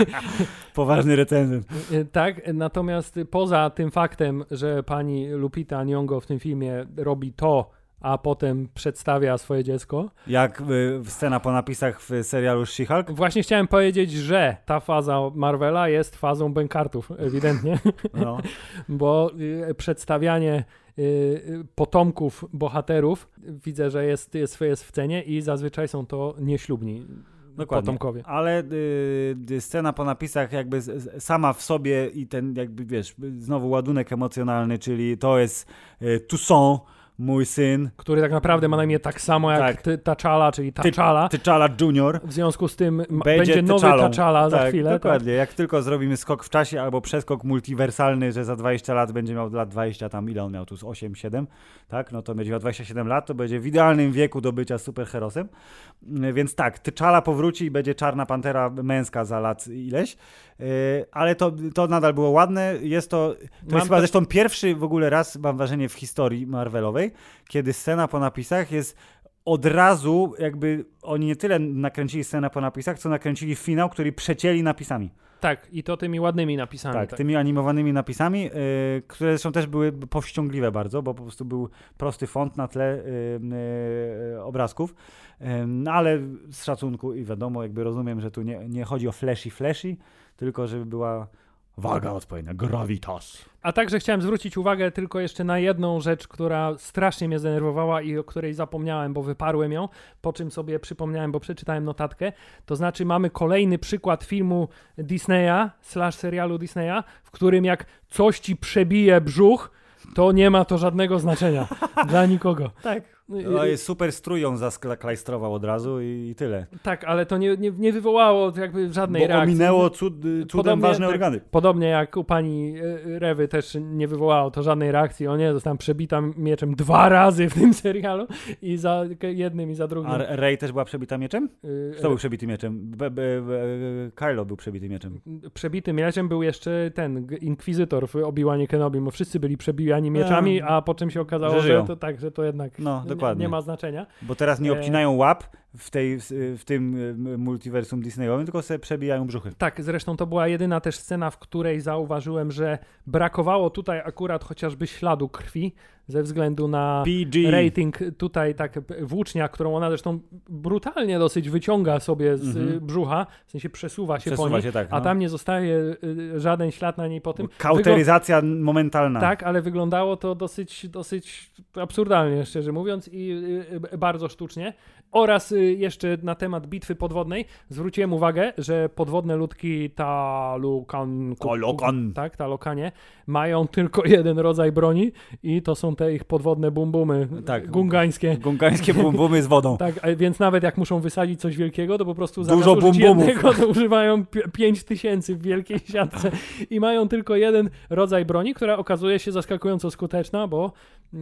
Poważny recenzent.
E, tak, natomiast poza tym faktem, że pani Lupita Nyong'o w tym filmie robi to, a potem przedstawia swoje dziecko.
Jak y, scena po napisach w serialu She-Hulk?
Właśnie chciałem powiedzieć, że ta faza Marvela jest fazą bękartów, ewidentnie. No. Bo y, przedstawianie y, potomków bohaterów widzę, że jest, jest, jest w cenie i zazwyczaj są to nieślubni. Dokładnie. potomkowie.
Ale y, scena po napisach jakby sama w sobie i ten jakby wiesz, znowu ładunek emocjonalny, czyli to jest y, Toussaint, mój syn.
Który tak naprawdę ma na imię tak samo jak tak. T'Challa, czyli T'Challa.
T'Challa Junior.
W związku z tym będzie, będzie nowy T'Challa za
tak,
chwilę.
Dokładnie. Tak. Jak tylko zrobimy skok w czasie albo przeskok multiwersalny, że za 20 lat będzie miał lat 20 tam, ile on miał tu, 8, 7, tak? No to będzie miał 27 lat, to będzie w idealnym wieku do bycia superherosem. Więc tak, T'Challa powróci i będzie Czarna Pantera męska za lat ileś. Yy, ale to, to nadal było ładne. Jest to, to jest chyba zresztą pierwszy w ogóle raz, mam wrażenie, w historii Marvelowej, kiedy scena po napisach jest od razu jakby oni nie tyle nakręcili scenę po napisach, co nakręcili finał, który przecięli napisami.
Tak, i to tymi ładnymi napisami.
Tak,
tak.
tymi animowanymi napisami, yy, które zresztą też były powściągliwe bardzo, bo po prostu był prosty font na tle yy, yy, obrazków. No ale z szacunku i wiadomo, jakby rozumiem, że tu nie, nie chodzi o flashy flashy, tylko żeby była waga odpowiednia, gravitas.
A także chciałem zwrócić uwagę tylko jeszcze na jedną rzecz, która strasznie mnie zdenerwowała i o której zapomniałem, bo wyparłem ją, po czym sobie przypomniałem, bo przeczytałem notatkę. To znaczy mamy kolejny przykład filmu Disneya, slash serialu Disneya, w którym jak coś ci przebije brzuch, to nie ma to żadnego znaczenia dla nikogo.
Tak, no, i super strój zaklajstrował od razu i, tyle.
Tak, ale to nie, nie, nie wywołało jakby żadnej
Bo
reakcji.
ominęło cud, cudem podobnie, ważne tak, organy.
Podobnie jak u pani e, Rewy też nie wywołało to żadnej reakcji. O nie, zostałem przebita mieczem dwa razy w tym serialu i za jednym i za drugim.
A Rey też była przebita mieczem? Y, Kto był przebity mieczem? Be, be, be, Kylo był przebity mieczem.
Przebity mieczem był jeszcze ten Inkwizytor w Obi-Wanie Kenobi, bo wszyscy byli przebijani mieczami, a, a po czym się okazało, że, że to tak, że to jednak...
No, dokładnie.
Nie ma znaczenia.
Bo teraz nie e, obcinają łap w, tej, w tym multiversum Disneyowym, tylko sobie przebijają brzuchy.
Tak, zresztą to była jedyna też scena, w której zauważyłem, że brakowało tutaj akurat chociażby śladu krwi, ze względu na
PG.
rating tutaj tak włócznia, którą ona zresztą brutalnie dosyć wyciąga sobie z mm -hmm. brzucha, w sensie przesuwa się
przesuwa
po niej,
się, tak,
no.
a
tam nie zostaje y, żaden ślad na niej po tym.
Kauteryzacja Wygl momentalna.
Tak, ale wyglądało to dosyć, dosyć absurdalnie, szczerze mówiąc i y, bardzo sztucznie. Oraz y, jeszcze na temat bitwy podwodnej zwróciłem uwagę, że podwodne ludki ta lukan,
lokan.
tak, ta lokanie mają tylko jeden rodzaj broni i to są te ich podwodne bumbumy tak, gungańskie.
Gungańskie bumbumy z wodą.
tak, więc nawet jak muszą wysadzić coś wielkiego, to po prostu
Dużo
zamiast jednego, to używają 5 tysięcy w wielkiej siatce i mają tylko jeden rodzaj broni, która okazuje się zaskakująco skuteczna, bo
e,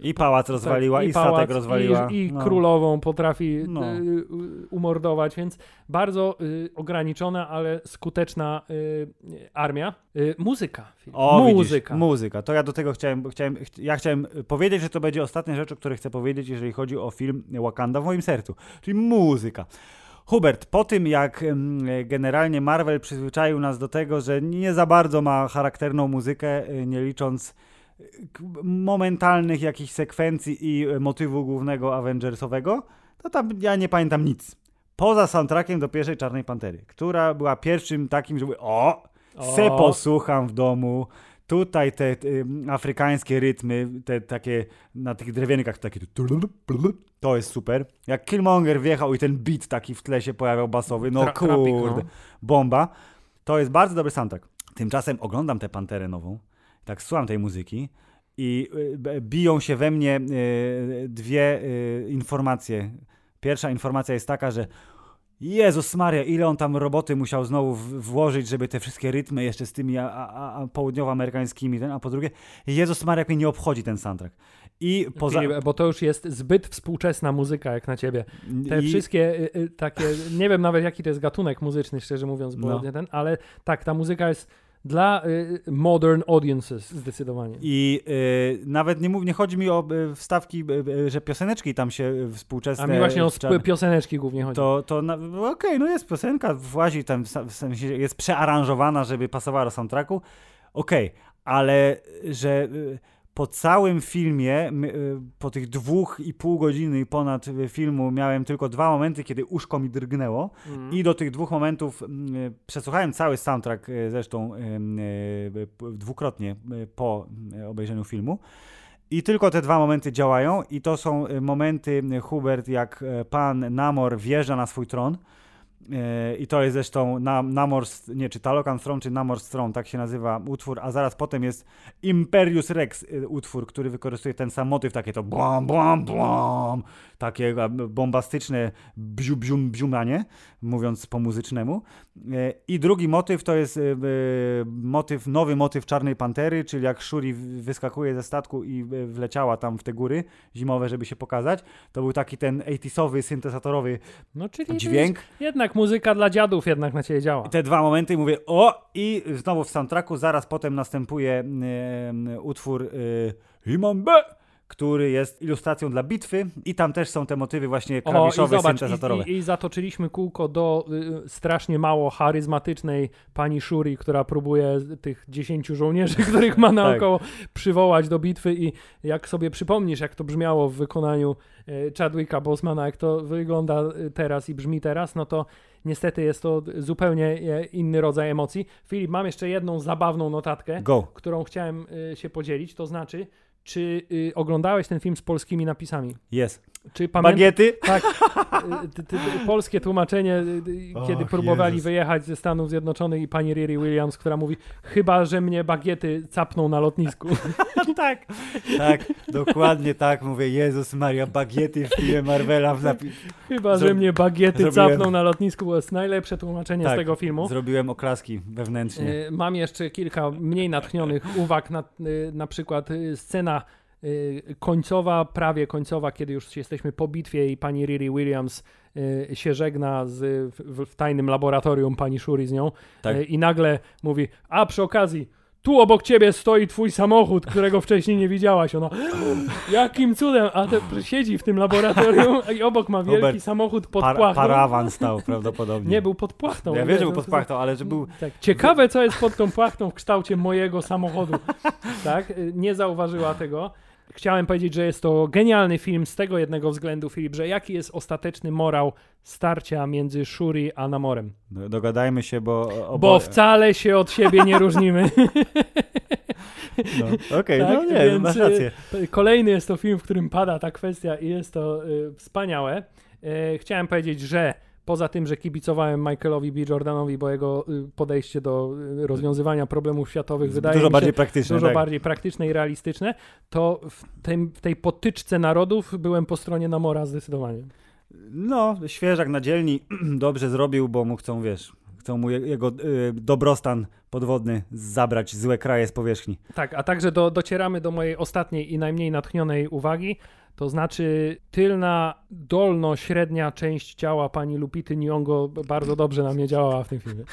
i pałac tak, rozwaliła, tak, i, i pałac, statek rozwaliła.
I, i no. królową potrafi no. y, umordować, więc bardzo y, ograniczona, ale skuteczna y, armia. Y, muzyka.
O, muzyka. Widzisz, muzyka. To ja do tego chciałem, chciałem, ja chciałem powiedzieć, że to będzie ostatnia rzecz, o której chcę powiedzieć, jeżeli chodzi o film Wakanda w moim sercu, czyli muzyka. Hubert, po tym jak generalnie Marvel przyzwyczaił nas do tego, że nie za bardzo ma charakterną muzykę, y, nie licząc y, momentalnych jakichś sekwencji i motywu głównego Avengersowego, to tam ja nie pamiętam nic. Poza soundtrackiem do pierwszej Czarnej Pantery, która była pierwszym takim, żeby o, se posłucham w domu, tutaj te, te afrykańskie rytmy, te takie na tych drewienkach takie to jest super. Jak Killmonger wjechał i ten beat taki w tle się pojawiał basowy, no Tra kurde, no. bomba. To jest bardzo dobry soundtrack. Tymczasem oglądam tę Panterę nową, tak słucham tej muzyki i y, biją się we mnie y, dwie y, informacje. Pierwsza informacja jest taka, że Jezus Maria, ile on tam roboty musiał znowu włożyć, żeby te wszystkie rytmy jeszcze z tymi a, a, a południowoamerykańskimi, ten, a po drugie, Jezus Maria, jak mnie nie obchodzi ten soundtrack. I poza...
bo to już jest zbyt współczesna muzyka, jak na ciebie. Te I... wszystkie y, y, takie, nie wiem nawet jaki to jest gatunek muzyczny, szczerze mówiąc, bo no. ten, ale tak, ta muzyka jest dla y, modern audiences zdecydowanie.
I y, nawet nie, mów, nie chodzi mi o y, wstawki, y, y, że pioseneczki tam się współczesne...
A mi właśnie o pioseneczki głównie chodzi.
To, to no, okej, okay, no jest piosenka, włazi tam, w sensie jest przearanżowana, żeby pasowała do soundtracku. Okej, okay, ale że y, po całym filmie, y, po tych dwóch i pół godziny i ponad filmu, miałem tylko dwa momenty, kiedy uszko mi drgnęło. Mm. I do tych dwóch momentów mm, przesłuchałem cały soundtrack y, zresztą y, dwukrotnie po obejrzeniu filmu. I tylko te dwa momenty działają, i to są momenty, Hubert, jak pan Namor wjeżdża na swój tron I to jest zresztą Namor, nie, czy Talokan Throne, czy Namor Throne, tak się nazywa utwór, a zaraz potem jest Imperius Rex e, utwór, który wykorzystuje ten sam motyw, takie to błam, błam, błam, takie bombastyczne bziu, bzium, bziumanie, mówiąc po muzycznemu. E, I drugi motyw to jest motyw, nowy motyw Czarnej Pantery, czyli jak Shuri wyskakuje ze statku i wleciała tam w te góry zimowe, żeby się pokazać. To był taki ten 80sowy, syntezatorowy no, czyli dźwięk.
Jednak muzyka dla dziadów jednak na ciebie działa.
Te dwa momenty i mówię o i znowu w soundtracku zaraz potem następuje utwór y, Imam B który jest ilustracją dla bitwy i tam też są te motywy właśnie klawiszowe,
o, i zobacz,
syntezatorowe.
I, i, I zatoczyliśmy kółko do y, strasznie mało charyzmatycznej pani Shuri, która próbuje tych dziesięciu żołnierzy, których ma naokoło, tak. przywołać do bitwy i jak sobie przypomnisz, jak to brzmiało w wykonaniu y, Chadwicka Bosemana, jak to wygląda y, teraz i brzmi teraz, no to niestety jest to zupełnie e, inny rodzaj emocji. Filip, mam jeszcze jedną zabawną notatkę,
Go.
którą chciałem y, się podzielić, to znaczy czy y, oglądałeś ten film z polskimi napisami?
Jest.
Czy
pamię... Bagiety?
Tak. Y, polskie tłumaczenie, y, kiedy próbowali Jezus. wyjechać ze Stanów Zjednoczonych i pani Riri Williams, która mówi, chyba, że mnie bagiety capną na lotnisku.
tak, tak, dokładnie tak mówię. Jezus Maria, bagiety w filmie Marvela. W napi...
Chyba, Zro... że mnie bagiety Zrobiłem... capną na lotnisku, bo jest najlepsze tłumaczenie tak, z tego filmu.
zrobiłem oklaski wewnętrznie.
Mam jeszcze kilka mniej natchnionych uwag, na, na przykład scena Y, końcowa, prawie końcowa, kiedy już jesteśmy po bitwie i pani Riri Williams y, się żegna z, w, w tajnym laboratorium pani Shuri z nią tak. Y, i nagle mówi, a przy okazji tu obok ciebie stoi twój samochód, którego wcześniej nie widziałaś. Ona, jakim cudem, a te siedzi w tym laboratorium i obok ma wielki Robert, samochód pod par, płachtą.
Parawan stał prawdopodobnie.
Nie, był pod płachtą.
Ja wiem, że był pod płachtą, ale że był...
Tak. Ciekawe, co jest pod tą płachtą w kształcie mojego samochodu. Tak, nie zauważyła tego. Chciałem powiedzieć, że jest to genialny film z tego jednego względu, Filip, że jaki jest ostateczny morał starcia między Shuri a Namorem?
No, dogadajmy się, bo...
Obo... Bo wcale się od siebie nie różnimy.
No, Okej, okay, tak? no nie, Więc masz rację.
Y, kolejny jest to film, w którym pada ta kwestia i jest to y, wspaniałe. Y, chciałem powiedzieć, że Poza tym, że kibicowałem Michaelowi B. Jordanowi, bo jego y, podejście do y, rozwiązywania problemów światowych wydaje
dużo
mi się
bardziej praktyczne,
dużo
tak.
bardziej praktyczne i realistyczne, to w, tym, w tej potyczce narodów byłem po stronie Namora zdecydowanie.
No, świeżak na dzielni dobrze zrobił, bo mu chcą, wiesz, chcą mu jego y, dobrostan podwodny zabrać złe kraje z powierzchni.
Tak, a także do, docieramy do mojej ostatniej i najmniej natchnionej uwagi, to znaczy tylna, dolno-średnia część ciała pani Lupity Nyong'o bardzo dobrze na mnie działała w tym filmie.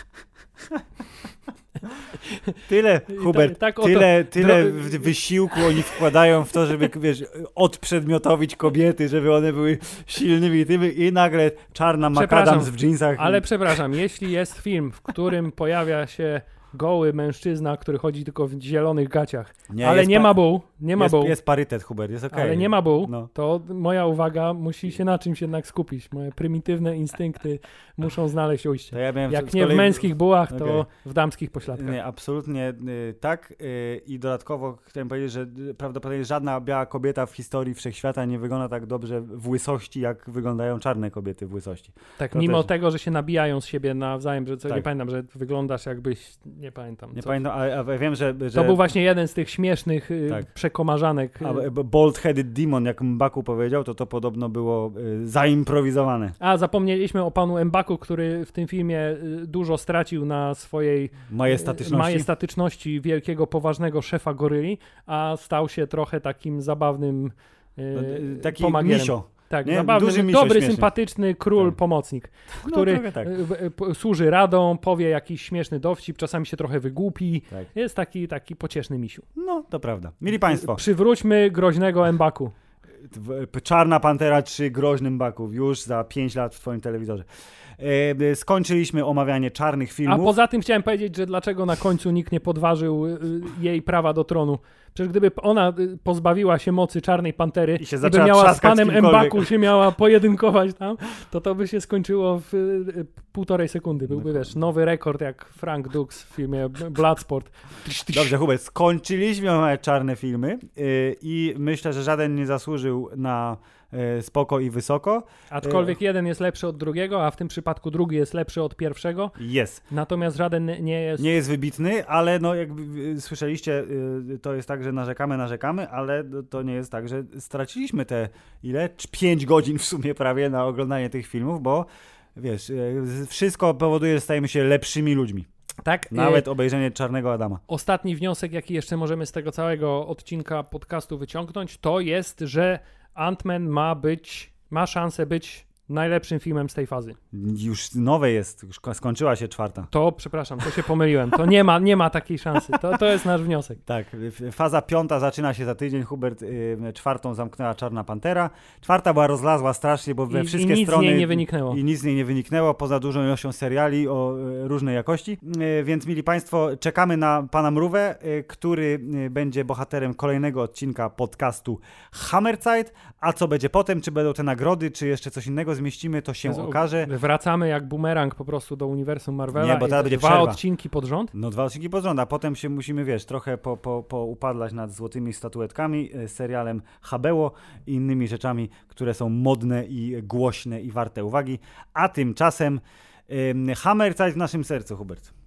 Tyle, Hubert, tak, tak tyle, tyle wysiłku oni wkładają w to, żeby, wiesz, odprzedmiotowić kobiety, żeby one były silnymi tymi i nagle czarna makadams w jeansach.
Ale przepraszam, jeśli jest film, w którym pojawia się goły mężczyzna, który chodzi tylko w zielonych gaciach. Nie, ale nie ma buł, nie ma
jest,
buł.
Jest parytet, Hubert, jest okej. Okay.
Ale nie ma buł, no. to moja uwaga musi się na czymś jednak skupić. Moje prymitywne instynkty muszą znaleźć ujście. Ja Jak nie kolei... w męskich bułach, to okay. w damskich pośladkach.
Nie, absolutnie y, tak. Y, I dodatkowo chciałem powiedzieć, że prawdopodobnie żadna biała kobieta w historii wszechświata nie wygląda tak dobrze w łysości, jak wyglądają czarne kobiety w łysości.
Tak, to mimo też... tego, że się nabijają z siebie nawzajem, że co, tak. nie pamiętam, że wyglądasz jakbyś nie pamiętam.
Nie pamiętam, ale, wiem, że, że,
To był właśnie jeden z tych śmiesznych y, tak. przekomarzanek.
Y. Bald-headed demon, jak Mbaku powiedział, to to podobno było y, zaimprowizowane.
A, zapomnieliśmy o panu Mbaku, który w tym filmie dużo stracił na swojej
majestatyczności,
majestatyczności wielkiego, poważnego szefa goryli, a stał się trochę takim zabawnym no,
taki pomagierem. misio.
Tak, nie? zabawny, Duży dobry, śmieszny. sympatyczny król, tak. pomocnik, no, który no, tak. służy radą, powie jakiś śmieszny dowcip, czasami się trochę wygłupi. Tak. Jest taki, taki pocieszny misiu.
No, to prawda. Mili Państwo.
Przywróćmy groźnego Embaku.
Czarna Pantera 3 groźnym Baków już za 5 lat w Twoim telewizorze. E, skończyliśmy omawianie czarnych filmów.
A poza tym chciałem powiedzieć, że dlaczego na końcu nikt nie podważył y, jej prawa do tronu. Przecież gdyby ona pozbawiła się mocy Czarnej Pantery i, się i by miała z panem Mbaku się miała pojedynkować tam, to to by się skończyło w półtorej sekundy. Byłby, wiesz, nowy rekord jak Frank Dux w filmie Bloodsport.
Dobrze, Hubert, skończyliśmy czarne filmy i myślę, że żaden nie zasłużył na E, spoko i wysoko.
Aczkolwiek jeden jest lepszy od drugiego, a w tym przypadku drugi jest lepszy od pierwszego.
Jest.
Natomiast żaden nie jest...
Nie jest wybitny, ale no jak słyszeliście, y, to jest tak, że narzekamy, narzekamy, ale to nie jest tak, że straciliśmy te ile? 5 godzin w sumie prawie na oglądanie tych filmów, bo wiesz, wszystko powoduje, że stajemy się lepszymi ludźmi. Tak. Nawet obejrzenie Czarnego Adama.
Ostatni wniosek, jaki jeszcze możemy z tego całego odcinka podcastu wyciągnąć, to jest, że Ant-Man ma być, ma szansę być najlepszym filmem z tej fazy.
Już nowe jest, już skończyła się czwarta.
To, przepraszam, to się pomyliłem. To nie ma, nie ma takiej szansy. To, to jest nasz wniosek.
Tak, faza piąta zaczyna się za tydzień. Hubert y, czwartą zamknęła Czarna Pantera. Czwarta była rozlazła strasznie, bo we
I,
wszystkie
i nic
strony...
z niej nie wyniknęło.
I nic z niej nie wyniknęło, poza dużą ilością seriali o y, różnej jakości. Y, więc, mili Państwo, czekamy na pana Mrówę, y, który y, będzie bohaterem kolejnego odcinka podcastu Hammerzeit. A co będzie potem? Czy będą te nagrody, czy jeszcze coś innego zmieścimy, to się okaże.
Wracamy jak bumerang po prostu do uniwersum Marvela.
Nie, bo teraz będzie
dwa
przerwa.
odcinki pod rząd.
No dwa odcinki pod rząd, a potem się musimy, wiesz, trochę po, po, po upadlać nad złotymi statuetkami, e, serialem Habeło i innymi rzeczami, które są modne i głośne i warte uwagi. A tymczasem Hammer w naszym sercu, Hubert.